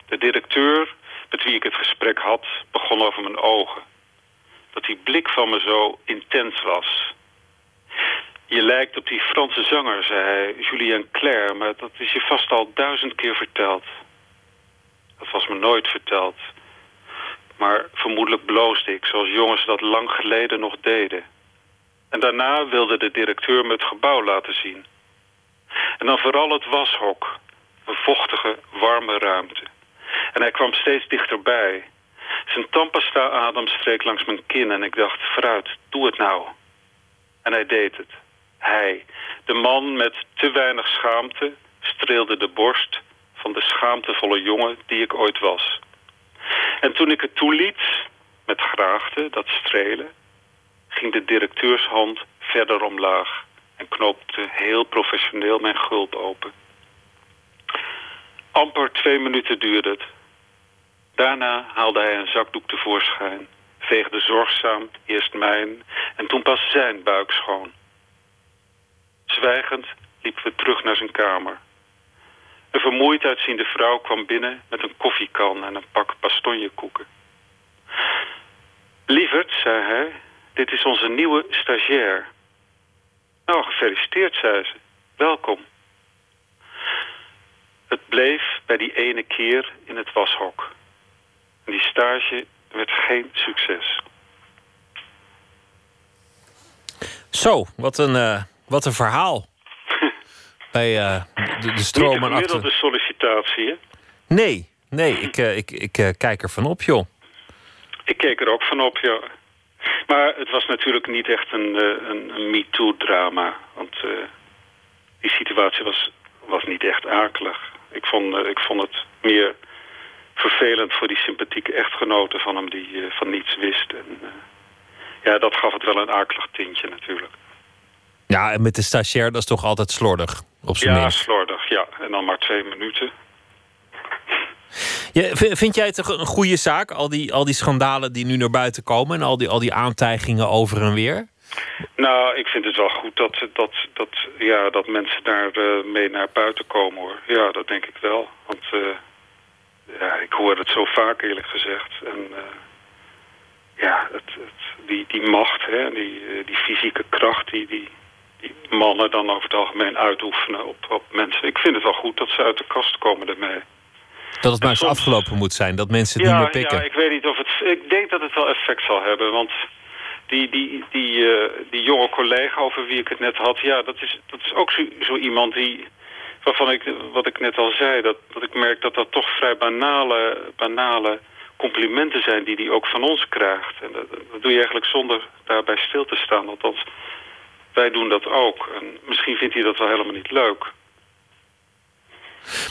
De directeur, met wie ik het gesprek had, begon over mijn ogen. Dat die blik van me zo intens was. Je lijkt op die Franse zanger, zei hij, Julien Clerc, maar dat is je vast al duizend keer verteld. Dat was me nooit verteld. Maar vermoedelijk bloosde ik, zoals jongens dat lang geleden nog deden. En daarna wilde de directeur me het gebouw laten zien. En dan vooral het washok. Een vochtige, warme ruimte. En hij kwam steeds dichterbij. Zijn tandpasta-adem streek langs mijn kin en ik dacht, vooruit, doe het nou. En hij deed het. Hij, de man met te weinig schaamte, streelde de borst van de schaamtevolle jongen die ik ooit was. En toen ik het toeliet, met graagte, dat strelen, ging de directeurshand verder omlaag en knoopte heel professioneel mijn gulp open. Amper twee minuten duurde het. Daarna haalde hij een zakdoek tevoorschijn, veegde zorgzaam eerst mijn en toen pas zijn buik schoon. Zwijgend liepen we terug naar zijn kamer. Een vermoeid uitziende vrouw kwam binnen met een koffiekan en een pak bastonjekoeken. Lieverd, zei hij, dit is onze nieuwe stagiair. Nou, gefeliciteerd, zei ze. Welkom. Het bleef bij die ene keer in het washok. Die stage werd geen succes. Zo, wat een, eh, wat een verhaal. Bij uh, de, de stroom Niet de achter. sollicitatie, hè? Nee, nee, ik, uh, ik, ik uh, kijk er van op, joh. Ik keek er ook van op, ja. Maar het was natuurlijk niet echt een, een, een MeToo-drama. Want die situatie was, was niet echt akelig. Ik vond, ik vond het meer vervelend voor die sympathieke echtgenoten van hem die van niets wist. En, ja, dat gaf het wel een akelig tintje natuurlijk. Ja, en met de stagiair, dat is toch altijd slordig, op zijn Ja, minst. slordig, ja. En dan maar twee minuten. Ja, vind jij het een goede zaak, al die, al die schandalen die nu naar buiten komen... en al die, al die aantijgingen over en weer? Nou, ik vind het wel goed dat, dat, dat, ja, dat mensen daar uh, mee naar buiten komen, hoor. Ja, dat denk ik wel. Want uh, ja, ik hoor het zo vaak, eerlijk gezegd. En uh, ja, het, het, die, die macht, hè, die, die fysieke kracht... die, die, die mannen dan over het algemeen uitoefenen op, op mensen. Ik vind het wel goed dat ze uit de kast komen ermee. Dat het maar eens afgelopen moet zijn, dat mensen het ja, niet meer pikken. Ja, ik weet niet of het... Ik denk dat het wel effect zal hebben, want die, die, die, uh, die jonge collega over wie ik het net had... ja, dat is, dat is ook zo, zo iemand die... waarvan ik, wat ik net al zei, dat, dat ik merk dat dat toch vrij banale, banale complimenten zijn... die hij ook van ons krijgt. En dat, dat doe je eigenlijk zonder daarbij stil te staan, althans... Wij doen dat ook. En misschien vindt hij dat wel helemaal niet leuk.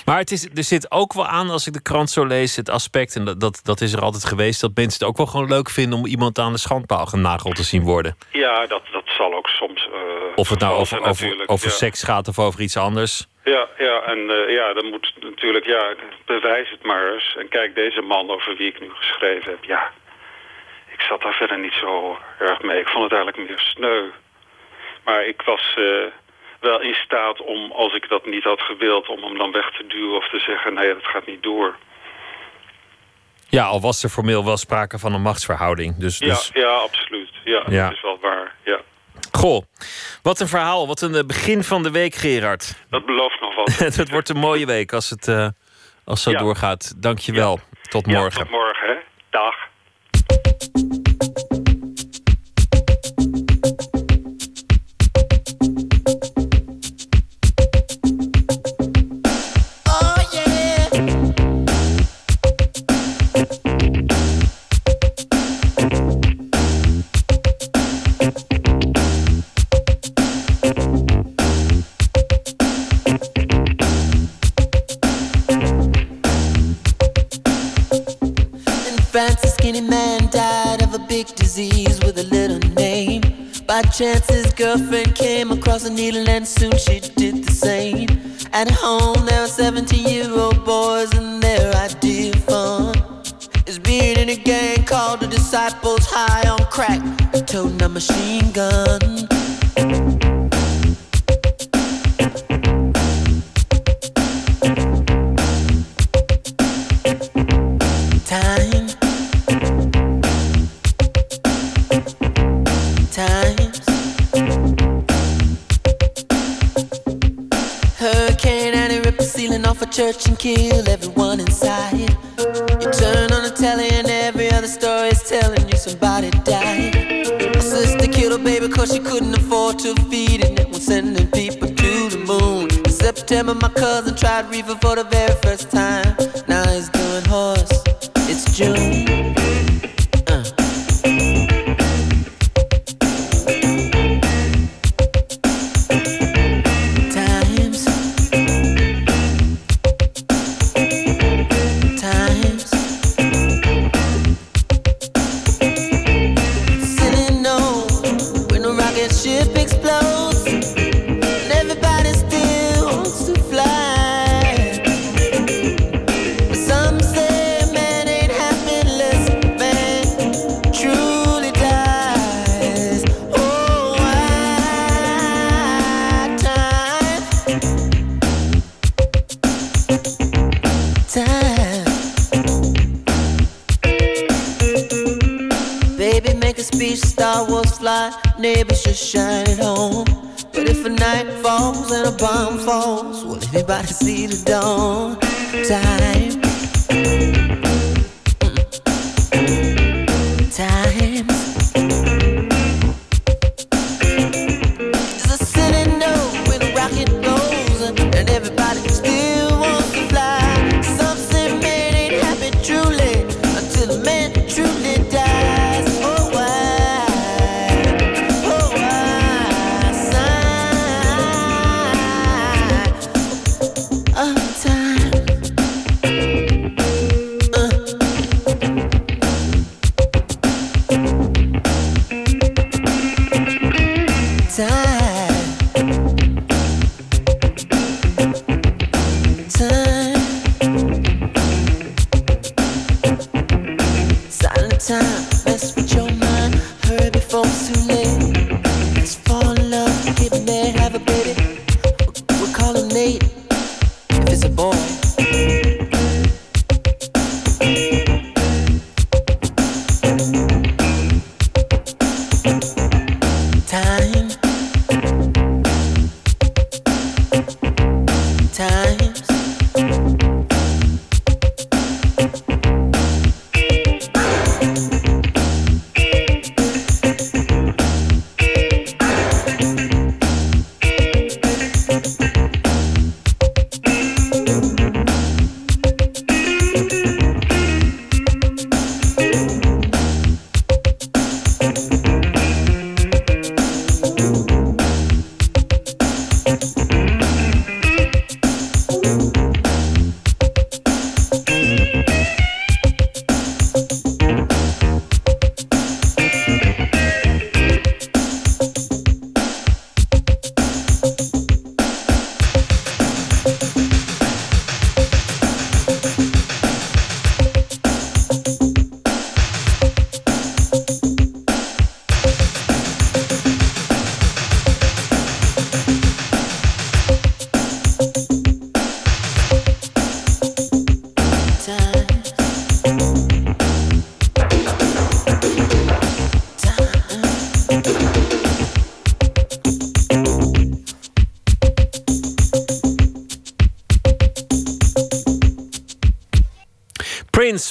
Maar het is, er zit ook wel aan, als ik de krant zo lees, het aspect, en dat, dat, dat is er altijd geweest, dat mensen het ook wel gewoon leuk vinden om iemand aan de schandpaal genageld te zien worden. Ja, dat, dat zal ook soms. Uh, of het nou over, over, over ja. seks gaat of over iets anders. Ja, ja en uh, ja, dan moet natuurlijk, ja, bewijs het maar eens. En kijk, deze man over wie ik nu geschreven heb, ja, ik zat daar verder niet zo erg mee. Ik vond het eigenlijk meer sneu. Maar ik was uh, wel in staat om, als ik dat niet had gewild... om hem dan weg te duwen of te zeggen... nee, dat gaat niet door. Ja, al was er formeel wel sprake van een machtsverhouding. Dus, ja, dus... ja, absoluut. Ja, ja, dat is wel waar, ja. Goh, wat een verhaal. Wat een begin van de week, Gerard. Dat belooft nog wat. het wordt een mooie week als het uh, als zo ja. doorgaat. Dank je wel. Tot morgen. tot morgen, hè. Dag. By chance, his girlfriend came across a needle, and soon she did the same. At home, there were 17 year old boys, and their idea of fun is being in a gang called the Disciples High on Crack, a toting a machine gun. Church and kill everyone inside. You turn on the telly and every other story is telling you somebody died. My sister killed her baby cause she couldn't afford to feed it. And was sending people to the moon. In September, my cousin tried reefer for the very first time. Now he's doing horse. It's June.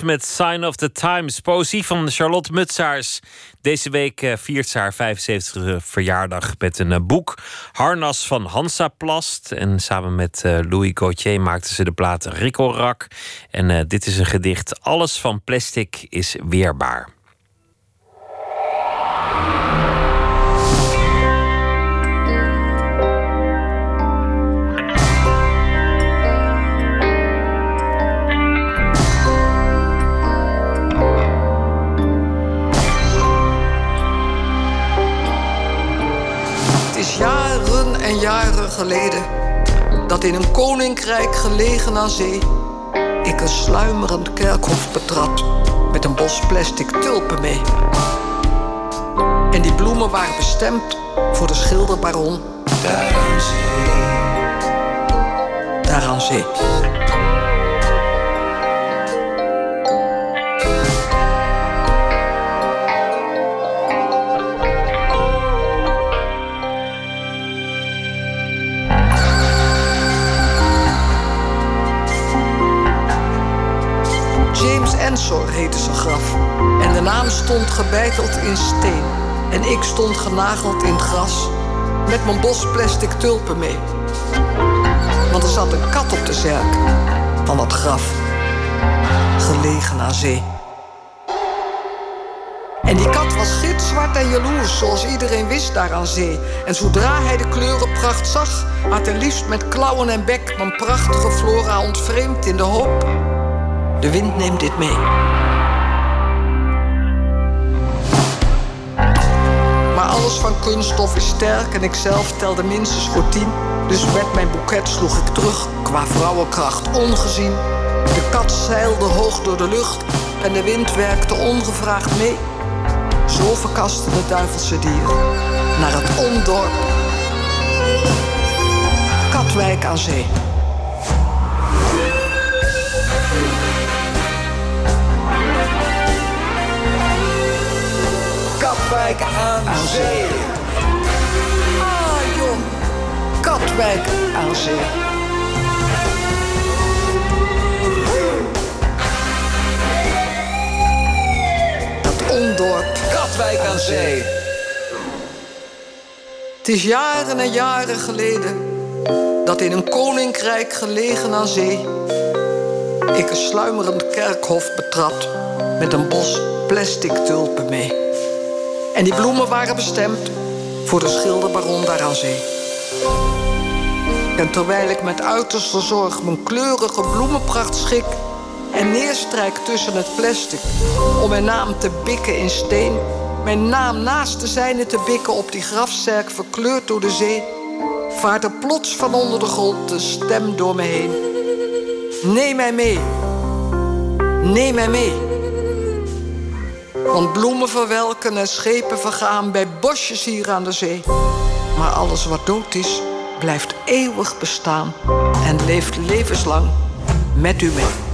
Met Sign of the Times. Poëzie van Charlotte Mutsaars. Deze week eh, viert ze haar 75e verjaardag met een eh, boek. Harnas van Hansaplast. En samen met eh, Louis Gauthier maakte ze de plaat Rikkelrak. En dit is een gedicht. Alles van plastic is weerbaar. Geleden dat in een koninkrijk gelegen aan zee ik een sluimerend kerkhof betrad met een bos plastic tulpen mee. En die bloemen waren bestemd voor de schilderbaron daar aan zee. Daar aan zee. James Ensor heette zijn graf. En de naam stond gebeiteld in steen. En ik stond genageld in gras. Met mijn bos plastic tulpen mee. Want er zat een kat op de zerk van dat graf. Gelegen aan zee. En die kat was gitzwart en jaloers, zoals iedereen wist daar aan zee. En zodra hij de kleurenpracht zag, had hij liefst met klauwen en bek mijn prachtige flora ontvreemd in de hoop. De wind neemt dit mee. Maar alles van kunststof is sterk en ik zelf telde minstens voor tien. Dus met mijn boeket sloeg ik terug, qua vrouwenkracht ongezien. De kat zeilde hoog door de lucht en de wind werkte ongevraagd mee. Zo verkaste de duivelse dier naar het ondorp. Katwijk aan zee. Katwijk aan Zee. Ah jong, Katwijk aan Zee. Ondorp, Katwijk aan Zee. Het is jaren en jaren geleden dat in een koninkrijk gelegen aan zee ik een sluimerend kerkhof betrad met een bos plastic tulpen mee. En die bloemen waren bestemd voor de schilderbaron daar aan zee. En terwijl ik met uiterste zorg mijn kleurige bloemenpracht schik en neerstrijk tussen het plastic om mijn naam te bikken in steen, mijn naam naast de zijne te bikken op die grafzerk verkleurd door de zee, vaart er plots van onder de grond een stem door me heen. Neem mij mee. Neem mij mee. Want bloemen verwelken en schepen vergaan bij bosjes hier aan de zee. Maar alles wat dood is, blijft eeuwig bestaan en leeft levenslang met u mee.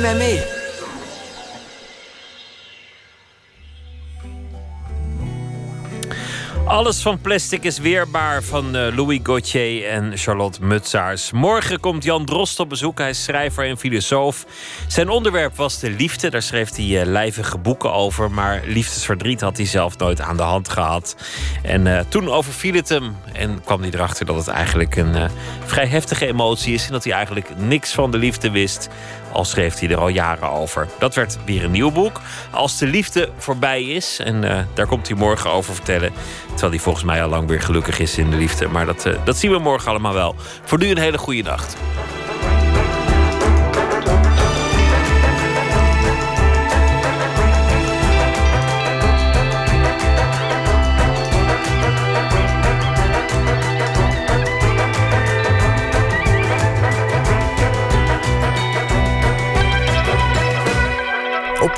Mee. Alles van plastic is weerbaar van eh, Louis Gauthier en Charlotte Mutsaars. Morgen komt Jan Drost op bezoek. Hij is schrijver en filosoof. Zijn onderwerp was de liefde. Daar schreef hij uh, lijvige boeken over. Maar liefdesverdriet had hij zelf nooit aan de hand gehad. En uh, toen overviel het hem. En kwam hij erachter dat het eigenlijk een vrij heftige emotie is. En dat hij eigenlijk niks van de liefde wist. Al schreef hij er al jaren over. Dat werd weer een nieuw boek. Als de liefde voorbij is. En uh, daar komt hij morgen over vertellen. Terwijl hij volgens mij al lang weer gelukkig is in de liefde. Maar dat, uh, dat zien we morgen allemaal wel. Voor nu een hele goede nacht.